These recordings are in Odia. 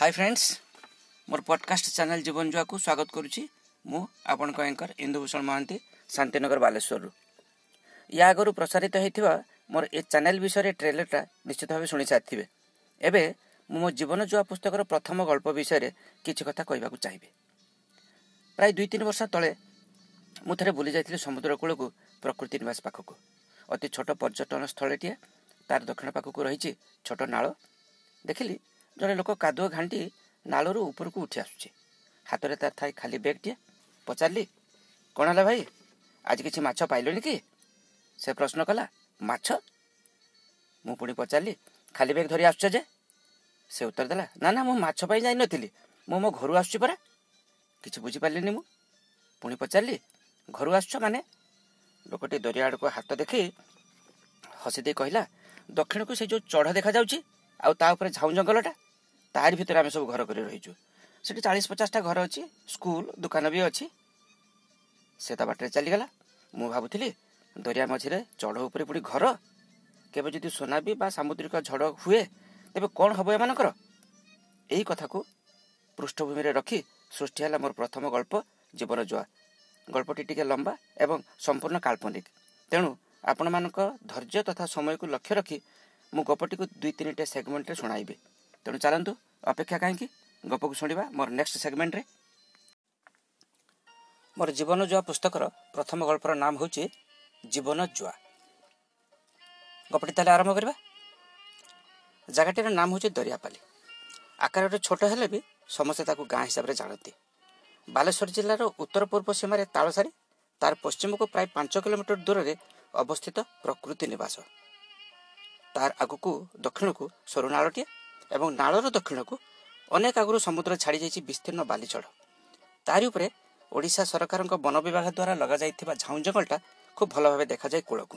ହାଇ ଫ୍ରେଣ୍ଡସ୍ ମୋର ପଡ଼କାଷ୍ଟ ଚ୍ୟାନେଲ୍ ଜୀବନ ଜୁଆକୁ ସ୍ୱାଗତ କରୁଛି ମୁଁ ଆପଣଙ୍କ ଆଙ୍କର ଇନ୍ଦୁଭୂଷଣ ମହାନ୍ତି ଶାନ୍ତିନଗର ବାଲେଶ୍ୱରରୁ। ୟା ଆଗରୁ ପ୍ରସାରିତ ହୋଇଥିବା ମୋର ଏ ଚ୍ୟାନେଲ୍ ବିଷୟରେ ଟ୍ରେଲରଟା ନିଶ୍ଚିତ ଭାବେ ଶୁଣି ସାରିଥିବେ। ଏବେ ମୁଁ ମୋ ଜୀବନ ଜୁଆ ପୁସ୍ତକର ପ୍ରଥମ ଗଳ୍ପ ବିଷୟରେ କିଛି କଥା କହିବାକୁ ଚାହିଁବି। ପ୍ରାୟ ଦୁଇ ତିନି ବର୍ଷ ତଳେ ମୁଁ ଥରେ ବୁଲି ଯାଇଥିଲି ସମୁଦ୍ର କୂଳକୁ ପ୍ରକୃତି ନିବାସ ପାଖକୁ। ଅତି ଛୋଟ ପର୍ଯ୍ୟଟନ ସ୍ଥଳୀଟିଏ ତାର ଦକ୍ଷିଣ ପାଖକୁ ରହିଛି ଛୋଟ ନାଳ। ଦେଖିଲି ଜଣେ ଲୋକ କାଦୁଅ ଘାଣ୍ଟି ନାଳରୁ ଉପରକୁ ଉଠି ଆସୁଛି। ହାତରେ ତାର ଥାଏ ଖାଲି ବ୍ୟାଗ୍ଟିଏ ପଚାରିଲି କ'ଣ ହେଲା ଭାଇ? ଆଜି କିଛି ମାଛ ପାଇଲୁନି କି? ସେ ପ୍ରଶ୍ନ କଲା ମାଛ? ମୁଁ ପୁଣି ପଚାରିଲି ଖାଲି ବ୍ୟାଗ୍ ଧରି ଆସୁଛ ଯେ? ସେ ଉତ୍ତର ଦେଲା ନା ନା ମୁଁ ମାଛ ପାଇଁ ଯାଇନଥିଲି। ମୁଁ ମୋ ଘରୁ ଆସୁଛି ପରା। କିଛି ବୁଝିପାରିଲିନି ମୁଁ। ପୁଣି ପଚାରିଲି ଘରୁ ଆସୁଛ ମାନେ? ଲୋକଟି ଦରିଆ ଆଡ଼କୁ ହାତ ଦେଖି ହସି ଦେଇ କହିଲା ଦକ୍ଷିଣକୁ ସେ ଯେଉଁ ଚଢ଼ ଦେଖାଯାଉଛି ଆଉ ତା ଉପରେ ଝାଉଁ ଜଙ୍ଗଲଟା? ତାରି ଭିତରେ ଆମେ ସବୁ ଘର କରି ରହିଛୁ ସେଠି ଚାଳିଶ ପଚାଶଟା ଘର ଅଛି ସ୍କୁଲ ଦୋକାନ ବି ଅଛି ସେ ତା ବାଟରେ ଚାଲିଗଲା ମୁଁ ଭାବୁଥିଲି ଦରିଆ ମଝିରେ ଚଢ଼ ଉପରେ ପୁଣି ଘର। କେବେ ଯଦି ସୁନାମି ବା ସାମୁଦ୍ରିକ ଝଡ଼ ହୁଏ ତେବେ କ'ଣ ହେବ ଏମାନଙ୍କର? ଏହି କଥାକୁ ପୃଷ୍ଠଭୂମିରେ ରଖି ସୃଷ୍ଟି ହେଲା ମୋର ପ୍ରଥମ ଗଳ୍ପ ଜୀବନ ଜୁଆ। ଗଳ୍ପଟି ଟିକେ ଲମ୍ବା ଏବଂ ସମ୍ପୂର୍ଣ୍ଣ କାଳ୍ପନିକ। ତେଣୁ ଆପଣମାନଙ୍କ ଧୈର୍ଯ୍ୟ ତଥା ସମୟକୁ ଲକ୍ଷ୍ୟ ରଖି ମୁଁ ଗପଟିକୁ ଦୁଇ ତିନିଟା ସେଗମେଣ୍ଟରେ ଶୁଣାଇବି। ତେଣୁ ଚାଲନ୍ତୁ ଅପେକ୍ଷା କାହିଁକି? ଗପକୁ ଶୁଣିବା ମୋର ନେକ୍ସଟ ସେଗମେଣ୍ଟରେ ମୋର ଜୀବନ ଜୁଆ ପୁସ୍ତକର ପ୍ରଥମ ଗଳ୍ପର ନାମ ହେଉଛି ଜୀବନ ଜୁଆ ଗପଟି ତାହେଲେ ଆରମ୍ଭ କରିବା? ଜାଗାଟିର ନାମ ହେଉଛି ଦରିଆପାଲି। ଆକାରରେ ଛୋଟ ହେଲେ ବି ସମସ୍ତେ ତାକୁ ଗାଁ ହିସାବରେ ଜାଣନ୍ତି। ବାଲେଶ୍ୱର ଜିଲ୍ଲାର ଉତ୍ତର ପୂର୍ବ ସୀମାରେ ତାଳସାରୀ ତାର ପଶ୍ଚିମକୁ ପ୍ରାୟ ପାଞ୍ଚ କିଲୋମିଟର ଦୂରରେ ଅବସ୍ଥିତ ପ୍ରକୃତି ନିବାସ। ତାର ଆଗକୁ ଦକ୍ଷିଣକୁ ସରୁ ନାଳଟିଏ ଏବଂ ନାଳର ଦକ୍ଷିଣକୁ ଅନେକ ଆଗରୁ ସମୁଦ୍ର ଛାଡ଼ିଯାଇଛି ବିସ୍ତୀର୍ଣ୍ଣ ବାଲିଚଢ଼ ତାରି ଉପରେ ଓଡ଼ିଶା ସରକାରଙ୍କ ବନ ବିଭାଗ ଦ୍ୱାରା ଲଗାଯାଇଥିବା ଝାଉଁ ଜଙ୍ଗଲଟା ଖୁବ୍ ଭଲ ଭାବେ ଦେଖାଯାଏ କୂଳକୁ।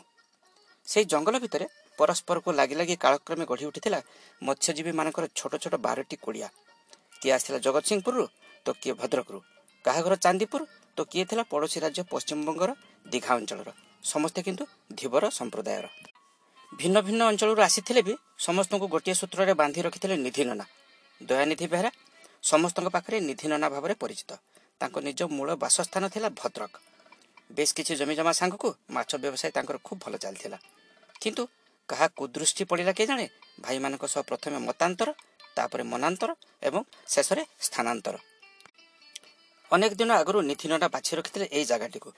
ସେହି ଜଙ୍ଗଲ ଭିତରେ ପରସ୍ପରକୁ ଲାଗି ଲାଗି କାଳକ୍ରମେ ଗଢ଼ି ଉଠିଥିଲା ମତ୍ସ୍ୟଜୀବୀମାନଙ୍କର ଛୋଟ ଛୋଟ ବାରଟି କୁଡ଼ିଆ କିଏ ଆସିଥିଲା ଜଗତସିଂହପୁରରୁ ତ କିଏ ଭଦ୍ରକରୁ। କାହା ଘର ଚାନ୍ଦିପୁର ତ କିଏ ଥିଲା ପଡ଼ୋଶୀ ରାଜ୍ୟ ପଶ୍ଚିମବଙ୍ଗର ଦୀଘା ଅଞ୍ଚଳର। ସମସ୍ତେ କିନ୍ତୁ ଧୀବର ସମ୍ପ୍ରଦାୟର। ଭିନ୍ନ ଭିନ୍ନ ଅଞ୍ଚଳରୁ ଆସିଥିଲେ ବି ସମସ୍ତଙ୍କୁ ଗୋଟିଏ ସୂତ୍ରରେ ବାନ୍ଧି ରଖିଥିଲେ ନିଧି ନନା। ଦୟାନିଧି ବେହେରା ସମସ୍ତଙ୍କ ପାଖରେ ନିଧି ନନା ଭାବରେ ପରିଚିତ। ତାଙ୍କ ନିଜ ମୂଳ ବାସସ୍ଥାନ ଥିଲା ଭଦ୍ରକ। ବେଶ କିଛି ଜମିଜମା ସାଙ୍ଗକୁ ମାଛ ବ୍ୟବସାୟ ତାଙ୍କର ଖୁବ୍ ଭଲ ଚାଲିଥିଲା। କିନ୍ତୁ କାହା କୁଦୃଷ୍ଟି ପଡ଼ିଲା କେ ଜାଣେ ଭାଇମାନଙ୍କ ସହ ପ୍ରଥମେ ମତାନ୍ତର ତାପରେ ମନାନ୍ତର ଏବଂ ଶେଷରେ ସ୍ଥାନାନ୍ତର। ଅନେକ ଦିନ ଆଗରୁ ନିଧି ନନା ବାଛି ରଖିଥିଲେ ଏଇ ଜାଗାଟିକୁ।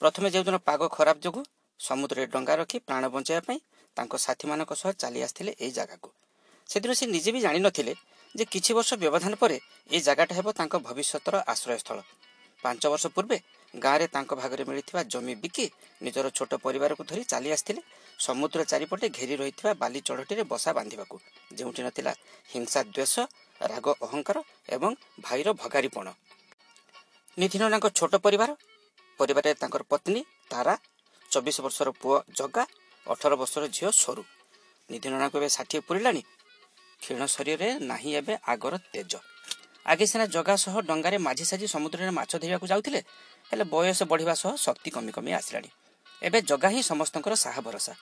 ପ୍ରଥମେ ଯେଉଁଦିନ ପାଗ ଖରାପ ଯୋଗୁଁ ସମୁଦ୍ରରେ ଡଙ୍ଗା ରଖି ପ୍ରାଣ ବଞ୍ଚାଇବା ପାଇଁ ତାଙ୍କ ସାଥୀମାନଙ୍କ ସହ ଚାଲି ଆସିଥିଲେ ଏହି ଜାଗାକୁ। ସେଦିନ ସେ ନିଜେ ବି ଜାଣିନଥିଲେ ଯେ କିଛି ବର୍ଷ ବ୍ୟବଧାନ ପରେ ଏହି ଜାଗାଟା ହେବ ତାଙ୍କ ଭବିଷ୍ୟତର ଆଶ୍ରୟସ୍ଥଳ। ପାଞ୍ଚ ବର୍ଷ ପୂର୍ବେ ଗାଁରେ ତାଙ୍କ ଭାଗରେ ମିଳିଥିବା ଜମି ବିକି ନିଜର ଛୋଟ ପରିବାରକୁ ଧରି ଚାଲି ଆସିଥିଲେ ସମୁଦ୍ର ଚାରିପଟେ ଘେରି ରହିଥିବା ବାଲି ଚଢ଼ଟିରେ ବସା ବାନ୍ଧିବାକୁ। ଯେଉଁଠି ନଥିଲା ହିଂସା ଦ୍ୱେଷ ରାଗ ଅହଙ୍କାର ଏବଂ ଭାଇର ଭଗାରୀପଣ। ନିଧିନନାଙ୍କ ଛୋଟ ପରିବାର ପରିବାରରେ ତାଙ୍କର ପତ୍ନୀ ତାରା ଚବିଶ ବର୍ଷର ପୁଅ ଜଗା ଅଠର ବର୍ଷର ଝିଅ ସରୁ। ନିଧି ନନାଙ୍କୁ ଏବେ ଷାଠିଏ ପୁରିଲାଣି? କ୍ଷୀଣ ଶରୀରରେ ନାହିଁ ଏବେ ଆଗର ତେଜ। ଆଗେ ସିନା ଜଗା ସହ ଡଙ୍ଗାରେ ମାଝି ସାଜି ସମୁଦ୍ରରେ ମାଛ ଧରିବାକୁ ଯାଉଥିଲେ ହେଲେ ବୟସ ବଢ଼ିବା ସହ ଶକ୍ତି କମି କମି ଆସିଲାଣି। ଏବେ ଜଗା ହିଁ ସମସ୍ତଙ୍କର ସାହା ଭରସା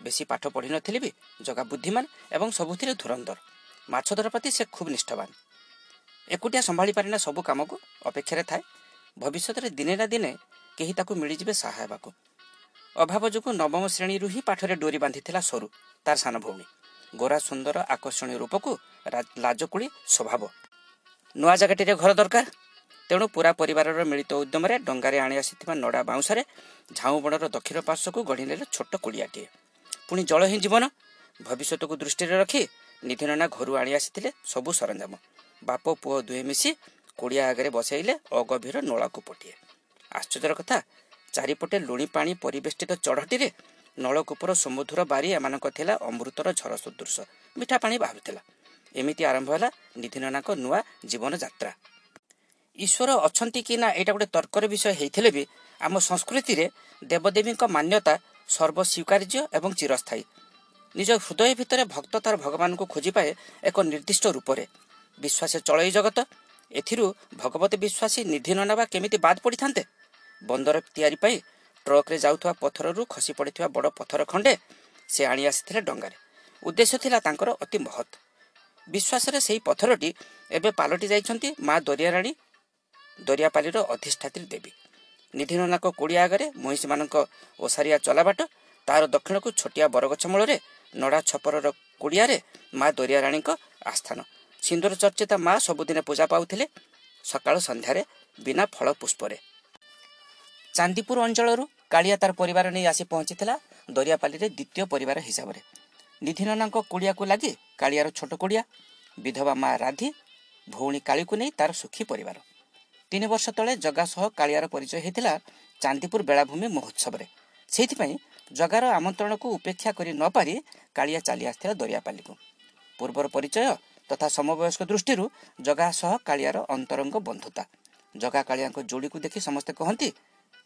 ବେଶୀ ପାଠ ପଢ଼ିନଥିଲେ ବି ଜଗା ବୁଦ୍ଧିମାନ ଏବଂ ସବୁଥିରେ ଧୁରନ୍ଧର। ମାଛ ଧରା ପ୍ରତି ସେ ଖୁବ୍ ନିଷ୍ଠାବାନ। ଏକୁଟିଆ ସମ୍ଭାଳି ପାରେନା ସବୁ କାମକୁ ଅପେକ୍ଷାରେ ଥାଏ ଭବିଷ୍ୟତରେ ଦିନେ ନା ଦିନେ କେହି ତାକୁ ମିଳିଯିବେ ସାହା ହେବାକୁ। ଅଭାବ ଯୋଗୁଁ ନବମ ଶ୍ରେଣୀରୁ ହିଁ ପାଠରେ ଡୋରି ବାନ୍ଧିଥିଲା ସରୁ ତାର ସାନ ଭଉଣୀ। ଗୋରା ସୁନ୍ଦର ଆକର୍ଷଣୀୟ ରୂପକୁ ଲାଜକୁଳି ସ୍ୱଭାବ। ନୂଆ ଜାଗାଟିରେ ଘର ଦରକାର। ତେଣୁ ପୁରା ପରିବାରର ମିଳିତ ଉଦ୍ୟମରେ ଡଙ୍ଗାରେ ଆଣି ଆସିଥିବା ନଡ଼ା ବାଉଁଶରେ ଝାଉଁ ବଣର ଦକ୍ଷିଣ ପାର୍ଶ୍ୱକୁ ଗଢ଼ି ନେଲେ ଛୋଟ କୁଡ଼ିଆଟିଏ ପୁଣି ଜଳ ହିଁ ଜୀବନ। ଭବିଷ୍ୟତକୁ ଦୃଷ୍ଟିରେ ରଖି ନିଧି ନନା ଘରୁ ଆଣି ଆସିଥିଲେ ସବୁ ସରଞ୍ଜାମ। ବାପ ପୁଅ ଦୁହେଁ ମିଶି କୁଡ଼ିଆ ଆଗରେ ବସାଇଲେ ଅଗଭୀର ନଳାକୂପଟିଏ। ଆଶ୍ଚର୍ଯ୍ୟର କଥା ଚାରିପଟେ ଲୁଣି ପାଣି ପରିବେଷ୍ଟିତ ଚଢ଼ଟିରେ ନଳକୂପର ସୁମଧୁର ବାରି ଏମାନଙ୍କ ଥିଲା ଅମୃତର ଝର ସଦୃଶ। ମିଠା ପାଣି ବାହାରୁଥିଲା। ଏମିତି ଆରମ୍ଭ ହେଲା ନିଧି ନନାଙ୍କ ନୂଆ ଜୀବନ ଯାତ୍ରା ଈଶ୍ୱର ଅଛନ୍ତି କି ନା ଏଇଟା ଗୋଟେ ତର୍କର ବିଷୟ ହେଇଥିଲେ ବି ଆମ ସଂସ୍କୃତିରେ ଦେବଦେବୀଙ୍କ ମାନ୍ୟତା ସର୍ବସ୍ୱୀକାର୍ଯ୍ୟ ଏବଂ ଚିରସ୍ଥାୟୀ। ନିଜ ହୃଦୟ ଭିତରେ ଭକ୍ତ ତାର ଭଗବାନଙ୍କୁ ଖୋଜିପାଏ ଏକ ନିର୍ଦ୍ଦିଷ୍ଟ ରୂପରେ। ବିଶ୍ୱାସ ଚଳେଇ ଜଗତ। ଏଥିରୁ ଭଗବତୀ ବିଶ୍ୱାସୀ ନିଧି ନନେବା କେମିତି ବାଦ ପଡ଼ିଥାନ୍ତେ? ବନ୍ଦର ତିଆରି ପାଇଁ ଟ୍ରକରେ ଯାଉଥିବା ପଥରରୁ ଖସି ପଡ଼ିଥିବା ବଡ଼ ପଥର ଖଣ୍ଡେ ସେ ଆଣି ଆସିଥିଲେ ଡଙ୍ଗାରେ। ଉଦ୍ଦେଶ୍ୟ ଥିଲା ତାଙ୍କର ଅତି ମହତ୍। ବିଶ୍ୱାସରେ ସେହି ପଥରଟି ଏବେ ପାଲଟି ଯାଇଛନ୍ତି ମା ଦରିଆରାଣୀ ଦରିଆପାଲିର ଅଧିଷ୍ଠାତ୍ରୀ ଦେବୀ। ନିଧିନନାକ କୋଡ଼ିଆ ଆଗରେ ମହିଷୀମାନଙ୍କ ଓସାରିଆ ଚଲାବାଟ ତାର ଦକ୍ଷିଣକୁ ଛୋଟିଆ ବରଗଛ ମୂଳରେ ନଡ଼ା ଛପରର କୁଡ଼ିଆରେ ମା ଦରିଆରାଣୀଙ୍କ ଆସ୍ଥାନ। ସିନ୍ଦୁର ଚର୍ଚ୍ଚିତା ମା ସବୁଦିନେ ପୂଜା ପାଉଥିଲେ। ସକାଳ ସନ୍ଧ୍ୟାରେ ବିନା ଫଳ ପୁଷ୍ପରେ ଚାନ୍ଦିପୁର ଅଞ୍ଚଳରୁ କାଳିଆ ତାର ପରିବାର ନେଇ ଆସି ପହଞ୍ଚିଥିଲା ଦରିଆପାଲିରେ ଦ୍ୱିତୀୟ ପରିବାର ହିସାବରେ। ନିଧିନନାଙ୍କ କୁଡ଼ିଆକୁ ଲାଗି କାଳିଆର ଛୋଟ କୁଡ଼ିଆ ବିଧବା ମା ରାଧି ଭଉଣୀ କାଳିକୁ ନେଇ ତାର ସୁଖୀ ପରିବାର। ତିନି ବର୍ଷ ତଳେ ଜଗା ସହ କାଳିଆର ପରିଚୟ ହୋଇଥିଲା ଚାନ୍ଦିପୁର ବେଳାଭୂମି ମହୋତ୍ସବରେ। ସେଇଥିପାଇଁ ଜଗାର ଆମନ୍ତ୍ରଣକୁ ଉପେକ୍ଷା କରି ନ ପାରି କାଳିଆ ଚାଲି ଆସିଥିଲା ଦରିଆପାଲିକୁ। ପୂର୍ବର ପରିଚୟ ତଥା ସମବୟସ୍କ ଦୃଷ୍ଟିରୁ ଜଗା ସହ କାଳିଆର ଅନ୍ତରଙ୍ଗ ବନ୍ଧୁତା। ଜଗା କାଳିଆଙ୍କ ଯୋଡ଼ିକୁ ଦେଖି ସମସ୍ତେ କହନ୍ତି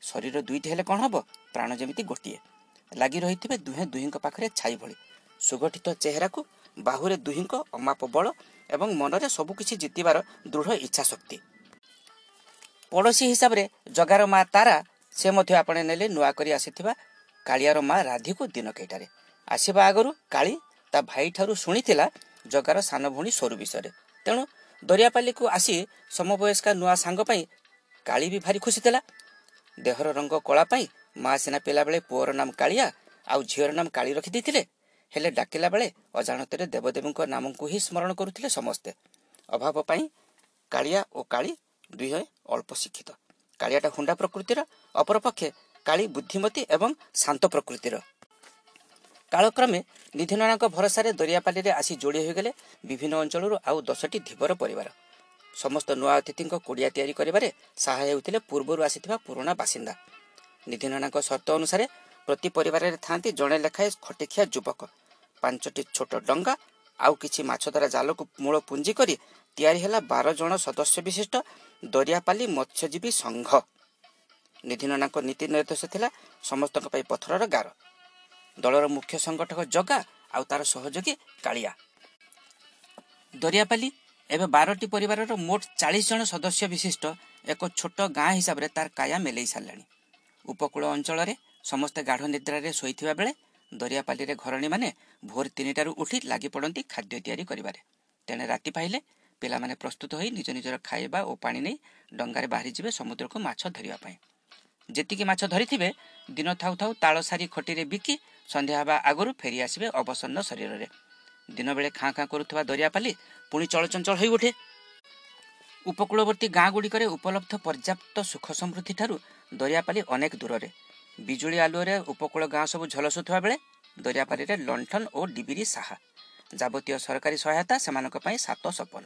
ଶରୀର ଦୁଇଟି ହେଲେ କ'ଣ ହେବ? ପ୍ରାଣ ଯେମିତି ଗୋଟିଏ। ଲାଗି ରହିଥିବେ ଦୁହେଁ ଦୁହିଁଙ୍କ ପାଖରେ ଛାଇ ଭଳି। ସୁଗଠିତ ଚେହେରାକୁ ବାହୁରେ ଦୁହିଁଙ୍କ ଅମାପ ବଳ ଏବଂ ମନରେ ସବୁକିଛି ଜିତିବାର ଦୃଢ଼ ଇଚ୍ଛା ଶକ୍ତି ପଡ଼ୋଶୀ ହିସାବରେ ଜଗାର ମା ତାରା ସେ ମଧ୍ୟ ଆପଣ ନେଲେ ନୂଆ କରି ଆସିଥିବା କାଳିଆର ମା ରାଧିକୁ ଦିନ କେଇଟାରେ ଆସିବା ଆଗରୁ କାଳି ତା ଭାଇଠାରୁ ଶୁଣିଥିଲା ଜଗାର ସାନ ଭଉଣୀ ସ୍ୱରୁ ବିଷୟରେ। ତେଣୁ ଦରିଆପାଲିକୁ ଆସି ସମବୟସ୍କା ନୂଆ ସାଙ୍ଗ ପାଇଁ କାଳି ବି ଭାରି ଖୁସି ଥିଲା। ଦେହର ରଙ୍ଗ କଳା ପାଇଁ ମା ସିନା ପିଲାବେଳେ ପୁଅର ନାମ କାଳିଆ ଆଉ ଝିଅର ନାମ କାଳି ରଖିଦେଇଥିଲେ ହେଲେ ଡାକିଲା ବେଳେ ଅଜାଣତରେ ଦେବଦେବୀଙ୍କ ନାମକୁ ହିଁ ସ୍ମରଣ କରୁଥିଲେ ସମସ୍ତେ। ଅଭାବ ପାଇଁ କାଳିଆ ଓ କାଳି ଦୁହେଁ ଅଳ୍ପ ଶିକ୍ଷିତ। କାଳିଆଟା ହୁଣ୍ଡା ପ୍ରକୃତିର ଅପରପକ୍ଷେ କାଳି ବୁଦ୍ଧିମତୀ ଏବଂ ଶାନ୍ତ ପ୍ରକୃତିର। କାଳକ୍ରମେ ନିଧିନଣାଙ୍କ ଭରସାରେ ଦରିଆପାଲିରେ ଆସି ଯୋଡ଼ି ହୋଇଗଲେ ବିଭିନ୍ନ ଅଞ୍ଚଳରୁ ଆଉ ଦଶଟି ଧୀବର ପରିବାର। ସମସ୍ତ ନୂଆ ଅତିଥିଙ୍କ କୁଡ଼ିଆ ତିଆରି କରିବାରେ ସାହା ହେଉଥିଲେ ପୂର୍ବରୁ ଆସିଥିବା ପୁରୁଣା ବାସିନ୍ଦା। ନିଧିନଣାଙ୍କ ସର୍ତ୍ତ ଅନୁସାରେ ପ୍ରତି ପରିବାରରେ ଥାନ୍ତି ଜଣେ ଲେଖାଏଁ ଖଟିଖିଆ ଯୁବକ। ପାଞ୍ଚଟି ଛୋଟ ଡଙ୍ଗା ଆଉ କିଛି ମାଛ ଧରା ଜାଲକୁ ମୂଳ ପୁଞ୍ଜି କରି ତିଆରି ହେଲା ବାର ଜଣ ସଦସ୍ୟ ବିଶିଷ୍ଟ ଦରିଆପାଲି ମତ୍ସ୍ୟଜୀବୀ ସଂଘ। ନିଧିନନାଙ୍କ ନୀତି ନିର୍ଦ୍ଦେଶ ଥିଲା ସମସ୍ତଙ୍କ ପାଇଁ ପଥରର ଗାର। ଦଳର ମୁଖ୍ୟ ସଂଗଠକ ଜଗା ଆଉ ତାର ସହଯୋଗୀ କାଳିଆ। ଦରିଆପାଲି ଏବେ ବାରଟି ପରିବାରର ମୋଟ ଚାଳିଶ ଜଣ ସଦସ୍ୟ ବିଶିଷ୍ଟ ଏକ ଛୋଟ ଗାଁ ହିସାବରେ ତାର କାୟା ମେଲେଇ ସାରିଲାଣି। ଉପକୂଳ ଅଞ୍ଚଳରେ ସମସ୍ତେ ଗାଢ଼ ନିଦ୍ରାରେ ଶୋଇଥିବା ବେଳେ ଦରିଆପାଲିରେ ଘରଣୀମାନେ ଭୋର ତିନିଟାରୁ ଉଠି ଲାଗି ପଡ଼ନ୍ତି ଖାଦ୍ୟ ତିଆରି କରିବାରେ। ତେଣେ ରାତି ପାଇଲେ ପିଲାମାନେ ପ୍ରସ୍ତୁତ ହୋଇ ନିଜ ନିଜର ଖାଇବା ଓ ପାଣି ନେଇ ଡଙ୍ଗାରେ ବାହାରିଯିବେ ସମୁଦ୍ରକୁ ମାଛ ଧରିବା ପାଇଁ। ଯେତିକି ମାଛ ଧରିଥିବେ ଦିନ ଥାଉ ଥାଉ ତାଳ ସାରି ଖଟିରେ ବିକି ସନ୍ଧ୍ୟା ହେବା ଆଗରୁ ଫେରି ଆସିବେ ଅବସନ୍ନ ଶରୀରରେ। ଦିନବେଳେ ଖାଁ ଖାଁ କରୁଥିବା ଦରିଆପାଲି ପୁଣି ଚଳଚଞ୍ଚଳ ହୋଇ ଉଠେ। ଉପକୂଳବର୍ତ୍ତୀ ଗାଁ ଗୁଡ଼ିକରେ ଉପଲବ୍ଧ ପର୍ଯ୍ୟାପ୍ତ ସୁଖ ସମୃଦ୍ଧି ଠାରୁ ଦରିଆପାଲି ଅନେକ ଦୂରରେ। ବିଜୁଳି ଆଲୁଅରେ ଉପକୂଳ ଗାଁ ସବୁ ଝଲସୁଥିବା ବେଳେ ଦରିଆପାଲିରେ ଲଣ୍ଠନ ଓ ଡିବିରି ସାହା ଯାବତୀୟ ସରକାରୀ ସହାୟତା ସେମାନଙ୍କ ପାଇଁ ସାତ ସପନ।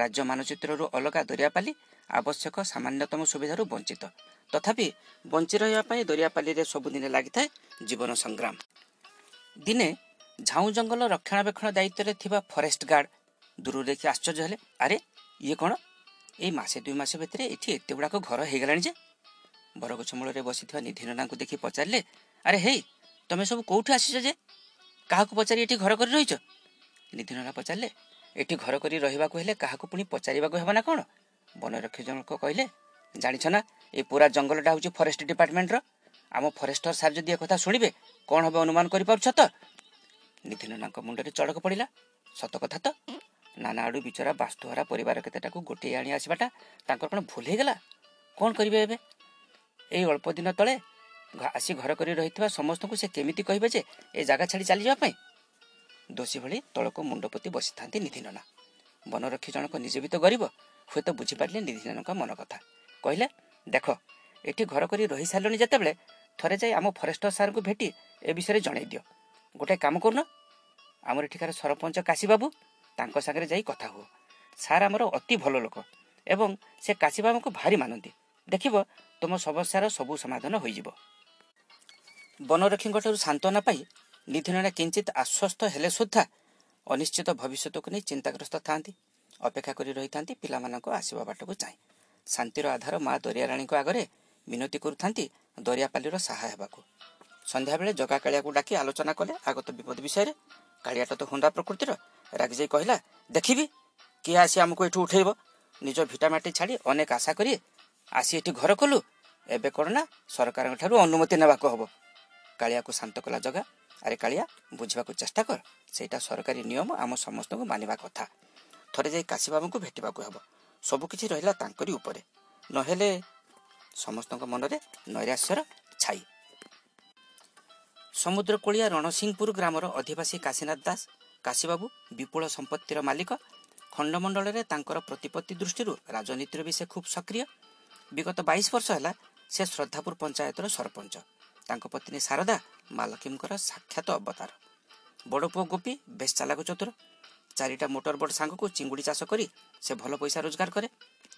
ରାଜ୍ୟ ମାନଚିତ୍ରରୁ ଅଲଗା ଦରିଆପାଲି ଆବଶ୍ୟକ ସାମାନ୍ୟତମ ସୁବିଧାରୁ ବଞ୍ଚିତ। ତଥାପି ବଞ୍ଚି ରହିବା ପାଇଁ ଦରିଆପାଲିରେ ସବୁଦିନେ ଲାଗିଥାଏ ଜୀବନ ସଂଗ୍ରାମ। ଦିନେ ଝାଉଁ ଜଙ୍ଗଲ ରକ୍ଷଣାବେକ୍ଷଣ ଦାୟିତ୍ୱରେ ଥିବା ଫରେଷ୍ଟ ଗାର୍ଡ ଦୂରରୁ ଦେଖି ଆଶ୍ଚର୍ଯ୍ୟ ହେଲେ ଆରେ ଇଏ କ'ଣ? ଏଇ ମାସେ ଦୁଇ ମାସ ଭିତରେ ଏଠି ଏତେ ଗୁଡ଼ାକ ଘର ହେଇଗଲାଣି ଯେ? ବରଗଛ ମୂଳରେ ବସିଥିବା ନିଧିନନାଙ୍କୁ ଦେଖି ପଚାରିଲେ ଆରେ ହେଇ ତମେ ସବୁ କୋଉଠୁ ଆସିଛ ଯେ? କାହାକୁ ପଚାରି ଏଠି ଘର କରି ରହିଛ? ନିଧିନନା ପଚାରିଲେ ଏଠି ଘର କରି ରହିବାକୁ ହେଲେ କାହାକୁ ପୁଣି ପଚାରିବାକୁ ହେବ ନା କ'ଣ? ବନରକ୍ଷୀ ଜଣକ କହିଲେ ଜାଣିଛ ନା ଏ ପୁରା ଜଙ୍ଗଲଟା ହେଉଛି ଫରେଷ୍ଟ ଡିପାର୍ଟମେଣ୍ଟର। ଆମ ଫରେଷ୍ଟର ସାର୍ ଯଦି ଏକଥା ଶୁଣିବେ କ'ଣ ହେବ ଅନୁମାନ କରିପାରୁଛ ତ? ନିଧିନନାଙ୍କ ମୁଣ୍ଡରେ ଚଡ଼କ ପଡ଼ିଲା ସତ କଥା ତ? ନାନା ଆଡ଼ୁ ବିଚରା ବାସ୍ତୁହରା ପରିବାର କେତେଟାକୁ ଗୋଟିଏ ଆଣି ଆସିବାଟା ତାଙ୍କର କ'ଣ ଭୁଲ ହେଇଗଲା? କ'ଣ କରିବେ ଏବେ? ଏଇ ଅଳ୍ପ ଦିନ ତଳେ ଆସି ଘର କରି ରହିଥିବା ସମସ୍ତଙ୍କୁ ସେ କେମିତି କହିବେ ଯେ ଏ ଜାଗା ଛାଡ଼ି ଚାଲିଯିବା ପାଇଁ? ଦୋଷୀ ଭଳି ତଳକୁ ମୁଣ୍ଡ ପୋତି ବସିଥାନ୍ତି ନିଧିନନା। ବନରକ୍ଷୀ ଜଣକ ନିଜେ ବି ତ ଗରିବ ହୁଏତ ବୁଝିପାରିଲେ ନିଧିନଙ୍କ ମନ କଥା କହିଲେ ଦେଖ ଏଠି ଘର କରି ରହି ସାରିଲଣି ଯେତେବେଳେ ଥରେ ଯାଇ ଆମ ଫରେଷ୍ଟର ସାର୍ଙ୍କୁ ଭେଟି ଏ ବିଷୟରେ ଜଣାଇ ଦିଅ। ଗୋଟେ କାମ କରୁନ। ଆମର ଏଠିକାର ସରପଞ୍ଚ କାଶୀବାବୁ ତାଙ୍କ ସାଙ୍ଗରେ ଯାଇ କଥା ହୁଅ। ସାର୍ ଆମର ଅତି ଭଲ ଲୋକ ଏବଂ ସେ କାଶୀବାବୁଙ୍କୁ ଭାରି ମାନନ୍ତି। ଦେଖିବ ତୁମ ସମସ୍ୟାର ସବୁ ସମାଧାନ ହୋଇଯିବ। ବନରକ୍ଷୀଙ୍କଠାରୁ ସାନ୍ତ୍ୱନା ପାଇ ନିଧିନନା କିଞ୍ଚିତ ଆଶ୍ୱସ୍ତ ହେଲେ ସୁଦ୍ଧା ଅନିଶ୍ଚିତ ଭବିଷ୍ୟତକୁ ନେଇ ଚିନ୍ତାଗ୍ରସ୍ତ ଥାନ୍ତି ଅପେକ୍ଷା କରି ରହିଥାନ୍ତି ପିଲାମାନଙ୍କ ଆସିବା ବାଟକୁ ଚାହିଁ। ଶାନ୍ତିର ଆଧାର ମା ଦରିଆରାଣୀଙ୍କ ଆଗରେ ମିନତି କରୁଥାନ୍ତି ଦରିଆପାଲିର ସାହା ହେବାକୁ। ସନ୍ଧ୍ୟାବେଳେ ଜଗା କାଳିଆକୁ ଡାକି ଆଲୋଚନା କଲେ ଆଗତ ବିପଦ ବିଷୟରେ। କାଳିଆଟା ତ ହୁଣ୍ଡା ପ୍ରକୃତିର ରାଗିଯାଇ କହିଲା ଦେଖିବି କିଏ ଆସି ଆମକୁ ଏଠୁ ଉଠେଇବ? ନିଜ ଭିଟାମାଟି ଛାଡ଼ି ଅନେକ ଆଶା କରି ଆସି ଏଠି ଘର କଲୁ ଏବେ କ'ଣ ନା ସରକାରଙ୍କ ଠାରୁ ଅନୁମତି ନେବାକୁ ହବ। କାଳିଆକୁ ଶାନ୍ତ କଲା ଜଗା। ଆରେ କାଳିଆ ବୁଝିବାକୁ ଚେଷ୍ଟା କର। ସେଇଟା ସରକାରୀ ନିୟମ ଆମ ସମସ୍ତଙ୍କୁ ମାନିବା କଥା। ଥରେ ଯାଇ କାଶୀବାବୁଙ୍କୁ ଭେଟିବାକୁ ହେବ। ସବୁକିଛି ରହିଲା ତାଙ୍କରି ଉପରେ। ନହେଲେ ସମସ୍ତଙ୍କ ମନରେ ନୈରାଶ୍ୟର ଛାଇ। ସମୁଦ୍ରକୂଳିଆ ରଣସିଂହପୁର ଗ୍ରାମର ଅଧିବାସୀ କାଶୀନାଥ ଦାସ କାଶୀବାବୁ ବିପୁଳ ସମ୍ପତ୍ତିର ମାଲିକ ଖଣ୍ଡମଣ୍ଡଳରେ ତାଙ୍କର ପ୍ରତିପତ୍ତି ଦୃଷ୍ଟିରୁ ରାଜନୀତିରେ ବି ସେ ଖୁବ୍ ସକ୍ରିୟ। ବିଗତ ବାଇଶ ବର୍ଷ ହେଲା ସେ ଶ୍ରଦ୍ଧାପୁର ପଞ୍ଚାୟତର ସରପଞ୍ଚ। ତାଙ୍କ ପତ୍ନୀ ଶାରଦା ମା ଲକ୍ଷ୍ମୀଙ୍କର ସାକ୍ଷାତ ଅବତାର। ବଡ଼ ପୁଅ ଗୋପୀ ବେଶ ଚାଲାକ ଚତୁର। ଚାରିଟା ମୋଟର ବୋଟ୍ ସାଙ୍ଗକୁ ଚିଙ୍ଗୁଡ଼ି ଚାଷ କରି ସେ ଭଲ ପଇସା ରୋଜଗାର କରେ।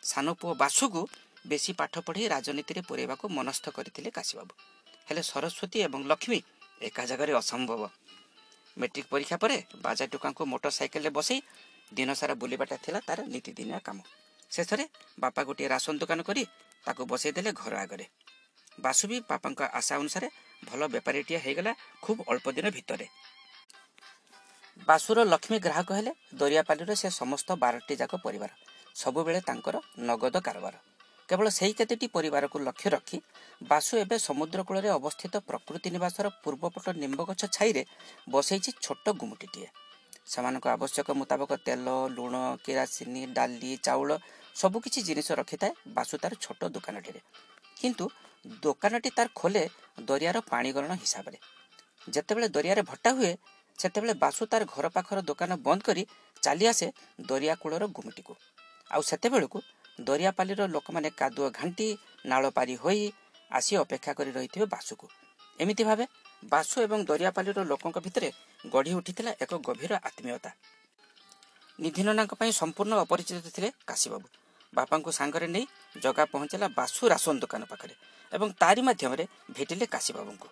ସାନ ପୁଅ ବାସୁକୁ ବେଶୀ ପାଠ ପଢ଼ି ରାଜନୀତିରେ ପୁରେଇବାକୁ ମନସ୍ଥ କରିଥିଲେ କାଶୀବାବୁ। ହେଲେ ସରସ୍ୱତୀ ଏବଂ ଲକ୍ଷ୍ମୀ ଏକା ଜାଗାରେ ଅସମ୍ଭବ। ମେଟ୍ରିକ ପରୀକ୍ଷା ପରେ ବାଜା ଟୋକାଙ୍କୁ ମୋଟର ସାଇକେଲରେ ବସେଇ ଦିନସାରା ବୁଲିବାଟା ଥିଲା ତାର ନୀତିଦିନିଆ କାମ ଶେଷରେ ବାପା ଗୋଟିଏ ରାସନ ଦୋକାନ କରି ତାକୁ ବସେଇ ଦେଲେ ଘର ଆଗରେ ବାସୁ ବି ବାପାଙ୍କ ଆଶା ଅନୁସାରେ ଭଲ ବେପାରୀଟିଏ ହେଇଗଲା ଖୁବ୍ ଅଳ୍ପ ଦିନ ଭିତରେ ବାସୁର ଲକ୍ଷ୍ମୀ ଗ୍ରାହକ ହେଲେ ଦରିଆପାଲିର ସେ ସମସ୍ତ ବାରଟି ଯାକ ପରିବାର ସବୁବେଳେ ତାଙ୍କର ନଗଦ କାରବାର। କେବଳ ସେହି କେତେଟି ପରିବାରକୁ ଲକ୍ଷ୍ୟ ରଖି ବାସୁ ଏବେ ସମୁଦ୍ର କୂଳରେ ଅବସ୍ଥିତ ପ୍ରକୃତି ନିବାସର ପୂର୍ବପଟ ନିମ୍ବ ଗଛ ଛାଇରେ ବସେଇଛି ଛୋଟ ଗୁମୁଟିଟିଏ। ସେମାନଙ୍କ ଆବଶ୍ୟକ ମୁତାବକ ତେଲ ଲୁଣ କିରାସିନି ଡାଲି ଚାଉଳ ସବୁକିଛି ଜିନିଷ ରଖିଥାଏ ବାସୁ ତାର ଛୋଟ ଦୋକାନଟିରେ। କିନ୍ତୁ ଦୋକାନଟି ତାର ଖୋଲେ ଦରିଆର ପାଣି ଗଣନ ହିସାବରେ। ଯେତେବେଳେ ଦରିଆରେ ଭଟ୍ଟା ହୁଏ ସେତେବେଳେ ବାସୁ ତାର ଘର ପାଖର ଦୋକାନ ବନ୍ଦ କରି ଚାଲି ଆସେ ଦରିଆ କୂଳର ଗୁମିଟିକୁ। ଆଉ ସେତେବେଳକୁ ଦରିଆପାଲିର ଲୋକମାନେ କାଦୁଅ ଘାଣ୍ଟି ନାଳ ପାରି ହୋଇ ଆସି ଅପେକ୍ଷା କରି ରହିଥିବେ ବାସୁକୁ। ଏମିତି ଭାବେ ବାସୁ ଏବଂ ଦରିଆପାଲିର ଲୋକଙ୍କ ଭିତରେ ଗଢ଼ି ଉଠିଥିଲା ଏକ ଗଭୀର ଆତ୍ମୀୟତା। ନିଧିନନାଙ୍କ ପାଇଁ ସମ୍ପୂର୍ଣ୍ଣ ଅପରିଚିତ ଥିଲେ କାଶୀବାବୁ। ବାପାଙ୍କୁ ସାଙ୍ଗରେ ନେଇ ଜଗା ପହଞ୍ଚିଲା ବାସୁ ରାସନ ଦୋକାନ ପାଖରେ ଏବଂ ତାରି ମାଧ୍ୟମରେ ଭେଟିଲେ କାଶୀବାବୁଙ୍କୁ।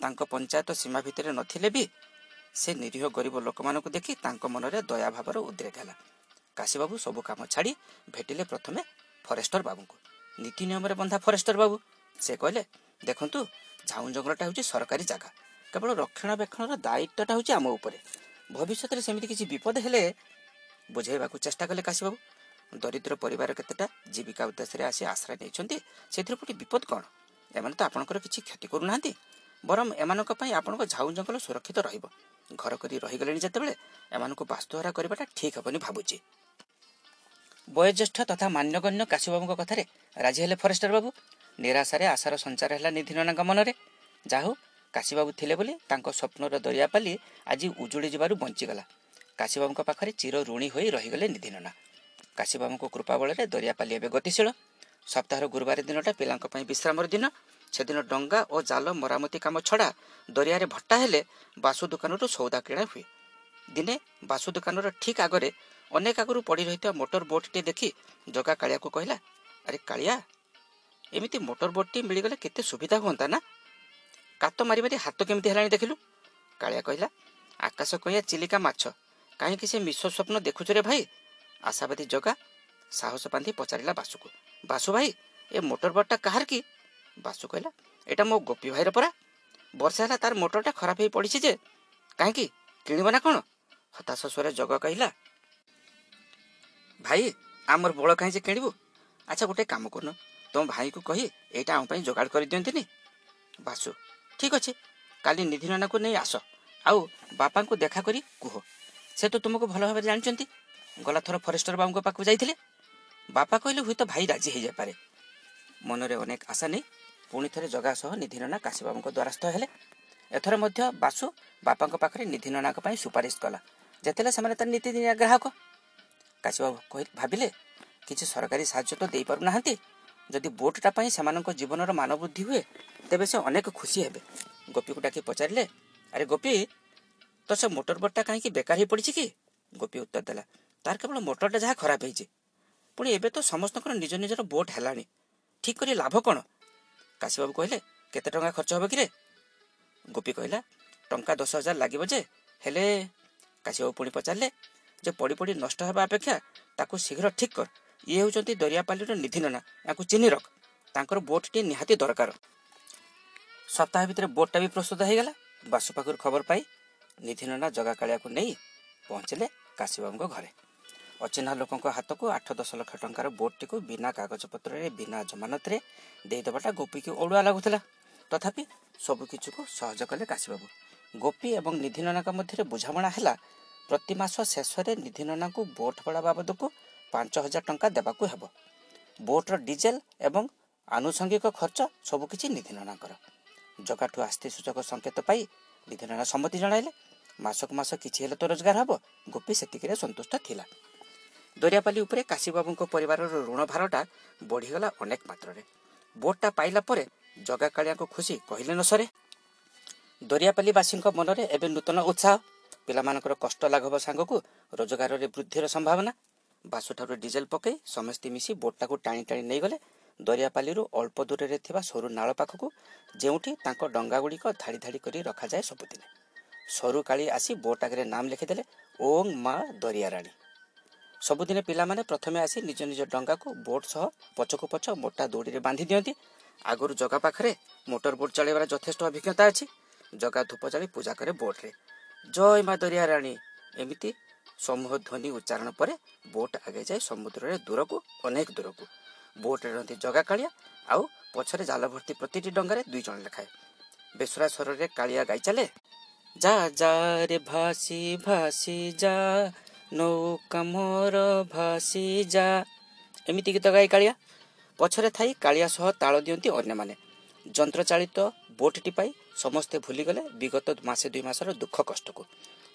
ତାଙ୍କ ପଞ୍ଚାୟତ ସୀମା ଭିତରେ ନଥିଲେ ବି ସେ ନିରୀହ ଗରିବ ଲୋକମାନଙ୍କୁ ଦେଖି ତାଙ୍କ ମନରେ ଦୟାଭାବର ଉଦ୍ରେକ ହେଲା। କାଶୀବାବୁ ସବୁ କାମ ଛାଡ଼ି ଭେଟିଲେ ପ୍ରଥମେ ଫରେଷ୍ଟର ବାବୁଙ୍କୁ। ନୀତି ନିୟମରେ ବନ୍ଧା ଫରେଷ୍ଟର ବାବୁ। ସେ କହିଲେ ଦେଖନ୍ତୁ ଝାଉଁ ଜଙ୍ଗଲଟା ହେଉଛି ସରକାରୀ ଜାଗା। କେବଳ ରକ୍ଷଣାବେକ୍ଷଣର ଦାୟିତ୍ୱଟା ହେଉଛି ଆମ ଉପରେ। ଭବିଷ୍ୟତରେ ସେମିତି କିଛି ବିପଦ ହେଲେ ବୁଝାଇବାକୁ ଚେଷ୍ଟା କଲେ କାଶୀବାବୁ। ଦରିଦ୍ର ପରିବାର କେତେଟା ଜୀବିକା ଉଦ୍ଦେଶ୍ୟରେ ଆସି ଆଶ୍ରୟ ନେଇଛନ୍ତି ସେଥିରେ ପୁଣି ବିପଦ କ'ଣ? ଏମାନେ ତ ଆପଣଙ୍କର କିଛି କ୍ଷତି କରୁନାହାନ୍ତି। ବରଂ ଏମାନଙ୍କ ପାଇଁ ଆପଣଙ୍କ ଝାଉଁ ଜଙ୍ଗଲ ସୁରକ୍ଷିତ ରହିବ। ଘର କରି ରହିଗଲେଣି ଯେତେବେଳେ ଏମାନଙ୍କୁ ବାସ୍ତୁହାରା କରିବାଟା ଠିକ୍ ହେବନି ଭାବୁଛି। ବୟୋଜ୍ୟେଷ୍ଠ ତଥା ମାନ୍ୟଗଣ୍ୟ କାଶୀବାବୁଙ୍କ କଥାରେ ରାଜି ହେଲେ ଫରେଷ୍ଟର ବାବୁ। ନିରାଶାରେ ଆଶାର ସଞ୍ଚାର ହେଲା ନିଧିନନାଙ୍କ ମନରେ। ଯାହା କାଶୀବାବୁ ଥିଲେ ବୋଲି ତାଙ୍କ ସ୍ୱପ୍ନର ଦରିଆପାଲି ଆଜି ଉଜୁଡ଼ି ଯିବାରୁ ବଞ୍ଚିଗଲା। କାଶୀବାବୁଙ୍କ ପାଖରେ ଚିର ଋଣୀ ହୋଇ ରହିଗଲେ ନିଧିନନା। କାଶୀବାବୁଙ୍କ କୃପା ବଳରେ ଦରିଆପାଲି ଏବେ ଗତିଶୀଳ। ସପ୍ତାହର ଗୁରୁବାର ଦିନଟା ପିଲାଙ୍କ ପାଇଁ ବିଶ୍ରାମର ଦିନ। ସେଦିନ ଡଙ୍ଗା ଓ ଜାଲ ମରାମତି କାମ ଛଡ଼ା ଦରିଆରେ ଭଟ୍ଟା ହେଲେ ବାସୁ ଦୋକାନରୁ ସଉଦା କିଣା ହୁଏ। ଦିନେ ବାସୁ ଦୋକାନର ଠିକ୍ ଆଗରେ ଅନେକ ଆଗରୁ ପଡ଼ି ରହିଥିବା ମୋଟର ବୋଟ୍ଟିଏ ଦେଖି ଜଗା କାଳିଆକୁ କହିଲା ଆରେ କାଳିଆ ଏମିତି ମୋଟର ବୋଟ୍ଟି ମିଳିଗଲେ କେତେ ସୁବିଧା ହୁଅନ୍ତା ନା? କାତ ମାରି ମାରି ହାତ କେମିତି ହେଲାଣି ଦେଖିଲୁ? କାଳିଆ କହିଲା ଆକାଶ କଇଁଆ ଚିଲିକା ମାଛ କାହିଁକି ସେ ମିଶ ସ୍ୱପ୍ନ ଦେଖୁଛୁ ରେ ଭାଇ? ଆଶାବାଦୀ ଜଗା ସାହସ ବାନ୍ଧି ପଚାରିଲା ବାସୁକୁ ବାସୁ ଭାଇ ଏ ମୋଟର ବୋଟ୍ଟା କାହାର କି? ବାସୁ କହିଲା ଏଇଟା ମୋ ଗୋପୀ ଭାଇର ପରା। ବର୍ଷା ହେଲା ତାର ମୋଟରଟା ଖରାପ ହେଇ ପଡ଼ିଛି ଯେ କାହିଁକି? କିଣିବ ନା କ'ଣ? ହତାଶ ସ୍ୱରେ ଜଗ କହିଲା ଭାଇ ଆମର ବଳ କାହିଁ ଯେ କିଣିବୁ ଆଚ୍ଛା ଗୋଟେ କାମ କରୁନ ତମ ଭାଇକୁ କହି ଏଇଟା ଆମ ପାଇଁ ଯୋଗାଡ଼ କରିଦିଅନ୍ତିନି ବାସୁ ଠିକ୍ ଅଛି କାଲି ନିଧି ନନାକୁ ନେଇ ଆସ ଆଉ ବାପାଙ୍କୁ ଦେଖା କରି କୁହ ସେ ତ ତୁମକୁ ଭଲ ଭାବରେ ଜାଣିଛନ୍ତି ଗଲାଥର ଫରେଷ୍ଟର ବାବୁଙ୍କ ପାଖକୁ ଯାଇଥିଲେ ବାପା କହିଲେ ହୁଏତ ଭାଇ ରାଜି ହେଇଯାଇପାରେ ମନରେ ଅନେକ ଆଶା ନେଇ ପୁଣି ଥରେ ଜଗା ସହ ନିଧି ନନା କାଶୀବାବୁଙ୍କ ଦ୍ୱାରସ୍ଥ ହେଲେ ଏଥର ମଧ୍ୟ ବାସୁ ବାପାଙ୍କ ପାଖରେ ନିଧି ନନାଙ୍କ ପାଇଁ ସୁପାରିଶ କଲା ଯେତେବେଳେ ସେମାନେ ତାର ନୀତିଦିନିଆ ଗ୍ରାହକ କାଶୀବାବୁ କହି ଭାବିଲେ କିଛି ସରକାରୀ ସାହାଯ୍ୟ ତ ଦେଇପାରୁନାହାନ୍ତି ଯଦି ବୋଟ୍ଟା ପାଇଁ ସେମାନଙ୍କ ଜୀବନର ମାନ ବୃଦ୍ଧି ହୁଏ ତେବେ ସେ ଅନେକ ଖୁସି ହେବେ। ଗୋପୀକୁ ଡାକି ପଚାରିଲେ ଆରେ ଗୋପୀ ତ ସେ ମୋଟର ବୋଟ୍ଟା କାହିଁକି ବେକାର ହେଇ ପଡ଼ିଛି କି? ଗୋପୀ ଉତ୍ତର ଦେଲା ତାର କେବଳ ମୋଟରଟା ଯାହା ଖରାପ ହେଇଛି। ପୁଣି ଏବେ ତ ସମସ୍ତଙ୍କର ନିଜ ନିଜର ବୋଟ୍ ହେଲାଣି। ଠିକ୍ କରି ଲାଭ କ'ଣ? କାଶୀବାବୁ କହିଲେ କେତେ ଟଙ୍କା ଖର୍ଚ୍ଚ ହେବ କିରେ? ଗୋପୀ କହିଲା ଟଙ୍କା ଦଶ ହଜାର ଲାଗିବ ଯେ ହେଲେ କାଶୀବାବୁ ପୁଣି ପଚାରିଲେ ଯେ ପଡ଼ି ପଡ଼ି ନଷ୍ଟ ହେବା ଅପେକ୍ଷା ତାକୁ ଶୀଘ୍ର ଠିକ୍ କର ଇଏ ହେଉଛନ୍ତି ଦରିଆପାଲିର ନିଧି ନନା ୟାଙ୍କୁ ଚିହ୍ନି ରଖ। ତାଙ୍କର ବୋଟ୍ଟିଏ ନିହାତି ଦରକାର। ସପ୍ତାହ ଭିତରେ ବୋଟ୍ଟା ବି ପ୍ରସ୍ତୁତ ହେଇଗଲା। ବାସୁ ପାଖରୁ ଖବର ପାଇ ନିଧି ନନା ଜଗାକାଳିଆକୁ ନେଇ ପହଞ୍ଚିଲେ କାଶୀବାବୁଙ୍କ ଘରେ। ଅଚିହ୍ନା ଲୋକଙ୍କ ହାତକୁ ଆଠ ଦଶ ଲକ୍ଷ ଟଙ୍କାର ବୋଟ୍ଟିକୁ ବିନା କାଗଜପତ୍ରରେ ବିନା ଜମାନତରେ ଦେଇଦେବାଟା ଗୋପୀକି ଅଡ଼ୁଆ ଲାଗୁଥିଲା। ତଥାପି ସବୁକିଛିକୁ ସହଜ କଲେ କାଶୀବାବୁ। ଗୋପୀ ଏବଂ ନିଧି ନନାଙ୍କ ମଧ୍ୟରେ ବୁଝାମଣା ହେଲା ପ୍ରତି ମାସ ଶେଷରେ ନିଧି ନନାଙ୍କୁ ବୋଟ୍ ଭଡ଼ା ବାବଦକୁ ପାଞ୍ଚ ହଜାର ଟଙ୍କା ଦେବାକୁ ହେବ। ବୋଟ୍ର ଡିଜେଲ ଏବଂ ଆନୁଷଙ୍ଗିକ ଖର୍ଚ୍ଚ ସବୁକିଛି ନିଧି ନନାଙ୍କର ଜଗାଠୁ ଆସ୍ତି ସୂଚକ ସଂକେତ ପାଇ ନିଧି ନନା ସମ୍ମତି ଜଣାଇଲେ ମାସକୁ ମାସ କିଛି ହେଲେ ତ ରୋଜଗାର ହେବ ଗୋପୀ ସେତିକିରେ ସନ୍ତୁଷ୍ଟ ଥିଲା। ଦରିଆପାଲି ଉପରେ କାଶୀବାବୁଙ୍କ ପରିବାରର ଋଣ ଭାରଟା ବଢ଼ିଗଲା ଅନେକ ମାତ୍ରାରେ। ବୋଟ୍ଟା ପାଇଲା ପରେ ଜଗା କାଳିଆଙ୍କ ଖୁସି କହିଲେ ନ ସରେ। ଦରିଆପାଲିବାସୀଙ୍କ ମନରେ ଏବେ ନୂତନ ଉତ୍ସାହ ପିଲାମାନଙ୍କର କଷ୍ଟ ଲାଘବ ସାଙ୍ଗକୁ ରୋଜଗାରରେ ବୃଦ୍ଧିର ସମ୍ଭାବନା। ବାସୁଠାରୁ ଡିଜେଲ ପକାଇ ସମସ୍ତେ ମିଶି ବୋଟ୍ଟାକୁ ଟାଣି ଟାଣି ନେଇଗଲେ। ଦରିଆପାଲିରୁ ଅଳ୍ପ ଦୂରରେ ଥିବା ସରୁ ନାଳ ପାଖକୁ ଯେଉଁଠି ତାଙ୍କ ଡଙ୍ଗାଗୁଡ଼ିକ ଧାଡ଼ି ଧାଡ଼ି କରି ରଖାଯାଏ ସବୁଦିନେ। ସରୁ କାଳି ଆସି ବୋଟ୍ ଆଗରେ ନାମ ଲେଖିଦେଲେ ଓଂ ମା ଦରିଆରାଣୀ! ସବୁଦିନେ ପିଲାମାନେ ପ୍ରଥମେ ଆସି ନିଜ ନିଜ ଡଙ୍ଗାକୁ ବୋଟ୍ ସହ ପଛକୁ ପଛ ମୋଟା ଦଉଡ଼ିରେ ବାନ୍ଧି ଦିଅନ୍ତି। ଆଗରୁ ଜଗା ପାଖରେ ମୋଟର ବୋଟ୍ ଚଳାଇବାର ଯଥେଷ୍ଟ ଅଭିଜ୍ଞତା ଅଛି। ଜଗା ଧୂପ ଜାଳି ପୂଜା କରେ ବୋଟ୍ରେ। ଜୟ ମା ଦରିଆରାଣୀ ଏମିତି ସମୂହ ଧ୍ୱନି ଉଚ୍ଚାରଣ ପରେ ବୋଟ୍ ଆଗେଇ ଯାଏ ସମୁଦ୍ରରେ ଦୂରକୁ ଅନେକ ଦୂରକୁ। ବୋଟ୍ରେ ରହନ୍ତି ଜଗା କାଳିଆ ଆଉ ପଛରେ ଜାଲ ଭର୍ତ୍ତି ପ୍ରତିଟି ଡଙ୍ଗାରେ ଦୁଇ ଜଣ ଲେଖାଏ। ବେସୁରା ସ୍ୱରରେ କାଳିଆ ଗାଇ ଚାଲେ ଯା ଯା ରେ ଭାସି ଭାସି ଯା ନୌକା ମୋର ଭାସି ଯା। ଏମିତି ଗୀତ ଗାଇ କାଳିଆ। ପଛରେ ଥାଇ କାଳିଆ ସହ ତାଳ ଦିଅନ୍ତି ଅନ୍ୟମାନେ। ଯନ୍ତ୍ରଚାଳିତ ବୋଟ୍ଟି ପାଇ ସମସ୍ତେ ଭୁଲିଗଲେ ବିଗତ ମାସେ ଦୁଇ ମାସର ଦୁଃଖ କଷ୍ଟକୁ।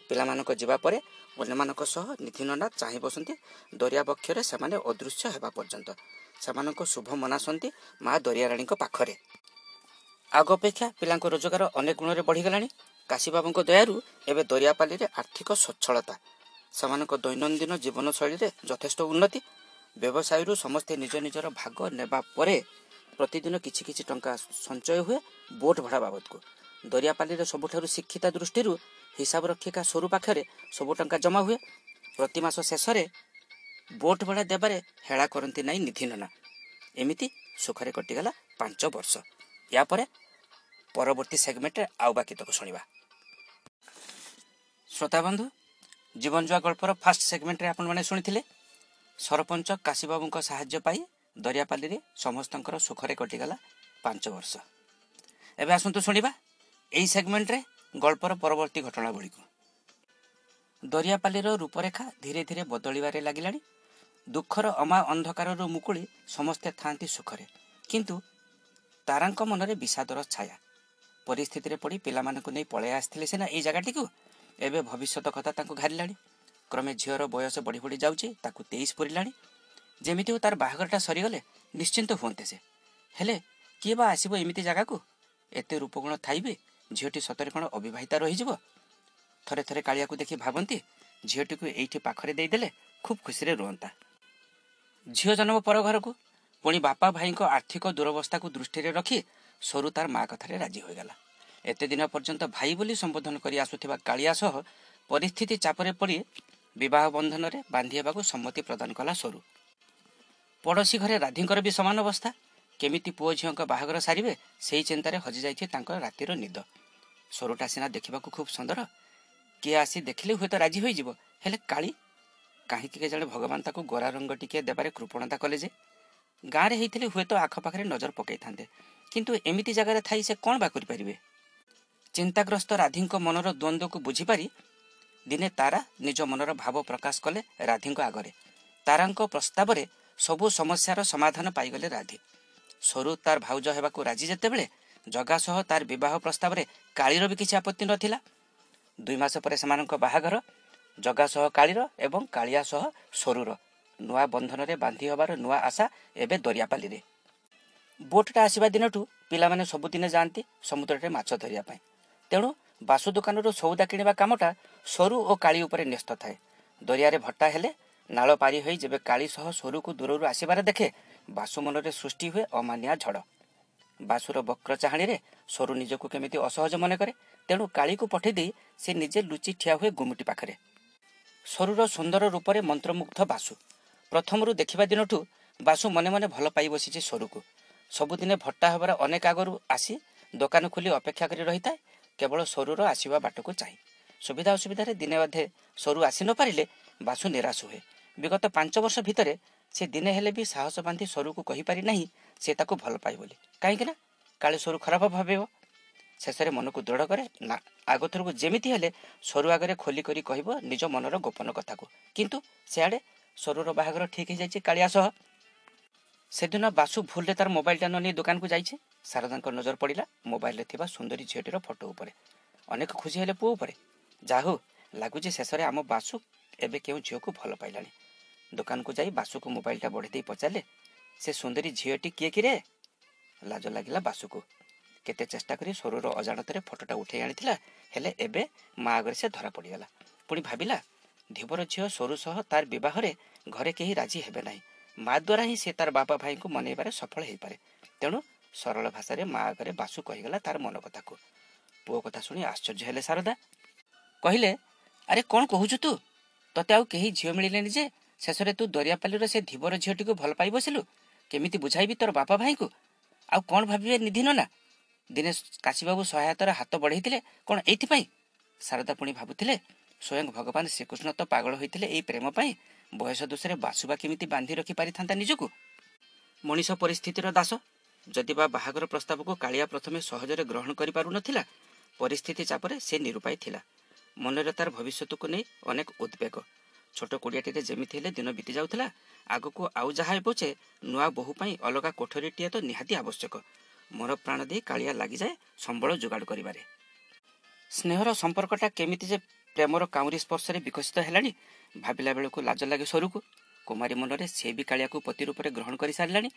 ପିଲାମାନଙ୍କ ଯିବା ପରେ ଅନ୍ୟମାନଙ୍କ ସହ ନିଧିନନା ଚାହିଁ ବସନ୍ତି। ଦରିଆ ବକ୍ଷରେ ସେମାନେ ଅଦୃଶ୍ୟ ହେବା ପର୍ଯ୍ୟନ୍ତ। ସେମାନଙ୍କ ଶୁଭ ମନାସନ୍ତି ମା ଦରିଆରାଣୀଙ୍କ ପାଖରେ। ଆଗ ଅପେକ୍ଷା ପିଲାଙ୍କ ରୋଜଗାର ଅନେକ ଗୁଣରେ ବଢ଼ିଗଲାଣି। କାଶୀବାବୁଙ୍କ ଦୟାରୁ ଏବେ ଦରିଆପାଲିରେ ଆର୍ଥିକ ସ୍ୱଚ୍ଛଳତା ସେମାନଙ୍କ ଦୈନନ୍ଦିନ ଜୀବନଶୈଳୀରେ ଯଥେଷ୍ଟ ଉନ୍ନତି। ବ୍ୟବସାୟରୁ ସମସ୍ତେ ନିଜ ନିଜର ଭାଗ ନେବା ପରେ ପ୍ରତିଦିନ କିଛି କିଛି ଟଙ୍କା ସଞ୍ଚୟ ହୁଏ ବୋଟ୍ ଭଡ଼ା ବାବଦକୁ। ଦରିଆପାଲିରେ ସବୁଠାରୁ ଶିକ୍ଷିତା ଦୃଷ୍ଟିରୁ ହିସାବ ରକ୍ଷିକା ସରୁ ପାଖରେ ସବୁ ଟଙ୍କା ଜମା ହୁଏ। ପ୍ରତି ମାସ ଶେଷରେ ବୋଟ୍ ଭଡ଼ା ଦେବାରେ ହେଳା କରନ୍ତି ନାହିଁ ନିଧି ନନା। ଏମିତି ସୁଖରେ କଟିଗଲା ପାଞ୍ଚ ବର୍ଷ। ୟା ପରେ ପରବର୍ତ୍ତୀ ସେଗମେଣ୍ଟରେ ଆଉ ବାକି ତକ ଶୁଣିବା। ଶ୍ରୋତାବନ୍ଧୁ ଜୀବନ ଜୁଆ ଗଳ୍ପର ଫାଷ୍ଟ ସେଗମେଣ୍ଟରେ ଆପଣମାନେ ଶୁଣିଥିଲେ ସରପଞ୍ଚ କାଶୀବାବୁଙ୍କ ସାହାଯ୍ୟ ପାଇ ଦରିଆପାଲିରେ ସମସ୍ତଙ୍କର ସୁଖରେ କଟିଗଲା ପାଞ୍ଚ ବର୍ଷ। ଏବେ ଆସନ୍ତୁ ଶୁଣିବା। ଏହି ସେଗମେଣ୍ଟରେ ଗଳ୍ପର ପରବର୍ତ୍ତୀ ଘଟଣାବଳୀକୁ ଦରିଆପାଲିର ରୂପରେଖା ଧୀରେ ଧୀରେ ବଦଳିବାରେ ଲାଗିଲାଣି। ଦୁଃଖର ଅମା ଅନ୍ଧକାରରୁ ମୁକୁଳି ସମସ୍ତେ ଥାଆନ୍ତି ସୁଖରେ। କିନ୍ତୁ ତାରାଙ୍କ ମନରେ ବିଷାଦର ଛାୟା। ପରିସ୍ଥିତିରେ ପଡ଼ି ପିଲାମାନଙ୍କୁ ନେଇ ପଳାଇ ଆସିଥିଲେ ସିନା ଏଇ ଜାଗାଟିକୁ ଏବେ ଭବିଷ୍ୟତ କଥା ତାଙ୍କୁ ଘାରିଲାଣି। କ୍ରମେ ଝିଅର ବୟସ ବଢ଼ି ବଢ଼ି ଯାଉଛି ତାକୁ ତେଇଶ ପୁରିଲାଣି। ଯେମିତି ହଉ ତାର ବାହାଘରଟା ସରିଗଲେ ନିଶ୍ଚିନ୍ତ ହୁଅନ୍ତେ ସେ। ହେଲେ କିଏ ବା ଆସିବ ଏମିତି ଜାଗାକୁ? ଏତେ ରୂପଗୁଣ ଥାଇବେ? ଝିଅଟି ସତରେ କ'ଣ ଅବିବାହିତା ରହିଯିବ? ଥରେ ଥରେ କାଳିଆକୁ ଦେଖି ଭାବନ୍ତି ଝିଅଟିକୁ ଏଇଠି ପାଖରେ ଦେଇଦେଲେ ଖୁବ୍ ଖୁସିରେ ରୁହନ୍ତା ଝିଅ ଜନ୍ମ ପର ଘରକୁ ପୁଣି ବାପା ଭାଇଙ୍କ ଆର୍ଥିକ ଦୁରବସ୍ଥାକୁ ଦୃଷ୍ଟିରେ ରଖି ସରୁ ତାର ମା କଥାରେ ରାଜି ହୋଇଗଲା। ଏତେ ଦିନ ପର୍ଯ୍ୟନ୍ତ ଭାଇ ବୋଲି ସମ୍ବୋଧନ କରି ଆସୁଥିବା କାଳିଆ ସହ ପରିସ୍ଥିତି ଚାପରେ ପଡ଼ି ବିବାହ ବନ୍ଧନରେ ବାନ୍ଧି ହେବାକୁ ସମ୍ମତି ପ୍ରଦାନ କଲା ସରୁ। ପଡ଼ୋଶୀ ଘରେ ରାଧିଙ୍କର ବି ସମାନ ଅବସ୍ଥା। କେମିତି ପୁଅ ଝିଅଙ୍କ ବାହାଘର ସାରିବେ ସେଇ ଚିନ୍ତାରେ ହଜିଯାଇଛି ତାଙ୍କ ରାତିର ନିଦ। ସରୁଟା ସିନା ଦେଖିବାକୁ ଖୁବ୍ ସୁନ୍ଦର କିଏ ଆସି ଦେଖିଲେ ହୁଏତ ରାଜି ହୋଇଯିବ ହେଲେ କାଳି? କାହିଁକି କେଜାଣି ଭଗବାନ ତାକୁ ଗୋରା ରଙ୍ଗ ଟିକିଏ ଦେବାରେ କୃପଣତା କଲେ ଯେ? ଗାଁରେ ହେଇଥିଲେ ହୁଏତ ଆଖପାଖରେ ନଜର ପକାଇଥାନ୍ତେ କିନ୍ତୁ ଏମିତି ଜାଗାରେ ଥାଇ ସେ କ'ଣ ବା କରିପାରିବେ? ଚିନ୍ତାଗ୍ରସ୍ତ ରାଧିଙ୍କ ମନର ଦ୍ୱନ୍ଦ୍ୱକୁ ବୁଝିପାରି ଦିନେ ତାରା ନିଜ ମନର ଭାବ ପ୍ରକାଶ କଲେ ରାଧିଙ୍କ ଆଗରେ। ତାରାଙ୍କ ପ୍ରସ୍ତାବରେ ସବୁ ସମସ୍ୟାର ସମାଧାନ ପାଇଗଲେ ରାଧି। ସରୁ ତାର ଭାଉଜ ହେବାକୁ ରାଜି ଯେତେବେଳେ ଜଗା ସହ ତାର ବିବାହ ପ୍ରସ୍ତାବରେ କାଳିର ବି କିଛି ଆପତ୍ତି ନଥିଲା। ଦୁଇ ମାସ ପରେ ସେମାନଙ୍କ ବାହାଘର ଜଗା ସହ କାଳିର ଏବଂ କାଳିଆ ସହ ସରୁର ନୂଆ ବନ୍ଧନରେ ବାନ୍ଧି ହେବାର ନୂଆ ଆଶା ଏବେ ଦରିଆପାଲିରେ। ବୋଟ୍ଟା ଆସିବା ଦିନଠୁ ପିଲାମାନେ ସବୁଦିନେ ଯାଆନ୍ତି ସମୁଦ୍ରରେ ମାଛ ଧରିବା ପାଇଁ। ତେଣୁ ବାସୁ ଦୋକାନରୁ ସଉଦା କିଣିବା କାମଟା ସରୁ ଓ କାଳି ଉପରେ ନ୍ୟସ୍ତ ଥାଏ। ଦରିଆରେ ଭଟ୍ଟା ହେଲେ ନାଳ ପାରି ହୋଇ ଯେବେ କାଳି ସହ ସରୁକୁ ଦୂରରୁ ଆସିବାରେ ଦେଖେ ବାସୁ ମନରେ ସୃଷ୍ଟି ହୁଏ ଅମାନିଆ ଝଡ଼। ବାସୁର ବକ୍ର ଚାହାଣୀରେ ସରୁ ନିଜକୁ କେମିତି ଅସହଜ ମନେ କରେ ତେଣୁ କାଳିକୁ ପଠେଇ ଦେଇ ସେ ନିଜେ ଲୁଚି ଠିଆ ହୁଏ ଗୁମୁଟି ପାଖରେ। ସରୁର ସୁନ୍ଦର ରୂପରେ ମନ୍ତ୍ରମୁଗ୍ଧ ବାସୁ। ପ୍ରଥମରୁ ଦେଖିବା ଦିନଠୁ ବାସୁ ମନେ ମନେ ଭଲ ପାଇ ବସିଛି ସରୁକୁ। ସବୁଦିନେ ଭଟ୍ଟା ହେବାର ଅନେକ ଆଗରୁ ଆସି ଦୋକାନ ଖୋଲି ଅପେକ୍ଷା କରି ରହିଥାଏ କେବଳ ସରୁର ଆସିବା ବାଟକୁ ଚାହିଁ। ସୁବିଧା ଅସୁବିଧାରେ ଦିନେ ଅଧେ ସରୁ ଆସି ନ ପାରିଲେ ବାସୁ ନିରାଶ ହୁଏ। ବିଗତ ପାଞ୍ଚ ବର୍ଷ ଭିତରେ ସେ ଦିନେ ହେଲେ ବି ସାହସ ବାନ୍ଧି ସରୁକୁ କହିପାରି ନାହିଁ ସେ ତାକୁ ଭଲ ପାଏ ବୋଲି। କାହିଁକି ନା କାଳେ ସରୁ ଖରାପ ଭାବିବ। ଶେଷରେ ମନକୁ ଦୃଢ଼ କରେ ନା ଆଗଥରକୁ ଯେମିତି ହେଲେ ସରୁ ଆଗରେ ଖୋଲି କରି କହିବ ନିଜ ମନର ଗୋପନ କଥାକୁ। କିନ୍ତୁ ସେଆଡ଼େ ସରୁର ବାହାଘର ଠିକ୍ ହେଇଯାଇଛି କାଳିଆ ସହ। ସେଦିନ ବାସୁ ଭୁଲରେ ତାର ମୋବାଇଲଟା ନ ନେଇ ଦୋକାନକୁ ଯାଇଛି। ଶାରଦାଙ୍କ ନଜର ପଡ଼ିଲା ମୋବାଇଲରେ ଥିବା ସୁନ୍ଦରୀ ଝିଅଟିର ଫଟୋ ଉପରେ। ଅନେକ ଖୁସି ହେଲେ ପୁଅ ଉପରେ। ଯାହା ହଉ ଲାଗୁଛି ଶେଷରେ ଆମ ବାସୁ ଏବେ କେଉଁ ଝିଅକୁ ଭଲ ପାଇଲାଣି। ଦୋକାନକୁ ଯାଇ ବାସୁକୁ ମୋବାଇଲଟା ବଢ଼େଇ ଦେଇ ପଚାରିଲେ ସେ ସୁନ୍ଦରୀ ଝିଅଟି କିଏ କିରେ? ଲାଜ ଲାଗିଲା ବାସୁକୁ। କେତେ ଚେଷ୍ଟା କରି ସରୁର ଅଜାଣତରେ ଫଟୋଟା ଉଠେଇ ଆଣିଥିଲା ହେଲେ ଏବେ ମା ଆଗରେ ସେ ଧରା ପଡ଼ିଗଲା। ପୁଣି ଭାବିଲା ଧୀବର ଝିଅ ସରୁ ସହ ତାର ବିବାହରେ ଘରେ କେହି ରାଜି ହେବେ ନାହିଁ। ମା ଦ୍ୱାରା ହିଁ ସେ ତାର ବାପା ଭାଇଙ୍କୁ ମନେଇବାରେ ସଫଳ ହେଇପାରେ। ତେଣୁ ସରଳ ଭାଷାରେ ମା ଆଗରେ ବାସୁ କହିଗଲା ତାର ମନ କଥାକୁ। ପୁଅ କଥା ଶୁଣି ଆଶ୍ଚର୍ଯ୍ୟ ହେଲେ ଶାରଦା। କହିଲେ ଆରେ କ'ଣ କହୁଛୁ ତୁ? ତତେ ଆଉ କେହି ଝିଅ ମିଳିଲେନି ଯେ? ଶେଷରେ ତୁ ଦରିଆପାଲିର ସେ ଧୀବର ଝିଅଟିକୁ ଭଲ ପାଇ ବସିଲୁ? କେମିତି ବୁଝାଇବି ତୋର ବାପା ଭାଇଙ୍କୁ? ଆଉ କ'ଣ ଭାବିବେ ନିଧି ନନା ଦିନେ କାଶୀବାବୁ ସହାୟତାର ହାତ ବଢ଼େଇଥିଲେ କ'ଣ ଏଇଥିପାଇଁ? ଶାରଦା ପୁଣି ଭାବୁଥିଲେ ସ୍ୱୟଂ ଭଗବାନ ଶ୍ରୀକୃଷ୍ଣ ତ ପାଗଳ ହୋଇଥିଲେ ଏଇ ପ୍ରେମ ପାଇଁ ବୟସ ଦୋଷରେ ବାସୁବା କେମିତି ବାନ୍ଧି ରଖିପାରିଥାନ୍ତା ନିଜକୁ? ମଣିଷ ପରିସ୍ଥିତିର ଦାସ ଯଦି ବା ବାହାଘର ପ୍ରସ୍ତାବକୁ କାଳିଆ ପ୍ରଥମେ ସହଜରେ ଗ୍ରହଣ କରିପାରୁନଥିଲା ପରିସ୍ଥିତି ଚାପରେ ସେ ନିରୁପାୟ ଥିଲା। ମନରେ ତାର ଭବିଷ୍ୟତକୁ ନେଇ ଅନେକ ଉଦ୍ବେଗ। ଛୋଟ କୁଡ଼ିଆଟିରେ ଯେମିତି ହେଲେ ଦିନ ବିତି ଯାଉଥିଲା ଆଗକୁ ଆଉ ଯାହା ହେବ ଯେ ନୂଆ ବୋହୂ ପାଇଁ ଅଲଗା କୋଠରୀଟିଏ ତ ନିହାତି ଆବଶ୍ୟକ। ମୋର ପ୍ରାଣ ଦେଇ କାଳିଆ ଲାଗିଯାଏ ସମ୍ବଳ ଯୋଗାଡ଼ କରିବାରେ। ସ୍ନେହର ସମ୍ପର୍କଟା କେମିତି ଯେ ପ୍ରେମର କାଉଁରୀ ସ୍ପର୍ଶରେ ବିକଶିତ ହେଲାଣି ଭାବିଲା ବେଳକୁ ଲାଜ ଲାଗେ ସରୁକୁ। କୁମାରୀ ମନରେ ସେ ବି କାଳିଆକୁ ପତି ରୂପରେ ଗ୍ରହଣ କରିସାରିଲାଣି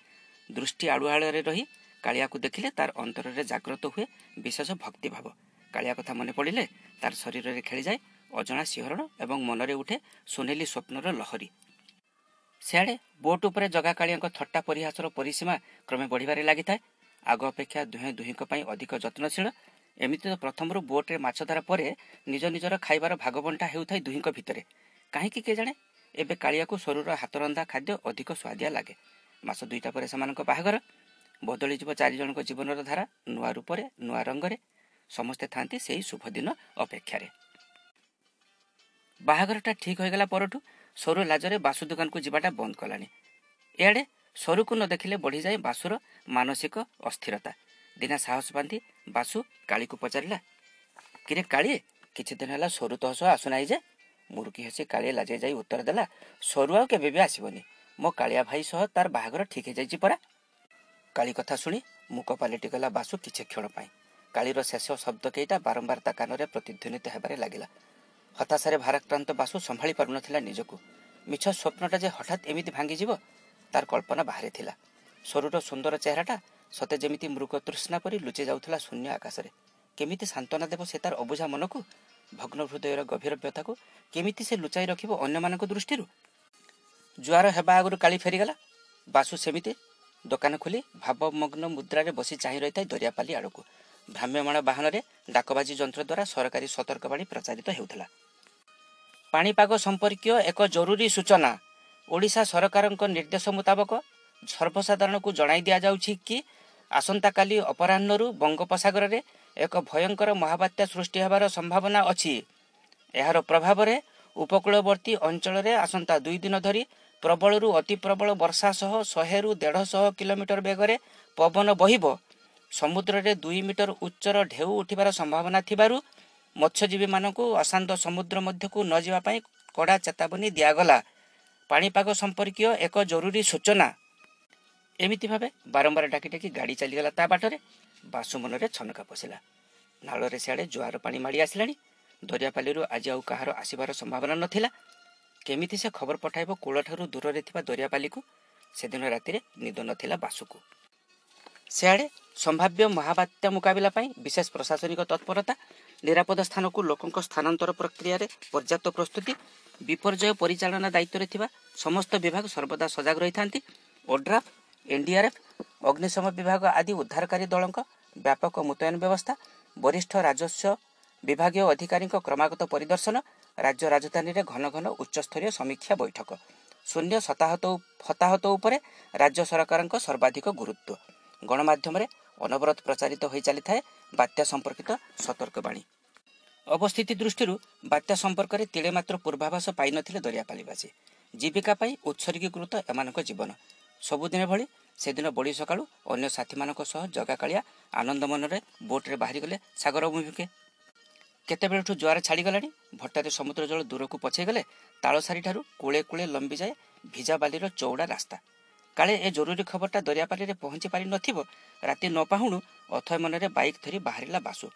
ଦୃଷ୍ଟି ଆଡ଼ୁଆଳରେ ରହି କାଳିଆକୁ ଦେଖିଲେ ତାର ଅନ୍ତରରେ ଜାଗ୍ରତ ହୁଏ ବିଶେଷ ଭକ୍ତିଭାବ। କାଳିଆ କଥା ମନେ ପଡ଼ିଲେ ତାର ଶରୀରରେ ଖେଳିଯାଏ ଅଜଣା ଶିହରଣ ଏବଂ ମନରେ ଉଠେ ସୁନେଲି ସ୍ୱପ୍ନର ଲହରୀ। ସିଆଡ଼େ ବୋଟ୍ ଉପରେ ଜଗା କାଳିଆଙ୍କ ଥଟ୍ଟା ପରିହାସର ପରିସୀମା କ୍ରମେ ବଢ଼ିବାରେ ଲାଗିଥାଏ। ଆଗ ଅପେକ୍ଷା ଦୁହେଁ ଦୁହିଁଙ୍କ ପାଇଁ ଅଧିକ ଯତ୍ନଶୀଳ। ଏମିତି ତ ପ୍ରଥମରୁ ବୋଟ୍ରେ ମାଛ ଧରା ପରେ ନିଜ ନିଜର ଖାଇବାର ଭାଗବଣ୍ଟା ହେଉଥାଏ ଦୁହିଁଙ୍କ ଭିତରେ। କାହିଁକି କେଜାଣେ? ଏବେ କାଳିଆକୁ ସରୁର ହାତରନ୍ଧା ଖାଦ୍ୟ ଅଧିକ ସୁଆଦିଆ ଲାଗେ। ମାସ ଦୁଇଟା ପରେ ସେମାନଙ୍କ ବାହାଘର। ବଦଳିଯିବ ଚାରିଜଣଙ୍କ ଜୀବନର ଧାରା ନୂଆ ରୂପରେ ନୂଆ ରଙ୍ଗରେ। ସମସ୍ତେ ଥାନ୍ତି ସେଇ ଶୁଭ ଦିନ ଅପେକ୍ଷାରେ। ବାହାଘରଟା ଠିକ୍ ହୋଇଗଲା ପରଠୁ ସରୁ ଲାଜରେ ବାସୁ ଦୋକାନକୁ ଯିବାଟା ବନ୍ଦ କଲାଣି। ଏଆଡ଼େ ସରୁକୁ ନ ଦେଖିଲେ ବଢ଼ିଯାଏ ବାସୁର ମାନସିକ ଅସ୍ଥିରତା। ଦିନେ ସାହସ ବାନ୍ଧି ବାସୁ କାଳିକୁ ପଚାରିଲା କିରେ କାଳିଏ କିଛି ଦିନ ହେଲା ସରୁ ତହ ସହ ଆସୁନାହିଁ ଯେ? ମୁରୁକି ହସି କାଳିଏ ଲାଜେଇ ଯାଇ ଉତ୍ତର ଦେଲା ସରୁ ଆଉ କେବେ ବି ଆସିବନି। ମୋ କାଳିଆ ଭାଇ ସହ ତାର ବାହାଘର ଠିକ୍ ହେଇଯାଇଛି ପରା କାଳି କଥା ଶୁଣି ମୁକ ପାଲଟିଗଲା ବାସୁ କିଛି କ୍ଷଣ ପାଇଁ। କାଳିର ଶେଷ ଶବ୍ଦ କେଇଟା ବାରମ୍ବାର ତା କାନରେ ପ୍ରତିଧ୍ୱନିତ ହେବାରେ ଲାଗିଲା। ହତାଶାରେ ଭାରାକ୍ରାନ୍ତ ବାସୁ ସମ୍ଭାଳି ପାରୁନଥିଲା ନିଜକୁ ମିଛ ସ୍ୱପ୍ନଟା ଯେ ହଠାତ୍ ଏମିତି ଭାଙ୍ଗିଯିବ ତାର କଳ୍ପନା ବାହାରେ ଥିଲା। ସରୁର ସୁନ୍ଦର ଚେହେରାଟା ସତେ ଯେମିତି ମୃଗ ତୃଷ୍ଣା ପରି ଲୁଚି ଯାଉଥିଲା ଶୂନ୍ୟ ଆକାଶରେ। କେମିତି ସାନ୍ତ୍ୱନା ଦେବ ସେ ତାର ଅବୁଝା ମନକୁ? ଭଗ୍ନ ହୃଦୟର ଗଭୀର ବ୍ୟଥାକୁ କେମିତି ସେ ଲୁଚାଇ ରଖିବ ଅନ୍ୟମାନଙ୍କ ଦୃଷ୍ଟିରୁ? ଜୁଆର ହେବା ଆଗରୁ କାଳି ଫେରିଗଲା। ବାସୁ ସେମିତି ଦୋକାନ ଖୋଲି ଭାବମଗ୍ନ ମୁଦ୍ରାରେ ବସି ଚାହିଁ ରହିଥାଏ ଦରିଆପାଲି ଆଡ଼କୁ। ଭ୍ରାମ୍ୟମାଣ ବାହନରେ ଡାକବାଜି ଯନ୍ତ୍ର ଦ୍ୱାରା ସରକାରୀ ସତର୍କବାଣୀ ପ୍ରଚାରିତ ହେଉଥିଲା। ପାଣିପାଗ ସମ୍ପର୍କୀୟ ଏକ ଜରୁରୀ ସୂଚନା। ଓଡ଼ିଶା ସରକାରଙ୍କ ନିର୍ଦ୍ଦେଶ ମୁତାବକ ସର୍ବସାଧାରଣକୁ ଜଣାଇ ଦିଆଯାଉଛି କି ଆସନ୍ତାକାଲି ଅପରାହ୍ନରୁ ବଙ୍ଗୋପସାଗରରେ ଏକ ଭୟଙ୍କର ମହାବାତ୍ୟା ସୃଷ୍ଟି ହେବାର ସମ୍ଭାବନା ଅଛି। ଏହାର ପ୍ରଭାବରେ ଉପକୂଳବର୍ତ୍ତୀ ଅଞ୍ଚଳରେ ଆସନ୍ତା ଦୁଇ ଦିନ ଧରି ପ୍ରବଳରୁ ଅତି ପ୍ରବଳ ବର୍ଷା ସହ ଶହେରୁ ଦେଢ଼ଶହ କିଲୋମିଟର ବେଗରେ ପବନ ବହିବ। ସମୁଦ୍ରରେ ଦୁଇ ମିଟର ଉଚ୍ଚର ଢେଉ ଉଠିବାର ସମ୍ଭାବନା ଥିବାରୁ ମତ୍ସ୍ୟଜୀବୀମାନଙ୍କୁ ଅଶାନ୍ତ ସମୁଦ୍ର ମଧ୍ୟକୁ ନ ଯିବା ପାଇଁ କଡ଼ା ଚେତାବନୀ ଦିଆଗଲା। ପାଣିପାଗ ସମ୍ପର୍କୀୟ ଏକ ଜରୁରୀ ସୂଚନା। ଏମିତି ଭାବେ ବାରମ୍ବାର ଡାକି ଡାକି ଗାଡ଼ି ଚାଲିଗଲା ତା ବାଟରେ। ବାସୁ ମନରେ ଛନକା ପଶିଲା। ନାଳରେ ସିଆଡ଼େ ଜୁଆର ପାଣି ମାଡ଼ି ଆସିଲାଣି। ଦରିଆପାଲିରୁ ଆଜି ଆଉ କାହାର ଆସିବାର ସମ୍ଭାବନା ନଥିଲା। କେମିତି ସେ ଖବର ପଠାଇବ କୂଳଠାରୁ ଦୂରରେ ଥିବା ଦରିଆପାଲିକୁ? ସେଦିନ ରାତିରେ ନିଦ ନଥିଲା ବାସୁକୁ। ସେଆଡ଼େ ସମ୍ଭାବ୍ୟ ମହାବାତ୍ୟା ମୁକାବିଲା ପାଇଁ ବିଶେଷ ପ୍ରଶାସନିକ ତତ୍ପରତା ନିରାପଦ ସ୍ଥାନକୁ ଲୋକଙ୍କ ସ୍ଥାନାନ୍ତର ପ୍ରକ୍ରିୟାରେ ପର୍ଯ୍ୟାପ୍ତ ପ୍ରସ୍ତୁତି ବିପର୍ଯ୍ୟୟ ପରିଚାଳନା ଦାୟିତ୍ୱରେ ଥିବା ସମସ୍ତ ବିଭାଗ ସର୍ବଦା ସଜାଗ ରହିଥାନ୍ତି। ଓଡ୍ରାଫ୍ ଏନ୍ଡିଆର୍ଏଫ୍ ଅଗ୍ନିଶମ ବିଭାଗ ଆଦି ଉଦ୍ଧାରକାରୀ ଦଳଙ୍କ ବ୍ୟାପକ ମୁତୟନ ବ୍ୟବସ୍ଥା ବରିଷ୍ଠ ରାଜସ୍ୱ ବିଭାଗୀୟ ଅଧିକାରୀଙ୍କ କ୍ରମାଗତ ପରିଦର୍ଶନ ରାଜ୍ୟ ରାଜଧାନୀରେ ଘନ ଘନ ଉଚ୍ଚସ୍ତରୀୟ ସମୀକ୍ଷା ବୈଠକ। ଶୂନ୍ୟ ଶତାହତ ହତାହତ ଉପରେ ରାଜ୍ୟ ସରକାରଙ୍କ ସର୍ବାଧିକ ଗୁରୁତ୍ୱ। ଗଣମାଧ୍ୟମରେ ଅନବରତ ପ୍ରଚାରିତ ହୋଇ ଚାଲିଥାଏ ବାତ୍ୟା ସମ୍ପର୍କିତ ସତର୍କବାଣୀ ଅବସ୍ଥିତି ଦୃଷ୍ଟିରୁ ବାତ୍ୟା ସମ୍ପର୍କରେ ତିଳେ ମାତ୍ର ପୂର୍ବାଭାସ ପାଇନଥିଲେ ଦରିଆପାଲିବାସୀ ଜୀବିକା ପାଇଁ ଉତ୍ସର୍ଗୀକୃତ ଏମାନଙ୍କ ଜୀବନ ସବୁଦିନ ଭଳି ସେଦିନ ବଡ଼ି ସକାଳୁ ଅନ୍ୟ ସାଥୀମାନଙ୍କ ସହ ଜଗାକାଳିଆ ଆନନ୍ଦ ମନରେ ବୋଟ୍ରେ ବାହାରିଗଲେ ସାଗର ଅଭିମୁଖେ କେତେବେଳଠୁ ଜୁଆର ଛାଡ଼ିଗଲାଣି ଭଟ୍ଟାରେ ସମୁଦ୍ର ଜଳ ଦୂରକୁ ପଛେଇଗଲେ ତାଳସାରିଠାରୁ କୁଳେ କୁଳେ ଲମ୍ବିଯାଏ ଭିଜାବାଲିର ଚଉଡ଼ା ରାସ୍ତା କାଳେ ଏ ଜରୁରୀ ଖବରଟା ଦରିଆପାଲିରେ ପହଞ୍ଚି ପାରି ନଥିବ? ରାତି ନ ପାହୁଣୁ ଅଥୟ ମନରେ ବାଇକ୍ ଧରି ବାହାରିଲା ବାସୁ।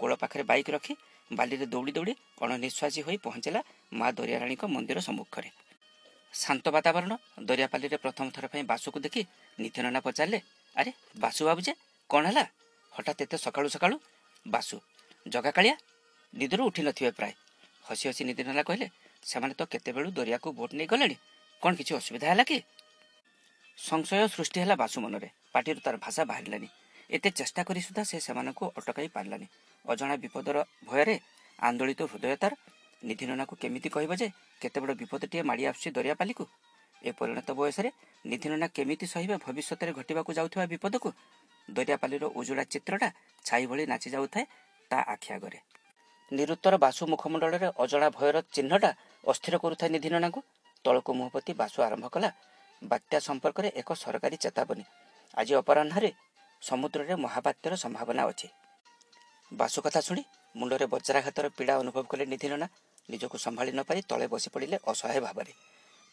କୂଳ ପାଖରେ ବାଇକ୍ ରଖି ବାଲିରେ ଦୌଡ଼ି ଦୌଡ଼ି ଅଣନିଶ୍ୱାସୀ ହୋଇ ପହଞ୍ଚିଲା ମା ଦରିଆରାଣୀଙ୍କ ମନ୍ଦିର ସମ୍ମୁଖରେ। ଶାନ୍ତ ବାତାବରଣ ଦରିଆପାଲିରେ ପ୍ରଥମ ଥର ପାଇଁ ବାସୁକୁ ଦେଖି ନିତ୍ୟନନା ପଚାରିଲେ ଆରେ ବାସୁ ବାବୁ ଯେ କ'ଣ ହେଲା? ହଠାତ୍ ଏତେ ସକାଳୁ ସକାଳୁ? ବାସୁ ଜଗା କାଳିଆ ନିଦରୁ ଉଠି ନଥିବେ ପ୍ରାୟ। ହସି ହସି ନିତିନନା କହିଲେ ସେମାନେ ତ କେତେବେଳୁ ଦରିଆକୁ ବୋଟ୍ ନେଇ ଗଲେଣି କ'ଣ କିଛି ଅସୁବିଧା ହେଲା କି? ସଂଶୟ ସୃଷ୍ଟି ହେଲା ବାସୁ ମନରେ ପାଟିରୁ ତାର ଭାଷା ବାହାରିଲାନି। ଏତେ ଚେଷ୍ଟା କରି ସୁଦ୍ଧା ସେ ସେମାନଙ୍କୁ ଅଟକାଇ ପାରିଲାନି। ଅଜଣା ବିପଦର ଭୟରେ ଆନ୍ଦୋଳିତ ହୃଦୟ ତାର। ନିଧିନନାକୁ କେମିତି କହିବ ଯେ କେତେ ବଡ଼ ବିପଦଟିଏ ମାଡ଼ି ଆସୁଛି ଦରିଆପାଲିକୁ? ଏ ପରିଣତ ବୟସରେ ନିଧିନନା କେମିତି ସହିବେ ଭବିଷ୍ୟତରେ ଘଟିବାକୁ ଯାଉଥିବା ବିପଦକୁ? ଦରିଆପାଲିର ଉଜୁଡ଼ା ଚିତ୍ରଟା ଛାଇ ଭଳି ନାଚି ଯାଉଥାଏ ତା ଆଖି ଆଗରେ। ନିରୁତ୍ତର ବାସୁ ମୁଖମଣ୍ଡଳରେ ଅଜଣା ଭୟର ଚିହ୍ନଟା ଅସ୍ଥିର କରୁଥାଏ ନିଧିନନାଙ୍କୁ। ତଳକୁ ମୁହଁ ପୋତି ବାସୁ ଆରମ୍ଭ କଲା ବାତ୍ୟା ସମ୍ପର୍କରେ ଏକ ସରକାରୀ ଚେତାବନୀ। ଆଜି ଅପରାହ୍ନରେ ସମୁଦ୍ରରେ ମହାବାତ୍ୟାର ସମ୍ଭାବନା ଅଛି। ବାସୁ କଥା ଶୁଣି ମୁଣ୍ଡରେ ବଜ୍ରାଘାତର ପୀଡ଼ା ଅନୁଭବ କଲେ ନିଧିନନା ନିଜକୁ ସମ୍ଭାଳି ନପାରି ତଳେ ବସି ପଡ଼ିଲେ ଅସହାୟ ଭାବରେ।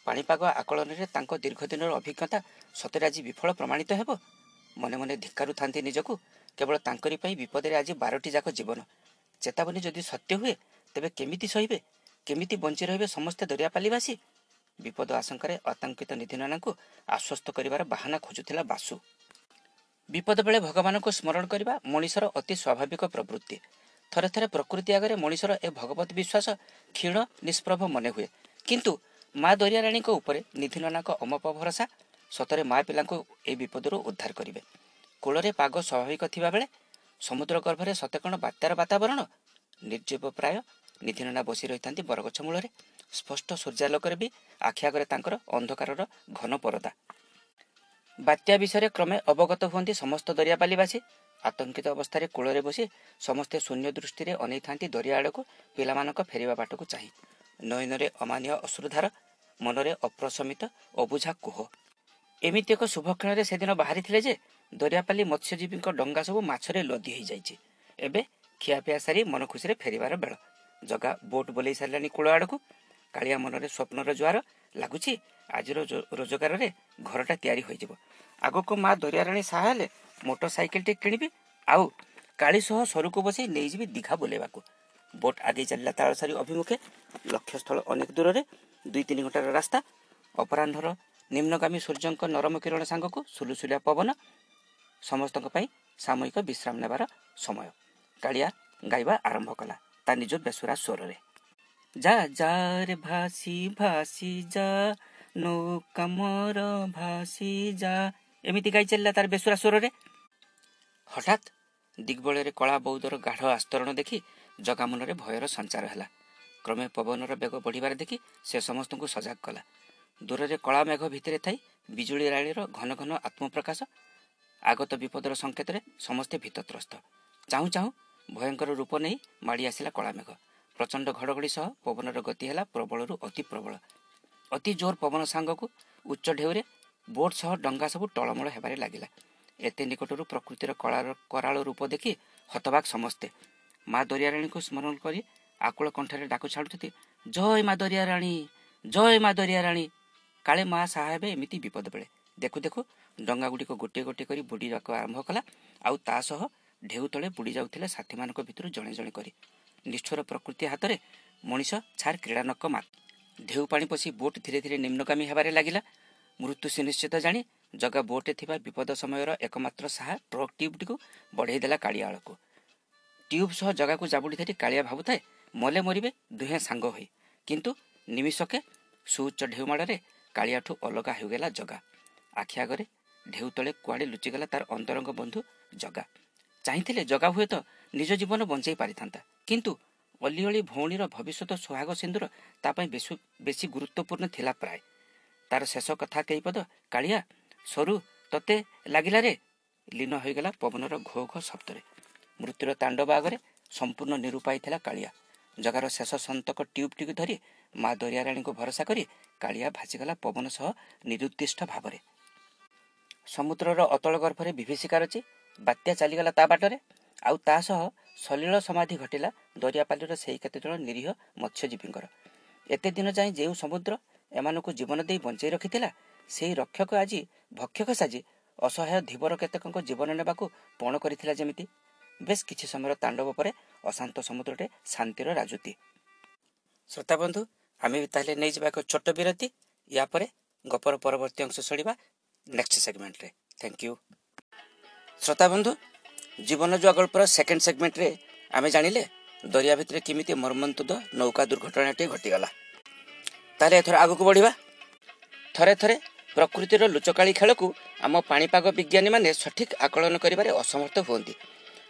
ପାଣିପାଗ ଆକଳନରେ ତାଙ୍କ ଦୀର୍ଘଦିନର ଅଭିଜ୍ଞତା ସତରେ ଆଜି ବିଫଳ ପ୍ରମାଣିତ ହେବ? ମନେ ମନେ ଧିକ୍କାରୁଥାନ୍ତି ନିଜକୁ। କେବଳ ତାଙ୍କରି ପାଇଁ ବିପଦରେ ଆଜି ବାରଟି ଯାକ ଜୀବନ। ଚେତାବନୀ ଯଦି ସତ୍ୟ ହୁଏ ତେବେ କେମିତି ସହିବେ? କେମିତି ବଞ୍ଚି ରହିବେ ସମସ୍ତେ ଦରିଆପାଲିବାସୀ ବିପଦ ଆଶଙ୍କାରେ ଆତଙ୍କିତ ନିଧିନନାଙ୍କୁ ଆଶ୍ୱସ୍ତ କରିବାର ବାହାନା ଖୋଜୁଥିଲା ବାସୁ। ବିପଦ ବେଳେ ଭଗବାନଙ୍କୁ ସ୍ମରଣ କରିବା ମଣିଷର ଅତି ସ୍ୱାଭାବିକ ପ୍ରବୃତ୍ତି। ଥରେ ଥରେ ପ୍ରକୃତି ଆଗରେ ମଣିଷର ଏ ଭଗବତ ବିଶ୍ୱାସ କ୍ଷୀଣ ନିଷ୍ପ୍ରଭ ମନେ ହୁଏ କିନ୍ତୁ ମା ଦରିଆରାଣୀଙ୍କ ଉପରେ ନିଧିନନାଙ୍କ ଅମପ ଭରସା ସତରେ ମା ପିଲାଙ୍କୁ ଏ ବିପଦରୁ ଉଦ୍ଧାର କରିବେ। କୂଳରେ ପାଗ ସ୍ୱାଭାବିକ ଥିବାବେଳେ ସମୁଦ୍ର ଗର୍ଭରେ ସତେ କ'ଣ ବାତ୍ୟାର ବାତାବରଣ ନିର୍ଜୀବ ପ୍ରାୟ ନିଧିନନା ବସି ରହିଥାନ୍ତି ବରଗଛ ମୂଳରେ। ସ୍ପଷ୍ଟ ସୂର୍ଯ୍ୟାଲୋକରେ ବି ଆଖି ଆଗରେ ତାଙ୍କର ଅନ୍ଧକାରର ଘନ ପରଦା। ବାତ୍ୟା ବିଷୟରେ କ୍ରମେ ଅବଗତ ହୁଅନ୍ତି ସମସ୍ତ ଦରିଆପାଲିବାସୀ। ଆତଙ୍କିତ ଅବସ୍ଥାରେ କୂଳରେ ବସି ସମସ୍ତେ ଶୂନ୍ୟ ଦୃଷ୍ଟିରେ ଅନେଇଥାନ୍ତି ଦରିଆ ଆଡ଼କୁ ପିଲାମାନଙ୍କ ଫେରିବା ବାଟକୁ ଚାହିଁ। ନୟନରେ ଅମାନୀୟ ଅଶ୍ରୁଧାର ମନରେ ଅପ୍ରଶମିତ ଅବୁଝା କୁହ। ଏମିତି ଏକ ଶୁଭକ୍ଷଣରେ ସେଦିନ ବାହାରିଥିଲେ ଯେ ଦରିଆପାଲି ମତ୍ସ୍ୟଜୀବୀଙ୍କ ଡଙ୍ଗା ସବୁ ମାଛରେ ଲଦି ହୋଇଯାଇଛି। ଏବେ ଖିଆପିଆ ସାରି ମନ ଖୁସିରେ ଫେରିବାର ବେଳ। ଜଗା ବୋଟ୍ ବୋଲେଇ ସାରିଲାଣି କୂଳ ଆଡ଼କୁ। କାଳିଆ ମନରେ ସ୍ୱପ୍ନର ଜୁଆର ଲାଗୁଛି। ଆଜିର ରୋଜଗାରରେ ଘରଟା ତିଆରି ହୋଇଯିବ। ଆଗକୁ ମା ଦରିଆରାଣୀ ସାହା ହେଲେ ମୋଟର ସାଇକେଲଟି କିଣିବି ଆଉ କାଳି ସହ ସରୁକୁ ବସେଇ ନେଇଯିବି ଦୀଘା ବୁଲେଇବାକୁ। ବୋଟ୍ ଆଗେଇ ଚାଲିଲା ତାଳସାରୀ ଅଭିମୁଖେ। ଲକ୍ଷ୍ୟସ୍ଥଳ ଅନେକ ଦୂରରେ। ଦୁଇ ତିନି ଘଣ୍ଟାର ରାସ୍ତା। ଅପରାହ୍ନର ନିମ୍ନଗାମୀ ସୂର୍ଯ୍ୟଙ୍କ ନରମ କିରଣ ସାଙ୍ଗକୁ ସୁଲୁସୁଲିଆ ପବନ। ସମସ୍ତଙ୍କ ପାଇଁ ସାମୟିକ ବିଶ୍ରାମ ନେବାର ସମୟ। କାଳିଆ ଗାଇବା ଆରମ୍ଭ କଲା ତା ନିଜ ବେସୁରା ସ୍ୱରରେ। ଯା ଯାରେ ଭାସି ଭାସି ଯା ନୌକା ମୋର ଭାସି ଯା ଏମିତି ଗାଇ ଚାଲିଲା ତାର ବେସୁରା ସ୍ୱରରେ ହଠାତ୍ ଦିଗ୍ବଳରେ କଳା ବୌଦ୍ଧର ଗାଢ଼ ଆସ୍ତରଣ ଦେଖି ଜଗା ମନରେ ଭୟର ସଞ୍ଚାର ହେଲା। କ୍ରମେ ପବନର ବେଗ ବଢ଼ିବାରେ ଦେଖି ସେ ସମସ୍ତଙ୍କୁ ସଜାଗ କଲା। ଦୂରରେ କଳା ମେଘ ଭିତରେ ଥାଇ ବିଜୁଳି ରାଳିର ଘନ ଘନ ଆତ୍ମପ୍ରକାଶ ଆଗତ ବିପଦର ସଂକେତରେ ସମସ୍ତେ ଭୀତତ୍ରସ୍ତ। ଚାହୁଁ ଚାହୁଁ ଭୟଙ୍କର ରୂପ ନେଇ ମାଡ଼ି ଆସିଲା କଳା ମେଘ। ପ୍ରଚଣ୍ଡ ଘଡ଼ଘଡ଼ି ସହ ପବନର ଗତି ହେଲା ପ୍ରବଳରୁ ଅତି ପ୍ରବଳ। ଅତି ଜୋର ପବନ ସାଙ୍ଗକୁ ଉଚ୍ଚ ଢେଉରେ ବୋଟ୍ ସହ ଡଙ୍ଗା ସବୁ ଟଳମଳ ହେବାରେ ଲାଗିଲା। ଏତେ ନିକଟରୁ ପ୍ରକୃତିର କଳାର କରାଳ ରୂପ ଦେଖି ହତବାକ ସମସ୍ତେ। ମା ଦରିଆରାଣୀଙ୍କୁ ସ୍ମରଣ କରି ଆକୁଳ କଣ୍ଠରେ ଡାକୁ ଛାଡ଼ୁଛନ୍ତି ଜୟ ମା ଦରିଆରାଣୀ ଜୟ ମା ଦରିଆରାଣୀ। କାଳେ ମା ସାହା ହେବେ ଏମିତି ବିପଦ ବେଳେ। ଦେଖୁ ଦେଖୁ ଡଙ୍ଗା ଗୁଡ଼ିକ ଗୋଟିଏ ଗୋଟିଏ କରି ବୁଡ଼ିବାକୁ ଆରମ୍ଭ କଲା ଆଉ ତା ସହ ଢେଉ ତଳେ ବୁଡ଼ି ଯାଉଥିଲେ ସାଥୀମାନଙ୍କ ଭିତରୁ ଜଣେ ଜଣେ କରି। ନିଷ୍ଠୁର ପ୍ରକୃତି ହାତରେ ମଣିଷ ଛାର କ୍ରୀଡ଼ାନକ ମା ଢେଉ ପାଣି ପଶି ବୋଟ୍ ଧୀରେ ଧୀରେ ନିମ୍ନଗାମୀ ହେବାରେ ଲାଗିଲା। ମୃତ୍ୟୁ ସୁନିଶ୍ଚିତ ଜାଣି ଜଗା ବୋଟ୍ରେ ଥିବା ବିପଦ ସମୟର ଏକମାତ୍ର ସାହା ଟ୍ରକ୍ ଟ୍ୟୁବ୍ଟିକୁ ବଢ଼େଇ ଦେଲା କାଳିଆ ଆଳକୁ ଟ୍ୟୁବ୍ ସହ ଜଗାକୁ ଜାବୁଡ଼ି ଧରି କାଳିଆ ଭାବୁଥାଏ ମଲେ ମରିବେ ଦୁହେଁ ସାଙ୍ଗ ହୋଇ। କିନ୍ତୁ ନିମିଷକେ ସୁଉଚ୍ଚ ଢେଉମାଡ଼ରେ କାଳିଆଠୁ ଅଲଗା ହୋଇଗଲା ଜଗା। ଆଖି ଆଗରେ ଢେଉ ତଳେ କୁଆଡ଼େ ଲୁଚିଗଲା ତାର ଅନ୍ତରଙ୍ଗ ବନ୍ଧୁ ଜଗା। ଚାହିଁଥିଲେ ଜଗା ହୁଏତ ନିଜ ଜୀବନ ବଞ୍ଚାଇ ପାରିଥାନ୍ତା। କିନ୍ତୁ ଅଲିଅଳି ଭଉଣୀର ଭବିଷ୍ୟତ ସୁହାଗ ସିନ୍ଦୁର ତା ପାଇଁ ବେଶୀ ଗୁରୁତ୍ୱପୂର୍ଣ୍ଣ ଥିଲା ପ୍ରାୟ। ତାର ଶେଷ କଥା କେଇ ପଦ କାଳିଆ ସରୁ ତତେ ଲାଗିଲାରେ ଲୀନ ହୋଇଗଲା ପବନର ଘୋ ଘୋ ଶବ୍ଦରେ। ମୃତ୍ୟୁର ତାଣ୍ଡବ ଆଗରେ ସମ୍ପୂର୍ଣ୍ଣ ନିରୂପାଇ ଥିଲା କାଳିଆ। ଜଗାର ଶେଷ ସନ୍ତକ ଟ୍ୟୁବ୍ଟିକୁ ଧରି ମା ଦରିଆରାଣୀଙ୍କୁ ଭରସା କରି କାଳିଆ ଭାସିଗଲା ପବନ ସହ ନିରୁଦ୍ଦିଷ୍ଟ ଭାବରେ। ସମୁଦ୍ରର ଅତଳ ଗର୍ଭରେ ବିଭୀଷିକାର ଅଛି ବାତ୍ୟା ଚାଲିଗଲା ତା ବାଟରେ। ଆଉ ତା ସହ ସଲିଳ ସମାଧି ଘଟିଲା ଦରିଆପାଲିର ସେହି କେତେଜଣ ନିରୀହ ମତ୍ସ୍ୟଜୀବୀଙ୍କର। ଏତେ ଦିନ ଯାଏଁ ଯେଉଁ ସମୁଦ୍ର ଏମାନଙ୍କୁ ଜୀବନ ଦେଇ ବଞ୍ଚେଇ ରଖିଥିଲା ସେହି ରକ୍ଷକ ଆଜି ଭକ୍ଷକ ସାଜି ଅସହାୟ ଧୀବର କେତେକଙ୍କ ଜୀବନ ନେବାକୁ ପଣ କରିଥିଲା ଯେମିତି। ବେଶ କିଛି ସମୟର ତାଣ୍ଡବ ପରେ ଅଶାନ୍ତ ସମୁଦ୍ରରେ ଶାନ୍ତିର ରାଜୁତି। ଶ୍ରୋତାବନ୍ଧୁ ଆମେ ବି ତାହେଲେ ନେଇଯିବା ଏକ ଛୋଟ ବିରତି। ୟା ପରେ ଗପର ପରବର୍ତ୍ତୀ ଅଂଶ ଶୁଣିବା ନେକ୍ସଟ ସେଗମେଣ୍ଟରେ ଥ୍ୟାଙ୍କ ୟୁ ଶ୍ରୋତାବନ୍ଧୁ ଜୀବନ ଜୁଆ ଗଳ୍ପର ସେକେଣ୍ଡ ସେଗମେଣ୍ଟରେ ଆମେ ଜାଣିଲେ ଦରିଆ ଭିତରେ କେମିତି ମର୍ମନ୍ତୁଦ ନୌକା ଦୁର୍ଘଟଣାଟିଏ ଘଟିଗଲା। ତାହେଲେ ଏଥର ଆଗକୁ ବଢ଼ିବା। ଥରେ ଥରେ ପ୍ରକୃତିର ଲୁଚକାଳି ଖେଳକୁ ଆମ ପାଣିପାଗ ବିଜ୍ଞାନୀମାନେ ସଠିକ୍ ଆକଳନ କରିବାରେ ଅସମର୍ଥ ହୁଅନ୍ତି।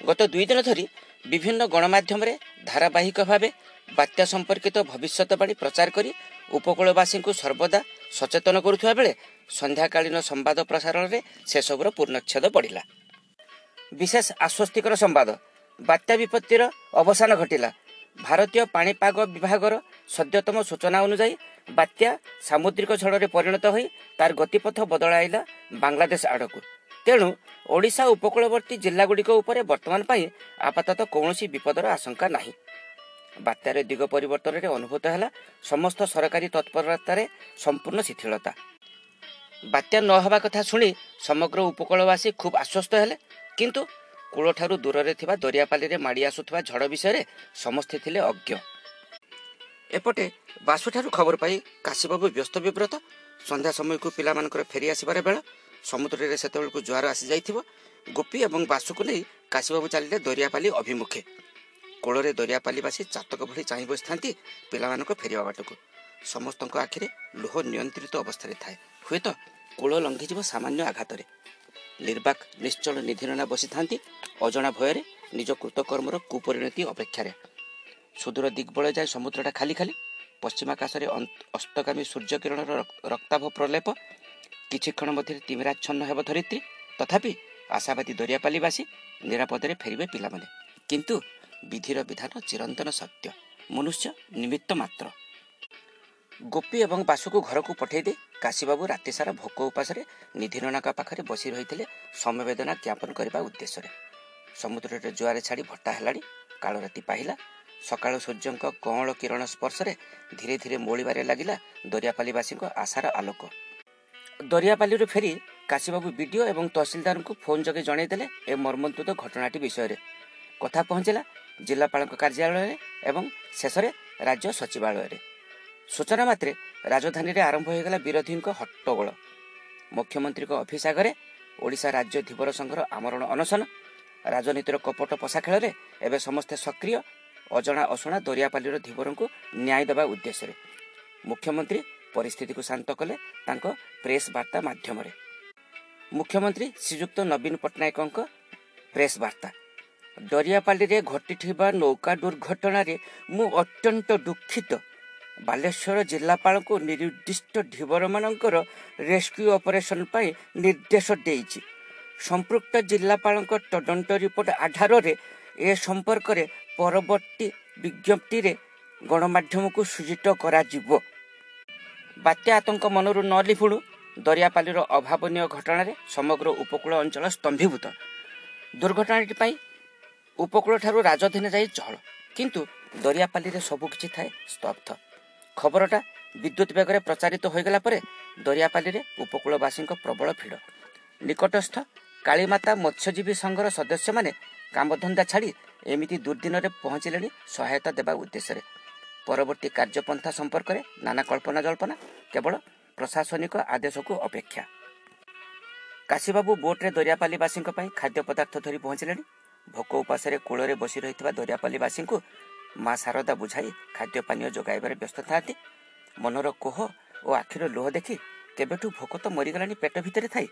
ଗତ ଦୁଇ ଦିନ ଧରି ବିଭିନ୍ନ ଗଣମାଧ୍ୟମରେ ଧାରାବାହିକ ଭାବେ ବାତ୍ୟା ସମ୍ପର୍କିତ ଭବିଷ୍ୟତବାଣୀ ପ୍ରଚାର କରି ଉପକୂଳବାସୀଙ୍କୁ ସର୍ବଦା ସଚେତନ କରୁଥିବା ବେଳେ ସନ୍ଧ୍ୟାକାଳୀନ ସମ୍ବାଦ ପ୍ରସାରଣରେ ସେସବୁର ପୂର୍ଣ୍ଣଚ୍ଛେଦ ପଡ଼ିଲା। ବିଶେଷ ଆଶ୍ୱସ୍ତିକର ସମ୍ବାଦ। ବାତ୍ୟା ବିପତ୍ତିର ଅବସାନ ଘଟିଲା। ଭାରତୀୟ ପାଣିପାଗ ବିଭାଗର ସଦ୍ୟତମ ସୂଚନା ଅନୁଯାୟୀ ବାତ୍ୟା ସାମୁଦ୍ରିକ ଝଡ଼ରେ ପରିଣତ ହୋଇ ତାର ଗତିପଥ ବଦଳାଇଲା ବାଂଲାଦେଶ ଆଡ଼କୁ। ତେଣୁ ଓଡ଼ିଶା ଉପକୂଳବର୍ତ୍ତୀ ଜିଲ୍ଲାଗୁଡ଼ିକ ଉପରେ ବର୍ତ୍ତମାନ ପାଇଁ ଆପାତତଃ କୌଣସି ବିପଦର ଆଶଙ୍କା ନାହିଁ। ବାତ୍ୟାର ଦିଗ ପରିବର୍ତ୍ତନରେ ଅନୁଭୂତ ହେଲା ସମସ୍ତ ସରକାରୀ ତତ୍ପରତାରେ ସମ୍ପୂର୍ଣ୍ଣ ଶିଥିଳତା। ବାତ୍ୟା ନ ହେବା କଥା ଶୁଣି ସମଗ୍ର ଉପକୂଳବାସୀ ଖୁବ୍ ଆଶ୍ୱସ୍ତ ହେଲେ କିନ୍ତୁ କୂଳଠାରୁ ଦୂରରେ ଥିବା ଦରିଆପାଲିରେ ମାଡ଼ି ଆସୁଥିବା ଝଡ଼ ବିଷୟରେ ସମସ୍ତେ ଥିଲେ ଅଜ୍ଞ। ଏପଟେ ବାସୁଠାରୁ ଖବର ପାଇ କାଶୀବାବୁ ବ୍ୟସ୍ତ ବିବ୍ରତ। ସନ୍ଧ୍ୟା ସମୟକୁ ପିଲାମାନଙ୍କର ଫେରି ଆସିବାର ବେଳ ସମୁଦ୍ରରେ ସେତେବେଳକୁ ଜୁଆର ଆସିଯାଇଥିବ ଗୋପୀ ଏବଂ ବାସୁକୁ ନେଇ କାଶୀବାବୁ ଚାଲିଲେ ଦରିଆପାଲି ଅଭିମୁଖେ। କୂଳରେ ଦରିଆପାଲିବାସୀ ଚାତକ ଭଳି ଚାହିଁ ବସିଥାନ୍ତି ପିଲାମାନଙ୍କ ଫେରିବା ବାଟକୁ। ସମସ୍ତଙ୍କ ଆଖିରେ ଲୁହ ନିୟନ୍ତ୍ରିତ ଅବସ୍ଥାରେ ଥାଏ। ହୁଏତ କୂଳ ଲଙ୍ଘିଯିବ ସାମାନ୍ୟ ଆଘାତରେ। ନିର୍ବାକ ନିଶ୍ଚଳ ନିଧିନନା ବସିଥାନ୍ତି ଅଜଣା ଭୟରେ ନିଜ କୃତକର୍ମର କୁପରିଣତି ଅପେକ୍ଷାରେ। ସୁଦୂର ଦିଗ୍ବଳ ଯାଏ ସମୁଦ୍ରଟା ଖାଲି ଖାଲି ପଶ୍ଚିମାକାଶରେ ଅସ୍ତଗାମୀ ସୂର୍ଯ୍ୟକିରଣର ରକ୍ତାଭ ପ୍ରଲେପ କିଛି କ୍ଷଣ ମଧ୍ୟରେ ତିମିରାଚ୍ଛନ୍ନ ହେବ ଧରିତ୍ରୀ ତଥାପି ଆଶାବାଦୀ ଦରିଆପାଲିବାସୀ ନିରାପଦରେ ଫେରିବେ ପିଲାମାନେ। କିନ୍ତୁ ବିଧିର ବିଧାନ ଚିରନ୍ତନ ସତ୍ୟ ମନୁଷ୍ୟ ନିମିତ୍ତ ମାତ୍ର। ଗୋପୀ ଏବଂ ବାସୁକୁ ଘରକୁ ପଠାଇ ଦେଇ କାଶୀବାବୁ ରାତିସାରା ଭୋକ ଉପାସରେ ନିଧିନନାକା ପାଖରେ ବସି ରହିଥିଲେ ସମବେଦନା ଜ୍ଞାପନ କରିବା ଉଦ୍ଦେଶ୍ୟରେ। ସମୁଦ୍ରରେ ଜୁଆରେ ଛାଡ଼ି ଭଟ୍ଟା ହେଲାଣି କାଳରାତି ପାହିଲା। ସକାଳ ସୂର୍ଯ୍ୟଙ୍କ କଅଁଳ କିରଣ ସ୍ପର୍ଶରେ ଧୀରେ ଧୀରେ ମୋଳିବାରେ ଲାଗିଲା ଦରିଆପାଲିବାସୀଙ୍କ ଆଶାର ଆଲୋକ। ଦରିଆପାଲିରୁ ଫେରି କାଶୀବାବୁ ବିଡିଓ ଏବଂ ତହସିଲଦାରଙ୍କୁ ଫୋନ୍ ଯୋଗେ ଜଣାଇଦେଲେ ଏ ମର୍ମନ୍ତୁଦ ଘଟଣାଟି ବିଷୟରେ। କଥା ପହଞ୍ଚିଲା ଜିଲ୍ଲାପାଳଙ୍କ କାର୍ଯ୍ୟାଳୟରେ ଏବଂ ଶେଷରେ ରାଜ୍ୟ ସଚିବାଳୟରେ। ସୂଚନା ମାତ୍ରେ ରାଜଧାନୀରେ ଆରମ୍ଭ ହୋଇଗଲା ବିରୋଧୀଙ୍କ ହଟ୍ଟଗୋଳ। ମୁଖ୍ୟମନ୍ତ୍ରୀଙ୍କ ଅଫିସ ଆଗରେ ଓଡ଼ିଶା ରାଜ୍ୟ ଧୀବର ସଂଘର ଆମରଣ ଅନଶନ ରାଜନୀତିର କପଟ ପଶା ଖେଳରେ ଏବେ ସମସ୍ତେ ସକ୍ରିୟ ଅଜଣା ଅଶୁଣା ଦରିଆପାଲିର ଧୀବରଙ୍କୁ ନ୍ୟାୟ ଦେବା ଉଦ୍ଦେଶ୍ୟରେ। ମୁଖ୍ୟମନ୍ତ୍ରୀ ପରିସ୍ଥିତିକୁ ଶାନ୍ତ କଲେ ତାଙ୍କ ପ୍ରେସ୍ ବାର୍ତ୍ତା ମାଧ୍ୟମରେ। ମୁଖ୍ୟମନ୍ତ୍ରୀ ଶ୍ରୀଯୁକ୍ତ ନବୀନ ପଟ୍ଟନାୟକଙ୍କ ପ୍ରେସ୍ ବାର୍ତ୍ତା। ଦରିଆପାଲିରେ ଘଟିଥିବା ନୌକା ଦୁର୍ଘଟଣାରେ ମୁଁ ଅତ୍ୟନ୍ତ ଦୁଃଖିତ। ବାଲେଶ୍ୱର ଜିଲ୍ଲାପାଳଙ୍କୁ ନିର୍ଦ୍ଦିଷ୍ଟ ଧୀବରମାନଙ୍କର ରେସ୍କ୍ୟୁ ଅପରେସନ୍ ପାଇଁ ନିର୍ଦ୍ଦେଶ ଦେଇଛି। ସମ୍ପୃକ୍ତ ଜିଲ୍ଲାପାଳଙ୍କ ତଦନ୍ତ ରିପୋର୍ଟ ଆଧାରରେ ଏ ସମ୍ପର୍କରେ ପରବର୍ତ୍ତୀ ବିଜ୍ଞପ୍ତିରେ ଗଣମାଧ୍ୟମକୁ ସୂଚିତ କରାଯିବ। ବାତ୍ୟା ଆତଙ୍କ ମନରୁ ନ ଲିଭୁଣୁ ଦରିଆପାଲିର ଅଭାବନୀୟ ଘଟଣାରେ ସମଗ୍ର ଉପକୂଳ ଅଞ୍ଚଳ ସ୍ତମ୍ଭୀଭୂତ। ଦୁର୍ଘଟଣାଟି ପାଇଁ ଉପକୂଳଠାରୁ ରାଜଧାନୀ ଯାଇ ଚହଳ। କିନ୍ତୁ ଦରିଆପାଲିରେ ସବୁ କିଛି ଥାଏ ସ୍ତବ୍ଧ। ଖବରଟା ବିଦ୍ୟୁତ୍ ବେଗରେ ପ୍ରଚାରିତ ହୋଇଗଲା ପରେ ଦରିଆପାଲିରେ ଉପକୂଳବାସୀଙ୍କ ପ୍ରବଳ ଭିଡ଼। ନିକଟସ୍ଥ କାଳୀମାତା ମତ୍ସ୍ୟଜୀବୀ ସଂଘର ସଦସ୍ୟମାନେ କାମଧନ୍ଦା ଛାଡ଼ି ଏମିତି ଦୁର୍ଦିନରେ ପହଞ୍ଚିଲେଣି ସହାୟତା ଦେବା ଉଦ୍ଦେଶ୍ୟରେ। ପରବର୍ତ୍ତୀ କାର୍ଯ୍ୟପନ୍ଥା ସମ୍ପର୍କରେ ନାନା କଳ୍ପନା ଜଳ୍ପନା କେବଳ ପ୍ରଶାସନିକ ଆଦେଶକୁ ଅପେକ୍ଷା। କାଶୀବାବୁ ବୋଟ୍ରେ ଦରିଆପାଲିବାସୀଙ୍କ ପାଇଁ ଖାଦ୍ୟ ପଦାର୍ଥ ଧରି ପହଞ୍ଚିଲେଣି। ଭୋକ ଉପାସରେ କୂଳରେ ବସି ରହିଥିବା ଦରିଆପାଲିବାସୀଙ୍କୁ ମା ଶାରଦା ବୁଝାଇ ଖାଦ୍ୟ ପାନୀୟ ଯୋଗାଇବାରେ ବ୍ୟସ୍ତ ଥାନ୍ତି ମନର କୋହ ଓ ଆଖିର ଲୁହ ଦେଖି କେବେଠୁ ଭୋକ ତ ମରିଗଲାଣି ପେଟ ଭିତରେ ଥାଇ।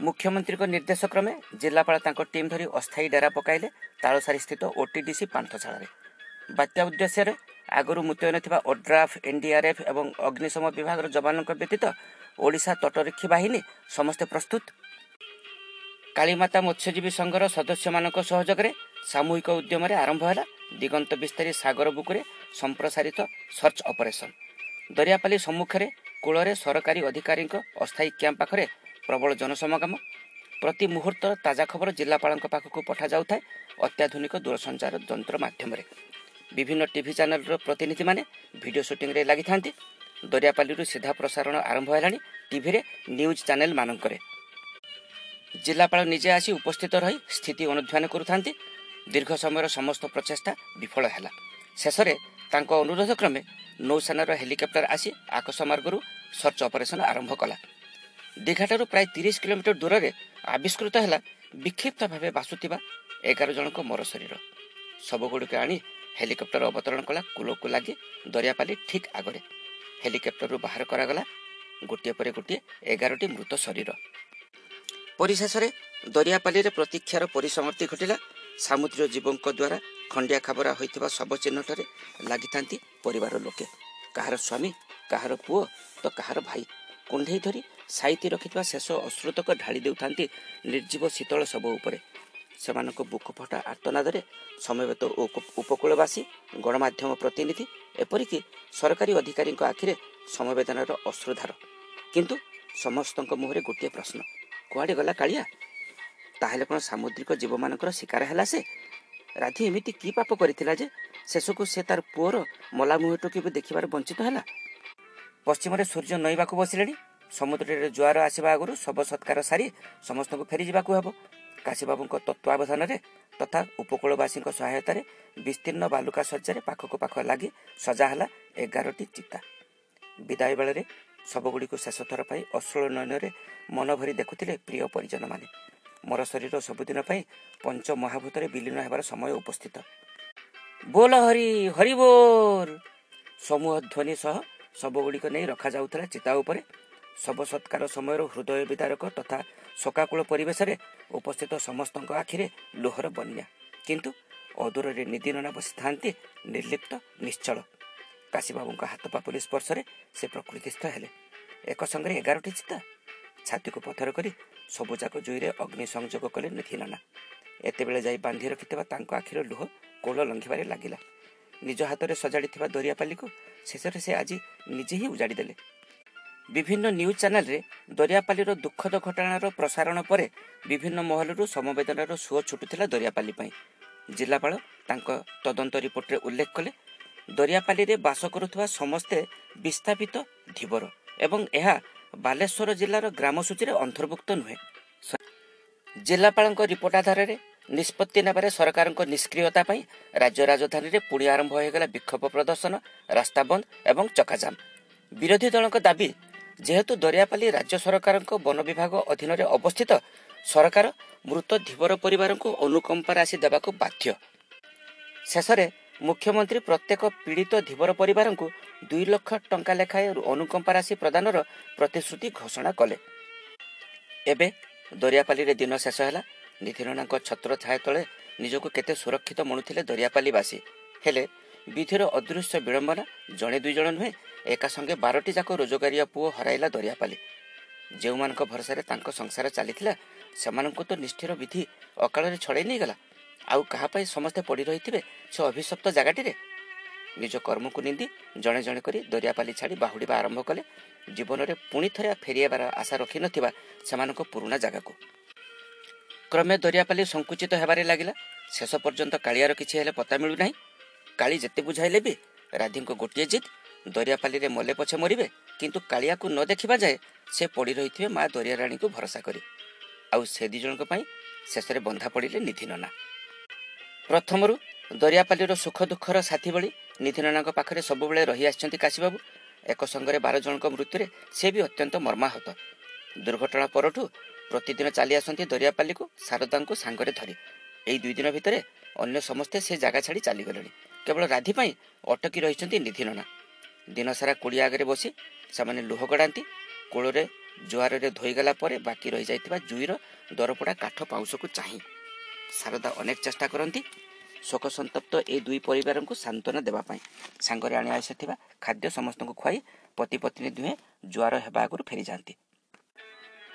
ମୁଖ୍ୟମନ୍ତ୍ରୀଙ୍କ ନିର୍ଦ୍ଦେଶ କ୍ରମେ ଜିଲ୍ଲାପାଳ ତାଙ୍କ ଟିମ୍ ଧରି ଅସ୍ଥାୟୀ ଡେରା ପକାଇଲେ ତାଳସାରୀ ସ୍ଥିତ ଓଟିଡିସି ପାନ୍ଥଶାଳାରେ। ବାତ୍ୟା ଉଦ୍ଦେଶ୍ୟରେ ଆଗରୁ ମୁତୟନ ଥିବା ଓଡ୍ରାଫ୍ ଏନ୍ଡିଆର୍ଏଫ୍ ଏବଂ ଅଗ୍ନିଶମ ବିଭାଗର ଯବାନଙ୍କ ବ୍ୟତୀତ ଓଡ଼ିଶା ତଟରକ୍ଷୀ ବାହିନୀ ସମସ୍ତେ ପ୍ରସ୍ତୁତ। କାଳୀମାତା ମତ୍ସ୍ୟଜୀବୀ ସଂଘର ସଦସ୍ୟମାନଙ୍କ ସହଯୋଗରେ ସାମୂହିକ ଉଦ୍ୟମରେ ଆରମ୍ଭ ହେଲା ଦିଗନ୍ତ ବିସ୍ତାରୀ ସାଗର ବୁକୁରେ ସମ୍ପ୍ରସାରିତ ସର୍ଚ୍ଚ ଅପରେସନ୍ ଦରିଆପାଲି ସମ୍ମୁଖରେ କୂଳରେ ସରକାରୀ ଅଧିକାରୀଙ୍କ ଅସ୍ଥାୟୀ କ୍ୟାମ୍ପ ପାଖରେ ପ୍ରବଳ ଜନସମାଗମ। ପ୍ରତି ମୁହୂର୍ତ୍ତ ତାଜା ଖବର ଜିଲ୍ଲାପାଳଙ୍କ ପାଖକୁ ପଠାଯାଉଥାଏ ଅତ୍ୟାଧୁନିକ ଦୂରସଞ୍ଚାର ଯନ୍ତ୍ର ମାଧ୍ୟମରେ। ବିଭିନ୍ନ ଟିଭି ଚ୍ୟାନେଲର ପ୍ରତିନିଧିମାନେ ଭିଡ଼ିଓ ସୁଟିଂରେ ଲାଗିଥାନ୍ତି। ଦରିଆପାଲିରୁ ସିଧା ପ୍ରସାରଣ ଆରମ୍ଭ ହେଲାଣି ଟିଭିରେ ନ୍ୟୁଜ୍ ଚ୍ୟାନେଲମାନଙ୍କରେ ଜିଲ୍ଲାପାଳ ନିଜେ ଆସି ଉପସ୍ଥିତ ରହି ସ୍ଥିତି ଅନୁଧ୍ୟାନ କରୁଥାନ୍ତି। ଦୀର୍ଘ ସମୟର ସମସ୍ତ ପ୍ରଚେଷ୍ଟା ବିଫଳ ହେଲା। ଶେଷରେ ତାଙ୍କ ଅନୁରୋଧ କ୍ରମେ ନୌସେନାର ହେଲିକପ୍ଟର ଆସି ଆକାଶମାର୍ଗରୁ ସର୍ଚ୍ଚ ଅପରେସନ ଆରମ୍ଭ କଲା। ଦୀଘାଠାରୁ ପ୍ରାୟ ତିରିଶ କିଲୋମିଟର ଦୂରରେ ଆବିଷ୍କୃତ ହେଲା ବିକ୍ଷିପ୍ତ ଭାବେ ଭାସୁଥିବା ଏଗାର ଜଣଙ୍କ ମର ଶରୀର। ଶବଗୁଡ଼ିକ ଆଣି ହେଲିକପ୍ଟର ଅବତରଣ କଲା କୂଳକୁ ଲାଗି ଦରିଆପାଲି ଠିକ୍ ଆଗରେ। ହେଲିକପ୍ଟରରୁ ବାହାର କରାଗଲା ଗୋଟିଏ ପରେ ଗୋଟିଏ ଏଗାରଟି ମୃତ ଶରୀର। ପରିଶେଷରେ ଦରିଆପାଲିରେ ପ୍ରତୀକ୍ଷାର ପରିସମାପ୍ତି ଘଟିଲା ସାମୁଦ୍ରିକ ଜୀବଙ୍କ ଦ୍ୱାରା ଖଣ୍ଡିଆ ଖାବରା ହୋଇଥିବା ଶବ ଚିହ୍ନଟରେ ଲାଗିଥାନ୍ତି ପରିବାର ଲୋକେ। କାହାର ସ୍ୱାମୀ କାହାର ପୁଅ ତ କାହାର ଭାଇ। କୁଣ୍ଢେଇ ଧରି ସାଇତି ରଖିଥିବା ଶେଷ ଅଶ୍ରୁତକ ଢାଳି ଦେଉଥାନ୍ତି ନିର୍ଜୀବ ଶୀତଳ ଶବ ଉପରେ। ସେମାନଙ୍କ ବୁକୁ ଫଟା ଆର୍ତ୍ତନାଦରେ ସମବେତ ଉପକୂଳବାସୀ ଗଣମାଧ୍ୟମ ପ୍ରତିନିଧି ଏପରିକି ସରକାରୀ ଅଧିକାରୀଙ୍କ ଆଖିରେ ସମବେଦନାର ଅଶ୍ରୁଧାର। କିନ୍ତୁ ସମସ୍ତଙ୍କ ମୁହଁରେ ଗୋଟିଏ ପ୍ରଶ୍ନ କୁଆଡ଼େ ଗଲା କାଳିଆ? ତାହେଲେ କ'ଣ ସାମୁଦ୍ରିକ ଜୀବମାନଙ୍କର ଶିକାର ହେଲା ସେ? ରାଧି ଏମିତି କି ପାପ କରିଥିଲା ଯେ ଶେଷକୁ ସେ ତାର ପୁଅର ମଲା ମୁହଁଟୁ କେବେ ଦେଖିବାର ବଞ୍ଚିତ ହେଲା? ପଶ୍ଚିମରେ ସୂର୍ଯ୍ୟ ନଈବାକୁ ବସିଲେଣି। ସମୁଦ୍ରରେ ଜୁଆର ଆସିବା ଆଗରୁ ଶବ ସତ୍କାର ସାରି ସମସ୍ତଙ୍କୁ ଫେରିଯିବାକୁ ହେବ। କାଶୀବାବୁଙ୍କ ତତ୍ତ୍ୱାବଧାନରେ ତଥା ଉପକୂଳବାସୀଙ୍କ ସହାୟତାରେ ବିସ୍ତୀର୍ଣ୍ଣ ବାଲୁକା ଶଯ୍ୟାରେ ପାଖକୁ ପାଖ ଲାଗି ସଜା ହେଲା ଏଗାରଟି ଚିତା। ବିଦାୟ ବେଳରେ ଶବଗୁଡ଼ିକୁ ଶେଷଥର ପାଇଁ ଅଶ୍ରୁଳ ନୟନରେ ମନ ଭରି ଦେଖୁଥିଲେ ପ୍ରିୟ ପରିଜନମାନେ। ମୋର ଶରୀର ସବୁଦିନ ପାଇଁ ପଞ୍ଚ ମହାଭୂତରେ ବିଲୀନ ହେବାର ସମୟ ଉପସ୍ଥିତ। ବୋଲ ହରି ହରି ବୋଲ! ସମୂହ ଧ୍ୱନି ସହ ଶବଗୁଡ଼ିକ ନେଇ ରଖାଯାଉଥିଲା ଚିତା ଉପରେ। ଶବ ସତ୍କାର ସମୟର ହୃଦୟ ବିଦାରକ ତଥା ଶୋକାକୁଳ ପରିବେଶରେ ଉପସ୍ଥିତ ସମସ୍ତଙ୍କ ଆଖିରେ ଲୁହର ବନ୍ୟା। କିନ୍ତୁ ଅଦୂରରେ ନିଦିନନା ବସିଥାନ୍ତି ନିର୍ଲିପ୍ତ ନିଶ୍ଚଳ। କାଶୀବାବୁଙ୍କ ହାତ ପାପୁଲି ସ୍ପର୍ଶରେ ସେ ପ୍ରକୃତିସ୍ଥ ହେଲେ। ଏକ ସଙ୍ଗରେ ଏଗାରଟି ଚିତା। ଛାତିକୁ ପଥର କରି ସବୁଯାକ ଜୁଇରେ ଅଗ୍ନି ସଂଯୋଗ କଲେ ନିଧିନନା ଏତେବେଳେ ଯାଇ ବାନ୍ଧି ରଖିଥିବା ତାଙ୍କ ଆଖିର ଲୁହ କୋଳ ଲଙ୍ଘିବାରେ ଲାଗିଲା। ନିଜ ହାତରେ ସଜାଡ଼ିଥିବା ଦରିଆପାଲିକୁ ଶେଷରେ ସେ ଆଜି ନିଜେ ହିଁ ଉଜାଡ଼ି ଦେଲେ। ବିଭିନ୍ନ ନ୍ୟୁଜ୍ ଚ୍ୟାନେଲରେ ଦରିଆପାଲିର ଦୁଃଖଦ ଘଟଣାର ପ୍ରସାରଣ ପରେ ବିଭିନ୍ନ ମହଲରୁ ସମବେଦନାର ସୁଅ ଛୁଟୁଥିଲା ଦରିଆପାଲି ପାଇଁ। ଜିଲ୍ଲାପାଳ ତାଙ୍କ ତଦନ୍ତ ରିପୋର୍ଟରେ ଉଲ୍ଲେଖ କଲେ ଦରିଆପାଲିରେ ବାସ କରୁଥିବା ସମସ୍ତେ ବିସ୍ଥାପିତ ଧୀବର ଏବଂ ଏହା ବାଲେଶ୍ୱର ଜିଲ୍ଲାର ଗ୍ରାମ ସୂଚୀରେ ଅନ୍ତର୍ଭୁକ୍ତ ନୁହେଁ। ଜିଲ୍ଲାପାଳଙ୍କ ରିପୋର୍ଟ ଆଧାରରେ ନିଷ୍ପତ୍ତି ନେବାରେ ସରକାରଙ୍କ ନିଷ୍କ୍ରିୟତା ପାଇଁ ରାଜ୍ୟ ରାଜଧାନୀରେ ପୁଣି ଆରମ୍ଭ ହୋଇଗଲା ବିକ୍ଷୋଭ ପ୍ରଦର୍ଶନ ରାସ୍ତା ବନ୍ଦ ଏବଂ ଚକାଜାମ। ବିରୋଧୀ ଦଳଙ୍କ ଦାବି ଯେହେତୁ ଦରିଆପାଲି ରାଜ୍ୟ ସରକାରଙ୍କ ବନ ବିଭାଗ ଅଧୀନରେ ଅବସ୍ଥିତ ସରକାର ମୃତ ଧୀବର ପରିବାରଙ୍କୁ ଅନୁକମ୍ପା ରାଶି ଦେବାକୁ ବାଧ୍ୟ। ଶେଷରେ ମୁଖ୍ୟମନ୍ତ୍ରୀ ପ୍ରତ୍ୟେକ ପୀଡ଼ିତ ଧୀବର ପରିବାରଙ୍କୁ ଦୁଇ ଲକ୍ଷ ଟଙ୍କା ଲେଖାଏଁ ଅନୁକମ୍ପା ରାଶି ପ୍ରଦାନର ପ୍ରତିଶ୍ରୁତି ଘୋଷଣା କଲେ। ଏବେ ଦରିଆପାଲିରେ ଦିନ ଶେଷ ହେଲା। ନିଧିରଣାଙ୍କ ଛତ୍ର ଛାୟା ତଳେ ନିଜକୁ କେତେ ସୁରକ୍ଷିତ ମଣୁଥିଲେ ଦରିଆପାଲିବାସୀ। ହେଲେ ବିଧିର ଅଦୃଶ୍ୟ ବିଳମ୍ବନା ଜଣେ ଦୁଇ ଜଣ ନୁହେଁ ଏକା ସଙ୍ଗେ ବାରଟି ଯାକ ରୋଜଗାରିଆ ପୁଅ ହରାଇଲା ଦରିଆପାଲି। ଯେଉଁମାନଙ୍କ ଭରସାରେ ତାଙ୍କ ସଂସାର ଚାଲିଥିଲା ସେମାନଙ୍କୁ ତ ନିଷ୍ଠିର ବିଧି ଅକାଳରେ ଛଡ଼େଇ ନେଇଗଲା। ଆଉ କାହା ପାଇଁ ସମସ୍ତେ ପଡ଼ି ରହିଥିବେ ସେ ଅଭିଶପ୍ତ ଜାଗାଟିରେ? ନିଜ କର୍ମକୁ ନିନ୍ଦି ଜଣେ ଜଣେ କରି ଦରିଆପାଲି ଛାଡ଼ି ବାହୁଡ଼ିବା ଆରମ୍ଭ କଲେ। ଜୀବନରେ ପୁଣି ଥରେ ଫେରିବାର ଆଶା ରଖିନଥିବା ସେମାନଙ୍କ ପୁରୁଣା ଜାଗାକୁ। କ୍ରମେ ଦରିଆପାଲି ସଂକୁଚିତ ହେବାରେ ଲାଗିଲା। ଶେଷ ପର୍ଯ୍ୟନ୍ତ କାଳିଆର କିଛି ହେଲେ ପତା ମିଳୁନାହିଁ କାଳି ଯେତେ ବୁଝାଇଲେ ବି ରାଧିଙ୍କ ଗୋଟିଏ ଜିଦ୍ ଦରିଆପାଲିରେ ମଲେ ପଛେ ମରିବେ କିନ୍ତୁ କାଳିଆକୁ ନ ଦେଖିବା ଯାଏ ସେ ପଡ଼ି ରହିଥିବେ ମା ଦରିଆରାଣୀକୁ ଭରସା କରି। ଆଉ ସେ ଦି ଜଣଙ୍କ ପାଇଁ ଶେଷରେ ବନ୍ଧା ପଡ଼ିଲେ ନିଧି ନନା ପ୍ରଥମରୁ ଦରିଆପାଲିର ସୁଖ ଦୁଃଖର ସାଥୀ ଭଳି ନିଧି ନନାଙ୍କ ପାଖରେ ସବୁବେଳେ ରହି ଆସିଛନ୍ତି କାଶୀବାବୁ। ଏକ ସଙ୍ଗରେ ବାର ଜଣଙ୍କ ମୃତ୍ୟୁରେ ସେ ବି ଅତ୍ୟନ୍ତ ମର୍ମାହତ। ଦୁର୍ଘଟଣା ପରଠୁ ପ୍ରତିଦିନ ଚାଲି ଆସନ୍ତି ଦରିଆପାଲିକୁ ଶାରଦାଙ୍କୁ ସାଙ୍ଗରେ ଧରି। ଏଇ ଦୁଇ ଦିନ ଭିତରେ ଅନ୍ୟ ସମସ୍ତେ ସେ ଜାଗା ଛାଡ଼ି ଚାଲିଗଲେଣି। କେବଳ ରାଧି ପାଇଁ ଅଟକି ରହିଛନ୍ତି ନିଧି ନନା ଦିନସାରା କୁଡ଼ିଆ ଆଗରେ ବସି ସେମାନେ ଲୁହ ଗଡ଼ାନ୍ତି। କୂଳରେ ଜୁଆରରେ ଧୋଇଗଲା ପରେ ବାକି ରହିଯାଇଥିବା ଜୁଇର ଦରପୋଡ଼ା କାଠ ପାଉଁଶକୁ ଚାହିଁ। ଶାରଦା ଅନେକ ଚେଷ୍ଟା କରନ୍ତି। ଶୋକ ସନ୍ତପ୍ତ ଏ ଦୁଇ ପରିବାରଙ୍କୁ ସାନ୍ତ୍ୱନା ଦେବା ପାଇଁ। ସାଙ୍ଗରେ ଆଣି ଆସିଥିବା ଖାଦ୍ୟ ସମସ୍ତଙ୍କୁ ଖୁଆଇ ପତି ପତ୍ନୀ ଦୁହେଁ ଜୁଆର ହେବା ଆଗରୁ ଫେରିଯାଆନ୍ତି।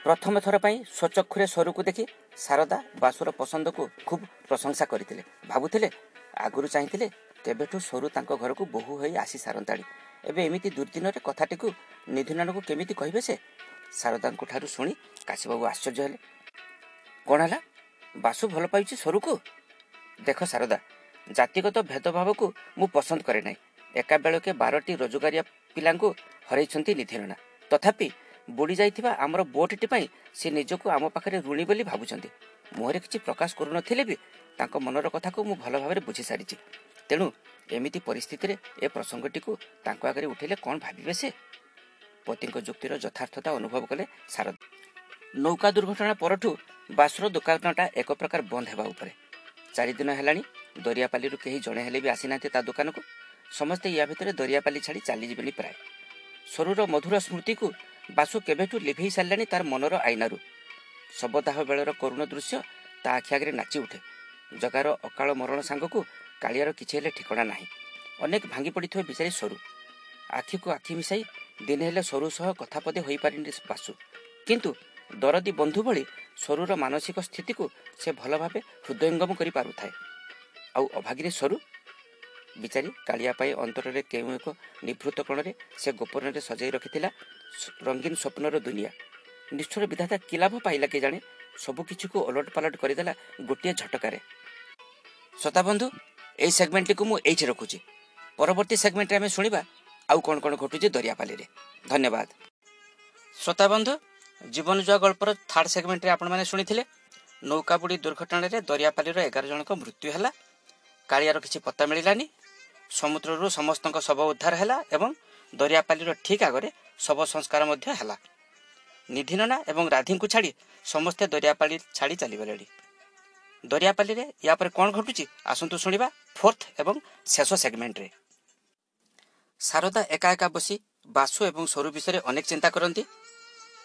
ପ୍ରଥମ ଥର ପାଇଁ ସ୍ୱଚକ୍ଷୁରେ ସ୍ୱରକୁ ଦେଖି ଶାରଦା ବାସୁର ପସନ୍ଦକୁ ଖୁବ୍ ପ୍ରଶଂସା କରିଥିଲେ। ଭାବୁଥିଲେ ଆଗରୁ ଚାହିଁଥିଲେ କେବେଠୁ ସରୁ ତାଙ୍କ ଘରକୁ ବୋହୂ ହୋଇ ଆସି ସାରନ୍ତାଣି। ଏବେ ଏମିତି ଦୁର୍ଦିନରେ କଥାଟିକୁ ନିଧିନାନକୁ କେମିତି କହିବେ ସେ ଶାରଦାଙ୍କ ଠାରୁ ଶୁଣି କାଶୀବାବୁ ଆଶ୍ଚର୍ଯ୍ୟ ହେଲେ। କ'ଣ ହେଲା? ବାସୁ ଭଲ ପାଉଛି ସରୁକୁ ଦେଖ ଶାରଦା ଜାତିଗତ ଭେଦଭାବକୁ ମୁଁ ପସନ୍ଦ କରେ ନାହିଁ। ଏକା ବେଳକେ ବାରଟି ରୋଜଗାରିଆ ପିଲାଙ୍କୁ ହରାଇଛନ୍ତି ନିଧିରଣା ତଥାପି ବୁଡ଼ି ଯାଇଥିବା ଆମର ବୋଟ୍ଟି ପାଇଁ ସେ ନିଜକୁ ଆମ ପାଖରେ ଋଣୀ ବୋଲି ଭାବୁଛନ୍ତି। ମୁହଁରେ କିଛି ପ୍ରକାଶ କରୁନଥିଲେ ବି ତାଙ୍କ ମନର କଥାକୁ ମୁଁ ଭଲ ଭାବରେ ବୁଝିସାରିଛି ତେଣୁ ଏମିତି ପରିସ୍ଥିତିରେ ଏ ପ୍ରସଙ୍ଗଟିକୁ ତାଙ୍କ ଆଗରେ ଉଠେଇଲେ କ'ଣ ଭାବିବେ ସେ? ପତିଙ୍କ ଯୁକ୍ତିର ଯଥାର୍ଥତା ଅନୁଭବ କଲେ ଶାରଦା ନୌକା ଦୁର୍ଘଟଣା ପରଠୁ ବାସୁର ଦୋକାନଟା ଏକ ପ୍ରକାର ବନ୍ଦ ହେବା ଉପରେ। ଚାରିଦିନ ହେଲାଣି ଦରିଆପାଲିରୁ କେହି ଜଣେ ହେଲେ ବି ଆସିନାହାନ୍ତି ତା ଦୋକାନକୁ। ସମସ୍ତେ ୟା ଭିତରେ ଦରିଆପାଲି ଛାଡ଼ି ଚାଲିଯିବେନି ପ୍ରାୟ। ସରୁର ମଧୁର ସ୍ମୃତିକୁ ବାସୁ କେବେଠୁ ଲିଭେଇ ସାରିଲାଣି ତାର ମନର ଆଇନାରୁ। ଶବଦାହ ବେଳର କରୁଣ ଦୃଶ୍ୟ ତା ଆଖି ଆଗରେ ନାଚି ଉଠେ। ଜଗାର ଅକାଳ ମରଣ ସାଙ୍ଗକୁ କାଳିଆର କିଛି ହେଲେ ଠିକଣା ନାହିଁ। ଅନେକ ଭାଙ୍ଗି ପଡ଼ିଥିବା ବିଚାରି ସରୁ। ଆଖିକୁ ଆଖି ମିଶାଇ ଦିନେ ହେଲେ ସରୁ ସହ କଥା ପଦେ ହୋଇପାରିନି ବାସୁ। କିନ୍ତୁ ଦରଦୀ ବନ୍ଧୁ ଭଳି ସରୁର ମାନସିକ ସ୍ଥିତିକୁ ସେ ଭଲ ଭାବେ ହୃଦୟଙ୍ଗମ କରିପାରୁଥାଏ। ଆଉ ଅଭାଗୀରେ ସରୁ? ବିଚାରି କାଳିଆ ପାଇଁ ଅନ୍ତରରେ କେଉଁ ଏକ ନିଭୃତ କୋଣରେ ସେ ଗୋପନରେ ସଜାଇ ରଖିଥିଲା ସ- ରଙ୍ଗୀନ ସ୍ୱପ୍ନର ଦୁନିଆ। ନିଷ୍ଠୁର ବିଧାତା କି ଲାଭ ପାଇଲା କେ ଜାଣେ ସବୁ କିଛିକୁ ଓଲଟ ପାଲଟ କରିଦେଲା ଗୋଟିଏ ଝଟକାରେ। ଶ୍ରୋତାବନ୍ଧୁ ଏହି ସେଗମେଣ୍ଟଟିକୁ ମୁଁ ଏଇଠି ରଖୁଛି। ପରବର୍ତ୍ତୀ ସେଗମେଣ୍ଟରେ ଆମେ ଶୁଣିବା ଆଉ କ'ଣ କ'ଣ ଘଟୁଛି ଦରିଆପାଲିରେ। ଧନ୍ୟବାଦ। ଶ୍ରୋତାବନ୍ଧୁ ଜୀବନ ଜୁଆ ଗଳ୍ପର ଥାର୍ଡ ସେଗମେଣ୍ଟରେ ଆପଣମାନେ ଶୁଣିଥିଲେ। ନୌକା ବୁଡ଼ି ଦୁର୍ଘଟଣାରେ ଦରିଆପାଲିର ଏଗାର ଜଣଙ୍କ ମୃତ୍ୟୁ ହେଲା। କାଳିଆର କିଛି ପତ୍ତା ମିଳିଲାନି। ସମୁଦ୍ରରୁ ସମସ୍ତଙ୍କ ଶବ ଉଦ୍ଧାର ହେଲା ଏବଂ ଦରିଆପାଲିର ଠିକ୍ ଆଗରେ ଶବ ସଂସ୍କାର ମଧ୍ୟ ହେଲା। ନିଧିନନା ଏବଂ ରାଧିଙ୍କୁ ଛାଡ଼ି ସମସ୍ତେ ଦରିଆପାଲି ଛାଡ଼ି ଚାଲିଗଲେଣି। ଦରିଆପାଲିରେ ୟା ପରେ କ'ଣ ଘଟୁଛି ଆସନ୍ତୁ ଶୁଣିବା ଫୋର୍ଥ ଏବଂ ଶେଷ ସେଗମେଣ୍ଟରେ ଶାରଦା ଏକା ଏକା ବସି ବାସୁ ଏବଂ ସରୁ ବିଷୟରେ ଅନେକ ଚିନ୍ତା କରନ୍ତି।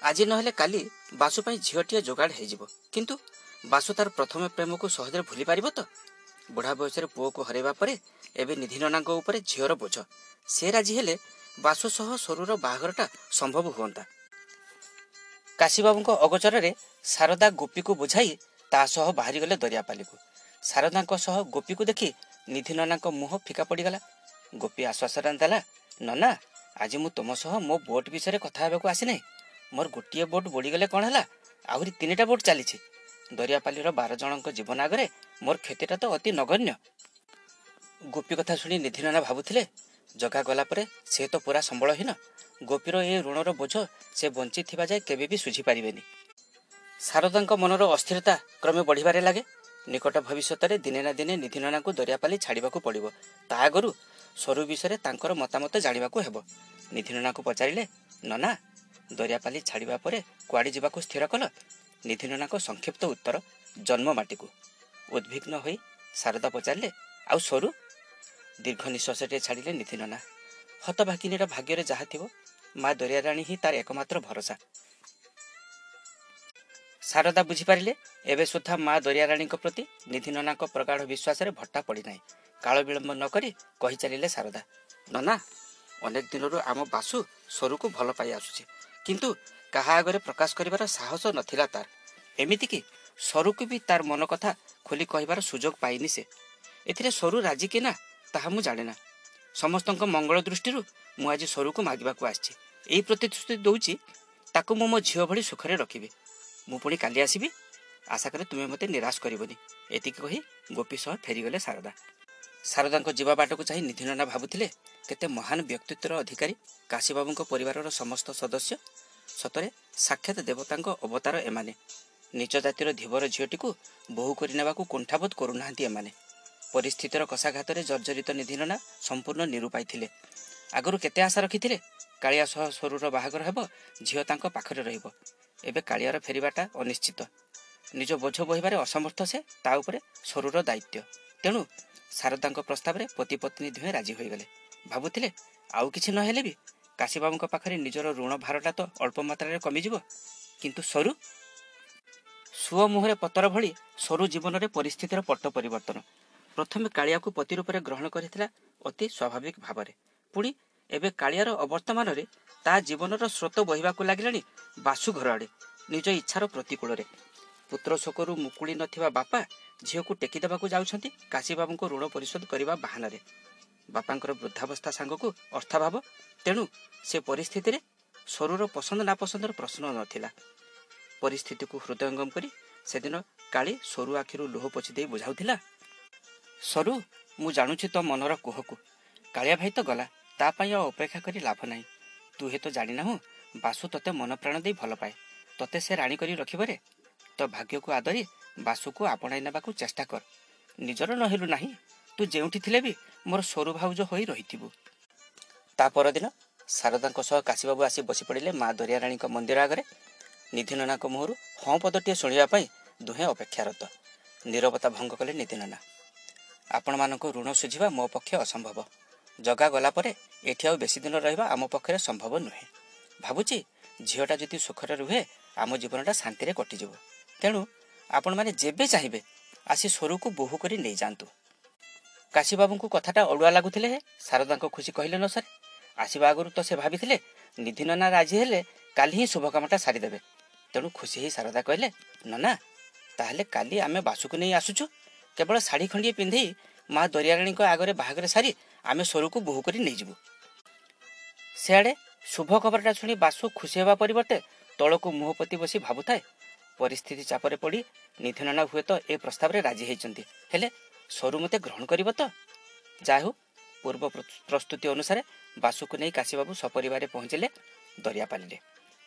ଆଜି ନହେଲେ କାଲି ବାସୁ ପାଇଁ ଝିଅଟିଏ ଯୋଗାଡ଼ ହେଇଯିବ। କିନ୍ତୁ ବାସୁ ତାର ପ୍ରଥମ ପ୍ରେମକୁ ସହଜରେ ଭୁଲି ପାରିବ ତ? ବୁଢ଼ା ବୟସରେ ପୁଅକୁ ହରାଇବା ପରେ ଏବେ ନିଧିନନାଙ୍କ ଉପରେ ଝିଅର ବୋଝ। ସେ ରାଜି ହେଲେ ବାସୁ ସହ ସରୁର ବାହାଘରଟା ସମ୍ଭବ ହୁଅନ୍ତା। କାଶୀବାବୁଙ୍କ ଅଗୋଚରରେ ଶାରଦା ଗୋପୀକୁ ବୁଝାଇ ତା ସହ ବାହାରିଗଲେ ଦରିଆପାଲିକୁ। ଶାରଦାଙ୍କ ସହ ଗୋପୀକୁ ଦେଖି ନିଧିନନାଙ୍କ ମୁହଁ ଫିକା ପଡ଼ିଗଲା। ଗୋପୀ ଆଶ୍ୱାସନା ଦେଲା ନନା ଆଜି ମୁଁ ତୁମ ସହ ମୋ ବୋଟ୍ ବିଷୟରେ କଥା ହେବାକୁ ଆସିନାହିଁ। ମୋର ଗୋଟିଏ ବୋଟ୍ ବୁଡ଼ିଗଲେ କ'ଣ ହେଲା? ଆହୁରି ତିନିଟା ବୋଟ୍ ଚାଲିଛି। ଦରିଆପାଲିର ବାର ଜଣଙ୍କ ଜୀବନ ଆଗରେ ମୋର କ୍ଷତିଟା ତ ଅତି ନଗଣ୍ୟ। ଗୋପୀ କଥା ଶୁଣି ନିଧିନନା ଭାବୁଥିଲେ ଜଗା ଗଲା ପରେ ସେ ତ ପୁରା ସମ୍ବଳହୀନ। ଗୋପୀର ଏ ଋଣର ବୋଝ ସେ ବଞ୍ଚିଥିବା ଯାଏ କେବେ ବି ଶୁଝି ପାରିବେନି। ଶାରଦାଙ୍କ ମନର ଅସ୍ଥିରତା କ୍ରମେ ବଢ଼ିବାରେ ଲାଗେ। ନିକଟ ଭବିଷ୍ୟତରେ ଦିନେ ନା ଦିନେ ନିଧିନନାଙ୍କୁ ଦରିଆପାଲି ଛାଡ଼ିବାକୁ ପଡ଼ିବ। ତା ଆଗରୁ ସରୁ ବିଷୟରେ ତାଙ୍କର ମତାମତ ଜାଣିବାକୁ ହେବ। ନିଧିନନାଙ୍କୁ ପଚାରିଲେ ନନା ଦରିଆପାଲି ଛାଡ଼ିବା ପରେ କୁଆଡ଼େ ଯିବାକୁ ସ୍ଥିର କଲ? ନିଧିନନାଙ୍କ ସଂକ୍ଷିପ୍ତ ଉତ୍ତର ଜନ୍ମ ମାଟିକୁ। ଉଦ୍ବିଗ୍ନ ହୋଇ ଶାରଦା ପଚାରିଲେ ଆଉ ସରୁ? ଦୀର୍ଘ ନିଶ୍ୱାସଟିଏ ଛାଡ଼ିଲେ ନିଧିନନା। ହତଭାଗିନୀର ଭାଗ୍ୟରେ ଯାହା ଥିବ ମା ଦରିଆରାଣୀ ହିଁ ତାର ଏକମାତ୍ର ଭରସା। ଶାରଦା ବୁଝିପାରିଲେ ଏବେ ସୁଦ୍ଧା ମା ଦରିଆରାଣୀଙ୍କ ପ୍ରତି ନିଧିନନାଙ୍କ ପ୍ରଗାଢ଼ ବିଶ୍ୱାସରେ ଭଟ୍ଟା ପଡ଼ିନାହିଁ। କାଳ ବିଳମ୍ବ ନ କରି କହି ଚାଲିଲେ ଶାରଦା ନନା ଅନେକ ଦିନରୁ ଆମ ବାସୁ ସରୁକୁ ଭଲ ପାଇ ଆସୁଛି। କିନ୍ତୁ କାହା ଆଗରେ ପ୍ରକାଶ କରିବାର ସାହସ ନଥିଲା ତାର ଏମିତିକି ସରୁକୁ ବି ତାର ମନ କଥା ଖୋଲି କହିବାର ସୁଯୋଗ ପାଇନି ସେ ଏଥିରେ ସରୁ ରାଜି କି ନା ତାହା ମୁଁ ଜାଣେନା ସମସ୍ତଙ୍କ ମଙ୍ଗଳ ଦୃଷ୍ଟିରୁ ମୁଁ ଆଜି ସରୁକୁ ମାଗିବାକୁ ଆସିଛି ଏହି ପ୍ରତିଶ୍ରୁତି ଦେଉଛି ତାକୁ ମୁଁ ମୋ ଝିଅ ଭଳି ସୁଖରେ ରଖିବି ମୁଁ ପୁଣି କାଲି ଆସିବି ଆଶା କରେ ତୁମେ ମୋତେ ନିରାଶ କରିବନି ଏତିକି କହି ଗୋପୀ ସହ ଫେରିଗଲେ ଶାରଦା ଶାରଦାଙ୍କ ଯିବା ବାଟକୁ ଚାହିଁ ନିଧି ନନା ଭାବୁଥିଲେ କେତେ ମହାନ ବ୍ୟକ୍ତିତ୍ୱର ଅଧିକାରୀ କାଶୀବାବୁଙ୍କ ପରିବାରର ସମସ୍ତ ସଦସ୍ୟ ସତରେ ସାକ୍ଷାତ ଦେବତାଙ୍କ ଅବତାର ଏମାନେ। ନିଜ ଜାତିର ଧୀବର ଝିଅଟିକୁ ବୋହୁ କରି ନେବାକୁ କୁଣ୍ଠାବୋଧ କରୁନାହାନ୍ତି ଏମାନେ। ପରିସ୍ଥିତିର କଷାଘାତରେ ଜର୍ଜରିତ ନିଧିନନା ସମ୍ପୂର୍ଣ୍ଣ ନିରୁପାଇ ଥିଲେ ଆଗରୁ କେତେ ଆଶା ରଖିଥିଲେ? କାଳିଆ ସହ ସରୁର ବାହାଘର ହେବ ଝିଅ ତାଙ୍କ ପାଖରେ ରହିବ। ଏବେ କାଳିଆର ଫେରିବାଟା ଅନିଶ୍ଚିତ। ନିଜ ବୋଝ ବୋହିବାରେ ଅସମର୍ଥ ସେ ତା ଉପରେ ସରୁର ଦାୟିତ୍ୱ। ତେଣୁ ଶାରଦାଙ୍କ ପ୍ରସ୍ତାବରେ ପତି ପତ୍ନୀ ଦୁହେଁ ରାଜି ହୋଇଗଲେ। ଭାବୁଥିଲେ ଆଉ କିଛି ନହେଲେ ବି କାଶୀବାବୁଙ୍କ ପାଖରେ ନିଜର ଋଣ ଭାରଟା ତ ଅଳ୍ପ ମାତ୍ରାରେ କମିଯିବ କିନ୍ତୁ ସରୁ? ସୁଅ ମୁହଁରେ ପତର ଭଳି ସରୁ ଜୀବନରେ ପରିସ୍ଥିତିର ପଟ୍ଟ ପରିବର୍ତ୍ତନ। ପ୍ରଥମେ କାଳିଆକୁ ପତି ରୂପରେ ଗ୍ରହଣ କରିଥିଲା ଅତି ସ୍ୱାଭାବିକ ଭାବରେ। ପୁଣି ଏବେ କାଳିଆର ଅବର୍ତ୍ତମାନରେ ତା ଜୀବନର ସ୍ରୋତ ବହିବାକୁ ଲାଗିଲାଣି ବାସୁ ଘର ଆଡ଼େ ନିଜ ଇଚ୍ଛାର ପ୍ରତିକୂଳରେ। ପୁତ୍ର ଶୋକରୁ ମୁକୁଳି ନଥିବା ବାପା ଝିଅକୁ ଟେକି ଦେବାକୁ ଯାଉଛନ୍ତି କାଶୀବାବୁଙ୍କ ଋଣ ପରିଶୋଧ କରିବା ବାହାନାରେ। ବାପାଙ୍କର ବୃଦ୍ଧାବସ୍ଥା ସାଙ୍ଗକୁ ଅର୍ଥାଭାବ ତେଣୁ ସେ ପରିସ୍ଥିତିରେ ସରୁର ପସନ୍ଦ ନାପସନ୍ଦର ପ୍ରଶ୍ନ ନଥିଲା। ପରିସ୍ଥିତିକୁ ହୃଦୟଙ୍ଗମ କରି ସେଦିନ କାଳି ସରୁ ଆଖିରୁ ଲୁହ ପୋଛି ଦେଇ ବୁଝାଉଥିଲା ସରୁ ମୁଁ ଜାଣୁଛି ତୋ ମନର କୁହକୁ। କାଳିଆ ଭାଇ ତ ଗଲା ତା ପାଇଁ ଆଉ ଅପେକ୍ଷା କରି ଲାଭ ନାହିଁ। ତୁ ହୁଏତ ଜାଣିନାହୁଁ ବାସୁ ତତେ ମନ ପ୍ରାଣ ଦେଇ ଭଲ ପାଏ। ତତେ ସେ ରାଣୀ କରି ରଖିବରେ ତୋ ଭାଗ୍ୟକୁ ଆଦରି ବାସୁକୁ ଆପଣାଇ ନେବାକୁ ଚେଷ୍ଟା କର। ନିଜର ନହେଲୁ ନାହିଁ। ତୁ ଯେଉଁଠି ଥିଲେ ବି ମୋର ସରୁ ଭାଉଜ ହୋଇ ରହିଥିବୁ। ତା ପରଦିନ ଶାରଦାଙ୍କ ସହ କାଶୀବାବୁ ଆସି ବସି ପଡ଼ିଲେ ମା ଦରିଆରାଣୀଙ୍କ ମନ୍ଦିର ଆଗରେ। ନିଧି ନନାଙ୍କ ମୁହଁରୁ ହଁ ପଦଟିଏ ଶୁଣିବା ପାଇଁ ଦୁହେଁ ଅପେକ୍ଷାରତ। ନିରବତା ଭଙ୍ଗ କଲେ ନିଧି ନନା ଆପଣମାନଙ୍କ ଋଣ ଶୁଝିବା ମୋ ପକ୍ଷେ ଅସମ୍ଭବ। ଜଗା ଗଲା ପରେ ଏଠି ଆଉ ବେଶୀ ଦିନ ରହିବା ଆମ ପକ୍ଷରେ ସମ୍ଭବ ନୁହେଁ। ଭାବୁଛି ଝିଅଟା ଯଦି ସୁଖରେ ରୁହେ ଆମ ଜୀବନଟା ଶାନ୍ତିରେ କଟିଯିବ। ତେଣୁ ଆପଣମାନେ ଯେବେ ଚାହିଁବେ ଆସି ସ୍ୱରକୁ ବୋହୁ କରି ନେଇଯାଆନ୍ତୁ। କାଶୀବାବୁଙ୍କୁ କଥାଟା ଅଡ଼ୁଆ ଲାଗୁଥିଲେ ଶାରଦାଙ୍କ ଖୁସି କହିଲେ ନ ସରେ। ଆସିବା ଆଗରୁ ତ ସେ ଭାବିଥିଲେ ନିଧି ନନା ରାଜି ହେଲେ କାଲି ହିଁ ଶୁଭ କାମଟା ସାରିଦେବେ। ତେଣୁ ଖୁସି ହେଇ ଶାରଦା କହିଲେ ନନା ତାହେଲେ କାଲି ଆମେ ବାସୁକୁ ନେଇ ଆସୁଛୁ। କେବଳ ଶାଢ଼ୀ ଖଣ୍ଡିଏ ପିନ୍ଧି ମା ଦରିଆରାଣୀଙ୍କ ଆଗରେ ବାହାଘର ସାରି ଆମେ ସ୍ୱରକୁ ବୋହୁ କରି ନେଇଯିବୁ। ସେଆଡ଼େ ଶୁଭ ଖବରଟା ଶୁଣି ବାସୁ ଖୁସି ହେବା ପରିବର୍ତ୍ତେ ତଳକୁ ମୁହଁ ପୋତି ବସି ଭାବୁଥାଏ ପରିସ୍ଥିତି ଚାପରେ ପଡ଼ି ନିଧି ନନା ହୁଏତ ଏ ପ୍ରସ୍ତାବରେ ରାଜି ହେଇଛନ୍ତି। ହେଲେ ସରୁ ମୋତେ ଗ୍ରହଣ କରିବ ତ? ଯାହା ହେଉ ପୂର୍ବ ପ୍ରସ୍ତୁତି ଅନୁସାରେ ବାସୁକୁ ନେଇ କାଶୀବାବୁ ସପରିବାରେ ପହଞ୍ଚିଲେ ଦରିଆପାଲିରେ।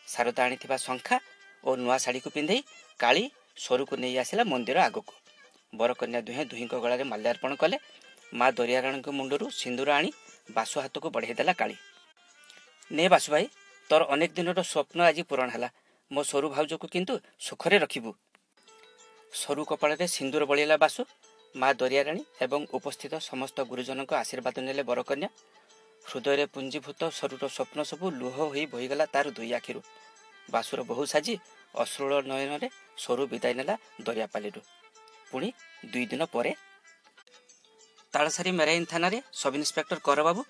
ଶାରଦା ଆଣିଥିବା ଶଙ୍ଖା ଓ ନୂଆ ଶାଢ଼ୀକୁ ପିନ୍ଧେଇ କାଳି ସରୁକୁ ନେଇ ଆସିଲା ମନ୍ଦିର ଆଗକୁ। ବରକନ୍ୟା ଦୁହେଁ ଦୁହିଁଙ୍କ ଗଳାରେ ମାଲ୍ୟାର୍ପଣ କଲେ। ମା ଦରିଆରାଣୀଙ୍କ ମୁଣ୍ଡରୁ ସିନ୍ଦୁର ଆଣି ବାସୁ ହାତକୁ ବଢ଼େଇ ଦେଲା କାଳି। ନେ ବାସୁ ଭାଇ ତୋର ଅନେକ ଦିନର ସ୍ୱପ୍ନ ଆଜି ପୂରଣ ହେଲା। ମୋ ସରୁ ଭାଉଜକୁ କିନ୍ତୁ ସୁଖରେ ରଖିବୁ। ସରୁ କପାଳରେ ସିନ୍ଦୁର ବଳିଲା ବାସୁ। ମା ଦରିଆରାଣୀ ଏବଂ ଉପସ୍ଥିତ ସମସ୍ତ ଗୁରୁଜନଙ୍କ ଆଶୀର୍ବାଦ ନେଲେ ବରକନ୍ୟା। ହୃଦୟରେ ପୁଞ୍ଜୀଭୂତ ସରୁର ସ୍ୱପ୍ନ ସବୁ ଲୁହ ହୋଇ ବହିଗଲା ତାର ଦୁଇ ଆଖିରୁ। ବାସୁର ବହୁ ସାଜି ଅଶ୍ରୁଳ ନୟନରେ ସରୁ ବିଦାୟ ନେଲା ଦରିଆପାଲିରୁ। ପୁଣି ଦୁଇ ଦିନ ପରେ ତାଳସାରୀ ମେରାଇନ୍ ଥାନାରେ ସବ୍ ଇନ୍ସପେକ୍ଟର କରବାବୁ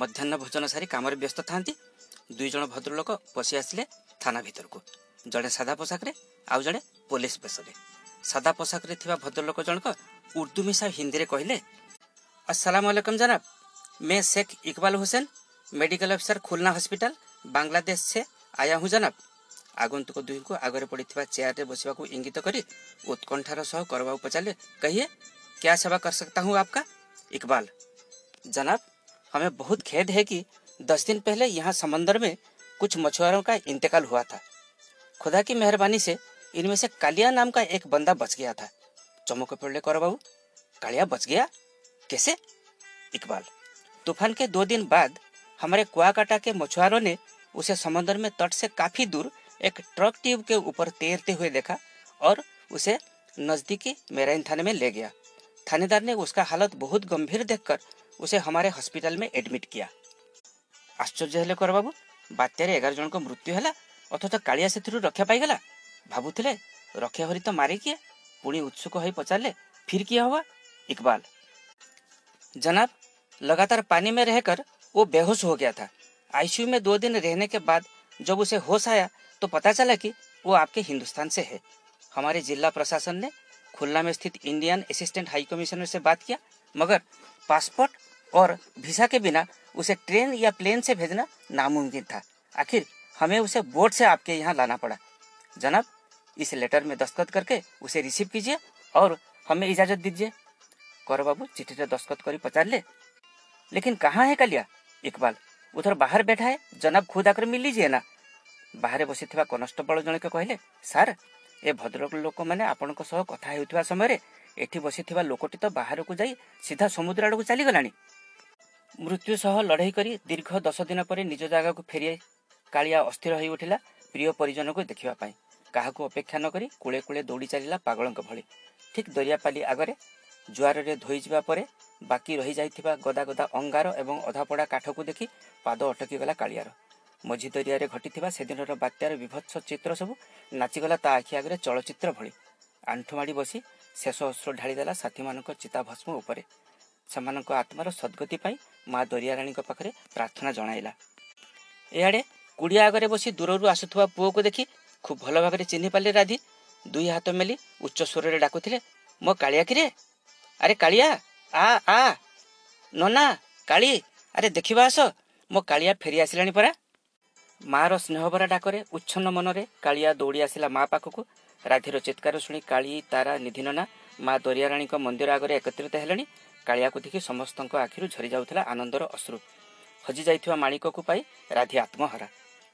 ମଧ୍ୟାହ୍ନ ଭୋଜନ ସାରି କାମରେ ବ୍ୟସ୍ତ ଥାନ୍ତି ଦୁଇ ଜଣ ଭଦ୍ରଲୋକ ପଶି ଆସିଲେ ଥାନା ଭିତରକୁ। ଜଣେ ସାଦା ପୋଷାକରେ ଆଉ ଜଣେ ପୋଲିସ ବେଶରେ। ସାଦା ପୋଷାକରେ ଥିବା ଭଦ୍ରଲୋକ ଜଣକ उर्दू में साहब हिंदी में कहले असलम जनाब। मैं Sheikh Iqbal Hussain, medical officer, Khulna hospital, Bangladesh से आया हूँ जनाब। आगंतुक दुई को आगे पड़ी चेयर में बसवाक इंगित कर उत्कंठार सह करवा पचारे कहिए, क्या सेवा कर सकता हूँ आपका? इकबाल। जनाब, हमें बहुत खेद है कि दस दिन पहले यहाँ समंदर में कुछ मछुआरों का इंतकाल हुआ था। खुदा की मेहरबानी से इनमें से कालिया नाम का एक बंदा बच गया था। चमक पड़े कर बाबू। कालिया बच गया। कैसे? इकबाल, तूफ़ान के दो दिन बाद हमारे कुआकाटा के मछुआरों ने उसे समंदर में तट से काफ़ी दूर एक ट्रक ट्यूब के ऊपर तैरते हुए देखा और उसे नजदीकी मेराइन थाने में ले गया। थानेदार ने उसका हालत बहुत गंभीर देखकर उसे हमारे हॉस्पिटल में एडमिट किया। आश्चर्य हेले कर बाबू। बात्यारे एगार जन मृत्यु है अथच तो कालिया से रक्षा पाई भावुले रक्षा हरी तो मारे किए ବୁଢ଼ୀ उत्सुक हो पचारे फिर କିଏ ହବା इकबाल। जनाब, लगातार पानी में रहकर वो बेहोश हो गया था। आईसीयू में दो दिन रहने के बाद जब उसे होश आया तो पता चला कि वो आपके हिंदुस्तान से है। हमारे जिला प्रशासन ने खुलना में स्थित इंडियन असिस्टेंट हाई कमिश्नर से बात किया, मगर पासपोर्ट और वीज़ा के बिना उसे ट्रेन या प्लेन से भेजना नामुमकिन था। आखिर हमें उसे बोट से आपके यहाँ लाना पड़ा। जनाब इस लेटर में दस्तखत करके उसे रिसीव कीजिए और हमें इजाज़त दीजिए। कौर बाबू, चिट्ठी से दस्तखत कर पचार ले। लेकिन कहाँ है कलिया? इकबाल, उधर बाहर बैठा है, जनाब खुद आकर मिल लीजिए ना। बाहर बस कनस्टेबल जन के कहले, सार, ए भद्रक लोक मैंने आपण कथा समय एटी लोकटी तो बाहर को जा सीधा समुद्र आड़ को चली मृत्यु सह लड़े कर दीर्घ दस दिन पर निज जगह को फेरी कालिया अस्थिर हो उठिला प्रिय परिजन को देखापी କାହାକୁ ଅପେକ୍ଷା ନ କରି କୂଳେ କୂଳେ ଦୌଡ଼ି ଚାଲିଲା ପାଗଳଙ୍କ ଭଳି। ଠିକ୍ ଦରିଆପାଲି ଆଗରେ ଜୁଆରରେ ଧୋଇଯିବା ପରେ ବାକି ରହିଯାଇଥିବା ଗଦା ଗଦା ଅଙ୍ଗାର ଏବଂ ଅଧାପଡ଼ା କାଠକୁ ଦେଖି ପାଦ ଅଟକିଗଲା କାଳିଆର। ମଝି ଦରିଆରେ ଘଟିଥିବା ସେଦିନର ବାତ୍ୟାର ବିଭତ୍ସ ଚିତ୍ର ସବୁ ନାଚିଗଲା ତା ଆଖି ଆଗରେ ଚଳଚ୍ଚିତ୍ର ଭଳି। ଆଣ୍ଠୁମାଡ଼ି ବସି ଶେଷ ଅଶ୍ରୁ ଢାଳିଦେଲା ସାଥୀମାନଙ୍କ ଚିତାଭସ୍ମ ଉପରେ। ସେମାନଙ୍କ ଆତ୍ମାର ସଦ୍ଗତି ପାଇଁ ମା ଦରିଆରାଣୀଙ୍କ ପାଖରେ ପ୍ରାର୍ଥନା ଜଣାଇଲା। ଏଆଡ଼େ କୁଡ଼ିଆ ଆଗରେ ବସି ଦୂରରୁ ଆସୁଥିବା ପୁଅକୁ ଦେଖି ଖୁବ୍ ଭଲ ଭାବରେ ଚିହ୍ନି ପାରିଲେ ରାଧି। ଦୁଇ ହାତ ମେଲି ଉଚ୍ଚ ସ୍ୱରରେ ଡାକୁଥିଲେ ମୋ କାଳିଆ କିରେ? ଆରେ କାଳିଆ ଆ ଆ ନନା କାଳି ଆରେ ଦେଖିବା ଆସ ମୋ କାଳିଆ ଫେରି ଆସିଲାଣି ପରା। ମାର ସ୍ନେହଭରା ଡାକରେ ଉଚ୍ଛନ୍ନ ମନରେ କାଳିଆ ଦୌଡ଼ି ଆସିଲା ମା ପାଖକୁ। ରାଧିର ଚିତ୍କାର ଶୁଣି କାଳି ତାରା ନିଧିନନା ମା ଦରିଆରାଣୀଙ୍କ ମନ୍ଦିର ଆଗରେ ଏକତ୍ରିତ ହେଲେଣି। କାଳିଆକୁ ଦେଖି ସମସ୍ତଙ୍କ ଆଖିରୁ ଝରି ଯାଉଥିଲା ଆନନ୍ଦର ଅଶ୍ରୁ। ହଜି ଯାଇଥିବା ମାଣିକକୁ ପାଇ ରାଧି ଆତ୍ମହରା।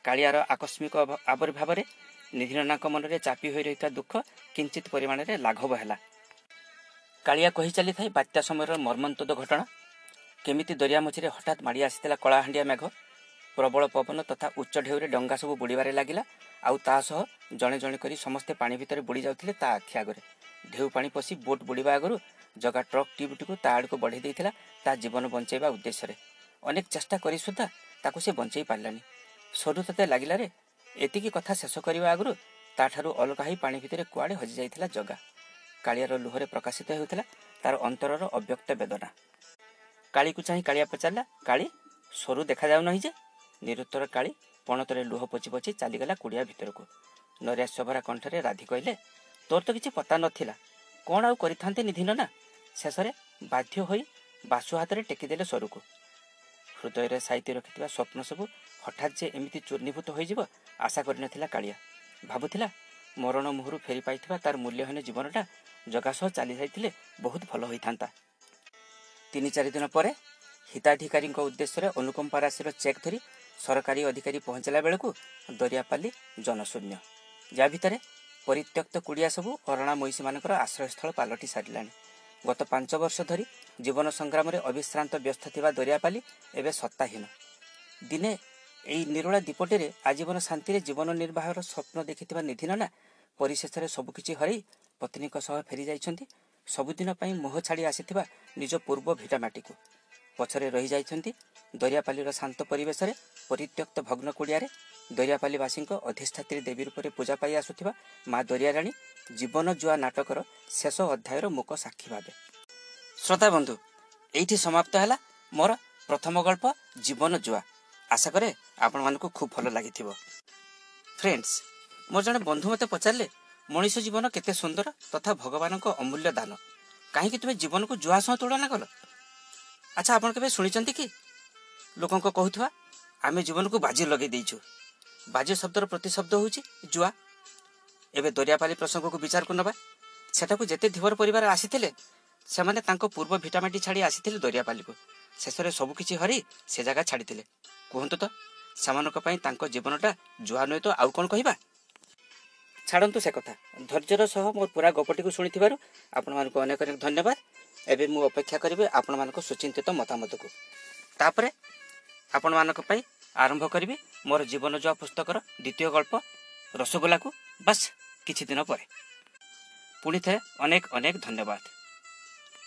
କାଳିଆର ଆକସ୍ମିକ ଆବିର୍ଭାବରେ ନିଧିନନାଙ୍କ ମନରେ ଚାପି ହୋଇ ରହିଥିବା ଦୁଃଖ କିଞ୍ଚିତ ପରିମାଣରେ ଲାଘବ ହେଲା। କାଳିଆ କହି ଚାଲିଥାଏ ବାତ୍ୟା ସମୟର ମର୍ମନ୍ତୁଦ ଘଟଣା। କେମିତି ଦରିଆ ମଝିରେ ହଠାତ୍ ମାଡ଼ି ଆସିଥିଲା କଳାହାଣ୍ଡିଆ ମେଘ ପ୍ରବଳ ପବନ ତଥା ଉଚ୍ଚ ଢେଉରେ ଡଙ୍ଗା ସବୁ ବୁଡ଼ିବାରେ ଲାଗିଲା ଆଉ ତା ସହ ଜଣେ ଜଣେ କରି ସମସ୍ତେ ପାଣି ଭିତରେ ବୁଡ଼ି ଯାଉଥିଲେ ତା ଆଖି ଆଗରେ। ଢେଉ ପାଣି ପଶି ବୋଟ୍ ବୁଡ଼ିବା ଆଗରୁ ଜଗା ଟ୍ରକ୍ ଟ୍ୟୁବ୍ଟିକୁ ତା ଆଡ଼କୁ ବଢ଼େଇ ଦେଇଥିଲା ତା ଜୀବନ ବଞ୍ଚାଇବା ଉଦ୍ଦେଶ୍ୟରେ। ଅନେକ ଚେଷ୍ଟା କରି ସୁଦ୍ଧା ତାକୁ ସେ ବଞ୍ଚେଇ ପାରିଲାନି। ସରୁ ତତେ ଲାଗିଲାରେ ଏତିକି କଥା ଶେଷ କରିବା ଆଗରୁ ତାଠାରୁ ଅଲଗା ହୋଇ ପାଣି ଭିତରେ କୁଆଡ଼େ ହଜି ଯାଇଥିଲା ଜଗା। କାଳିଆର ଲୁହରେ ପ୍ରକାଶିତ ହେଉଥିଲା ତାର ଅନ୍ତରର ଅବ୍ୟକ୍ତ ବେଦନା। କାଳିକୁ ଚାହିଁ କାଳିଆ ପଚାରିଲା କାଳି ସରୁ ଦେଖାଯାଉ ନାହିଁ ଯେ? ନିରୁତ୍ତର କାଳି ପଣତରେ ଲୁହ ପୋଛି ପୋଛି ଚାଲିଗଲା କୁଡ଼ିଆ ଭିତରକୁ। ନୈରାଶ୍ୟଭରା କଣ୍ଠରେ ରାଧି କହିଲେ ତୋର ତ କିଛି ପତା ନଥିଲା। କ'ଣ ଆଉ କରିଥାନ୍ତେ ନିଧିନ ନା? ଶେଷରେ ବାଧ୍ୟ ହୋଇ ବାସୁ ହାତରେ ଟେକିଦେଲେ ସରୁକୁ। ହୃଦୟରେ ସାଇତି ରଖିଥିବା ସ୍ୱପ୍ନ ସବୁ ହଠାତ୍ ଯେ ଏମିତି ଚୂର୍ଣ୍ଣୀଭୂତ ହୋଇଯିବ ଆଶା କରିନଥିଲା କାଳିଆ। ଭାବୁଥିଲା ମରଣ ମୁହଁରୁ ଫେରି ପାଇଥିବା ତାର ମୂଲ୍ୟହୀନ ଜୀବନଟା ଜଗା ସହ ଚାଲି ଯାଇଥିଲେ ବହୁତ ଭଲ ହୋଇଥାନ୍ତା। ତିନି ଚାରି ଦିନ ପରେ ହିତାଧିକାରୀଙ୍କ ଉଦ୍ଦେଶ୍ୟରେ ଅନୁକମ୍ପା ରାଶିର ଚେକ୍ ଧରି ସରକାରୀ ଅଧିକାରୀ ପହଞ୍ଚିଲା ବେଳକୁ ଦରିଆପାଲି ଜନଶୂନ୍ୟ। ଯାହା ଭିତରେ ପରିତ୍ୟକ୍ତ କୁଡ଼ିଆ ସବୁ ଅରଣା ମଇଁଷିମାନଙ୍କର ଆଶ୍ରୟସ୍ଥଳ ପାଲଟି ସାରିଲାଣି। ଗତ ପାଞ୍ଚ ବର୍ଷ ଧରି ଜୀବନ ସଂଗ୍ରାମରେ ଅବିଶ୍ରାନ୍ତ ବ୍ୟସ୍ତ ଥିବା ଦରିଆପାଲି ଏବେ ସତ୍ତାହୀନ। ଦିନେ ଏଇ ନିରୋଳା ଦ୍ୱୀପଟିରେ ଆଜୀବନ ଶାନ୍ତିରେ ଜୀବନ ନିର୍ବାହର ସ୍ୱପ୍ନ ଦେଖିଥିବା ନିଧିନନା ପରିଶେଷରେ ସବୁକିଛି ହରାଇ ପତ୍ନୀଙ୍କ ସହ ଫେରି ଯାଇଛନ୍ତି। ସବୁଦିନ ପାଇଁ ମୋହ ଛାଡ଼ି ଆସିଥିବା ନିଜ ପୂର୍ବ ଭିଟାମାଟିକୁ ପଛରେ ରହିଯାଇଛନ୍ତି ଦରିଆପାଲିର ଶାନ୍ତ ପରିବେଶରେ ପରିତ୍ୟକ୍ତ ଭଗ୍ନ କୁଡ଼ିଆରେ। ଦରିଆପାଲିବାସୀଙ୍କ ଅଧିଷ୍ଠାତ୍ରୀ ଦେବୀ ରୂପରେ ପୂଜା ପାଇ ଆସୁଥିବା ମା ଦରିଆରାଣୀ ଜୀବନ ଜୁଆ ନାଟକର ଶେଷ ଅଧ୍ୟାୟର ମୂକ ସାକ୍ଷୀ ଭାବେ। ଶ୍ରୋତା ବନ୍ଧୁ ଏଇଠି ସମାପ୍ତ ହେଲା ମୋର ପ୍ରଥମ ଗଳ୍ପ ଜୀବନ ଜୁଆ। ଆଶା କରେ ଆପଣମାନଙ୍କୁ ଖୁବ୍ ଭଲ ଲାଗିଥିବ। ଫ୍ରେଣ୍ଡସ୍ ମୋର ଜଣେ ବନ୍ଧୁ ମୋତେ ପଚାରିଲେ ମଣିଷ ଜୀବନ କେତେ ସୁନ୍ଦର ତଥା ଭଗବାନଙ୍କ ଅମୂଲ୍ୟ ଦାନ। କାହିଁକି ତୁମେ ଜୀବନକୁ ଜୁଆ ସହ ତୁଳନା କଲ? ଆଚ୍ଛା ଆପଣ କେବେ ଶୁଣିଛନ୍ତି କି? ଲୋକଙ୍କ କହୁଥିବା ଆମେ ଜୀବନକୁ ବାଜି ଲଗେଇ ଦେଇଛୁ। ବାଜି ଶବ୍ଦର ପ୍ରତିଶବ୍ଦ ହେଉଛି ଜୁଆ। ଏବେ ଦରିଆପାଲି ପ୍ରସଙ୍ଗକୁ ବିଚାରକୁ ନେବା। ସେଠାକୁ ଯେତେ ଧୀବର ପରିବାର ଆସିଥିଲେ ସେମାନେ ତାଙ୍କ ପୂର୍ବ ଭିଟାମାଟି ଛାଡ଼ି ଆସିଥିଲେ ଦରିଆପାଲିକୁ। ଶେଷରେ ସବୁକିଛି ହରାଇ ସେ ଜାଗା ଛାଡ଼ିଥିଲେ। କୁହନ୍ତୁ ତ ସେମାନଙ୍କ ପାଇଁ ତାଙ୍କ ଜୀବନଟା ଜୁଆ ନୁହେଁ ତ ଆଉ କ'ଣ କହିବା? ଛାଡ଼ନ୍ତୁ ସେ କଥା। ଧୈର୍ଯ୍ୟର ସହ ମୋ ପୁରା ଗପଟିକୁ ଶୁଣିଥିବାରୁ ଆପଣମାନଙ୍କୁ ଅନେକ ଅନେକ ଧନ୍ୟବାଦ। ଏବେ ମୁଁ ଅପେକ୍ଷା କରିବି ଆପଣମାନଙ୍କ ସୁଚିନ୍ତିତ ମତାମତକୁ। ତାପରେ ଆପଣମାନଙ୍କ ପାଇଁ ଆରମ୍ଭ କରିବି ମୋର ଜୀବନ ଜୁଆ ପୁସ୍ତକର ଦ୍ୱିତୀୟ ଗଳ୍ପ ରସଗୋଲାକୁ। ବାସ୍ କିଛି ଦିନ ପରେ। ପୁଣି ଥରେ ଅନେକ ଅନେକ ଧନ୍ୟବାଦ।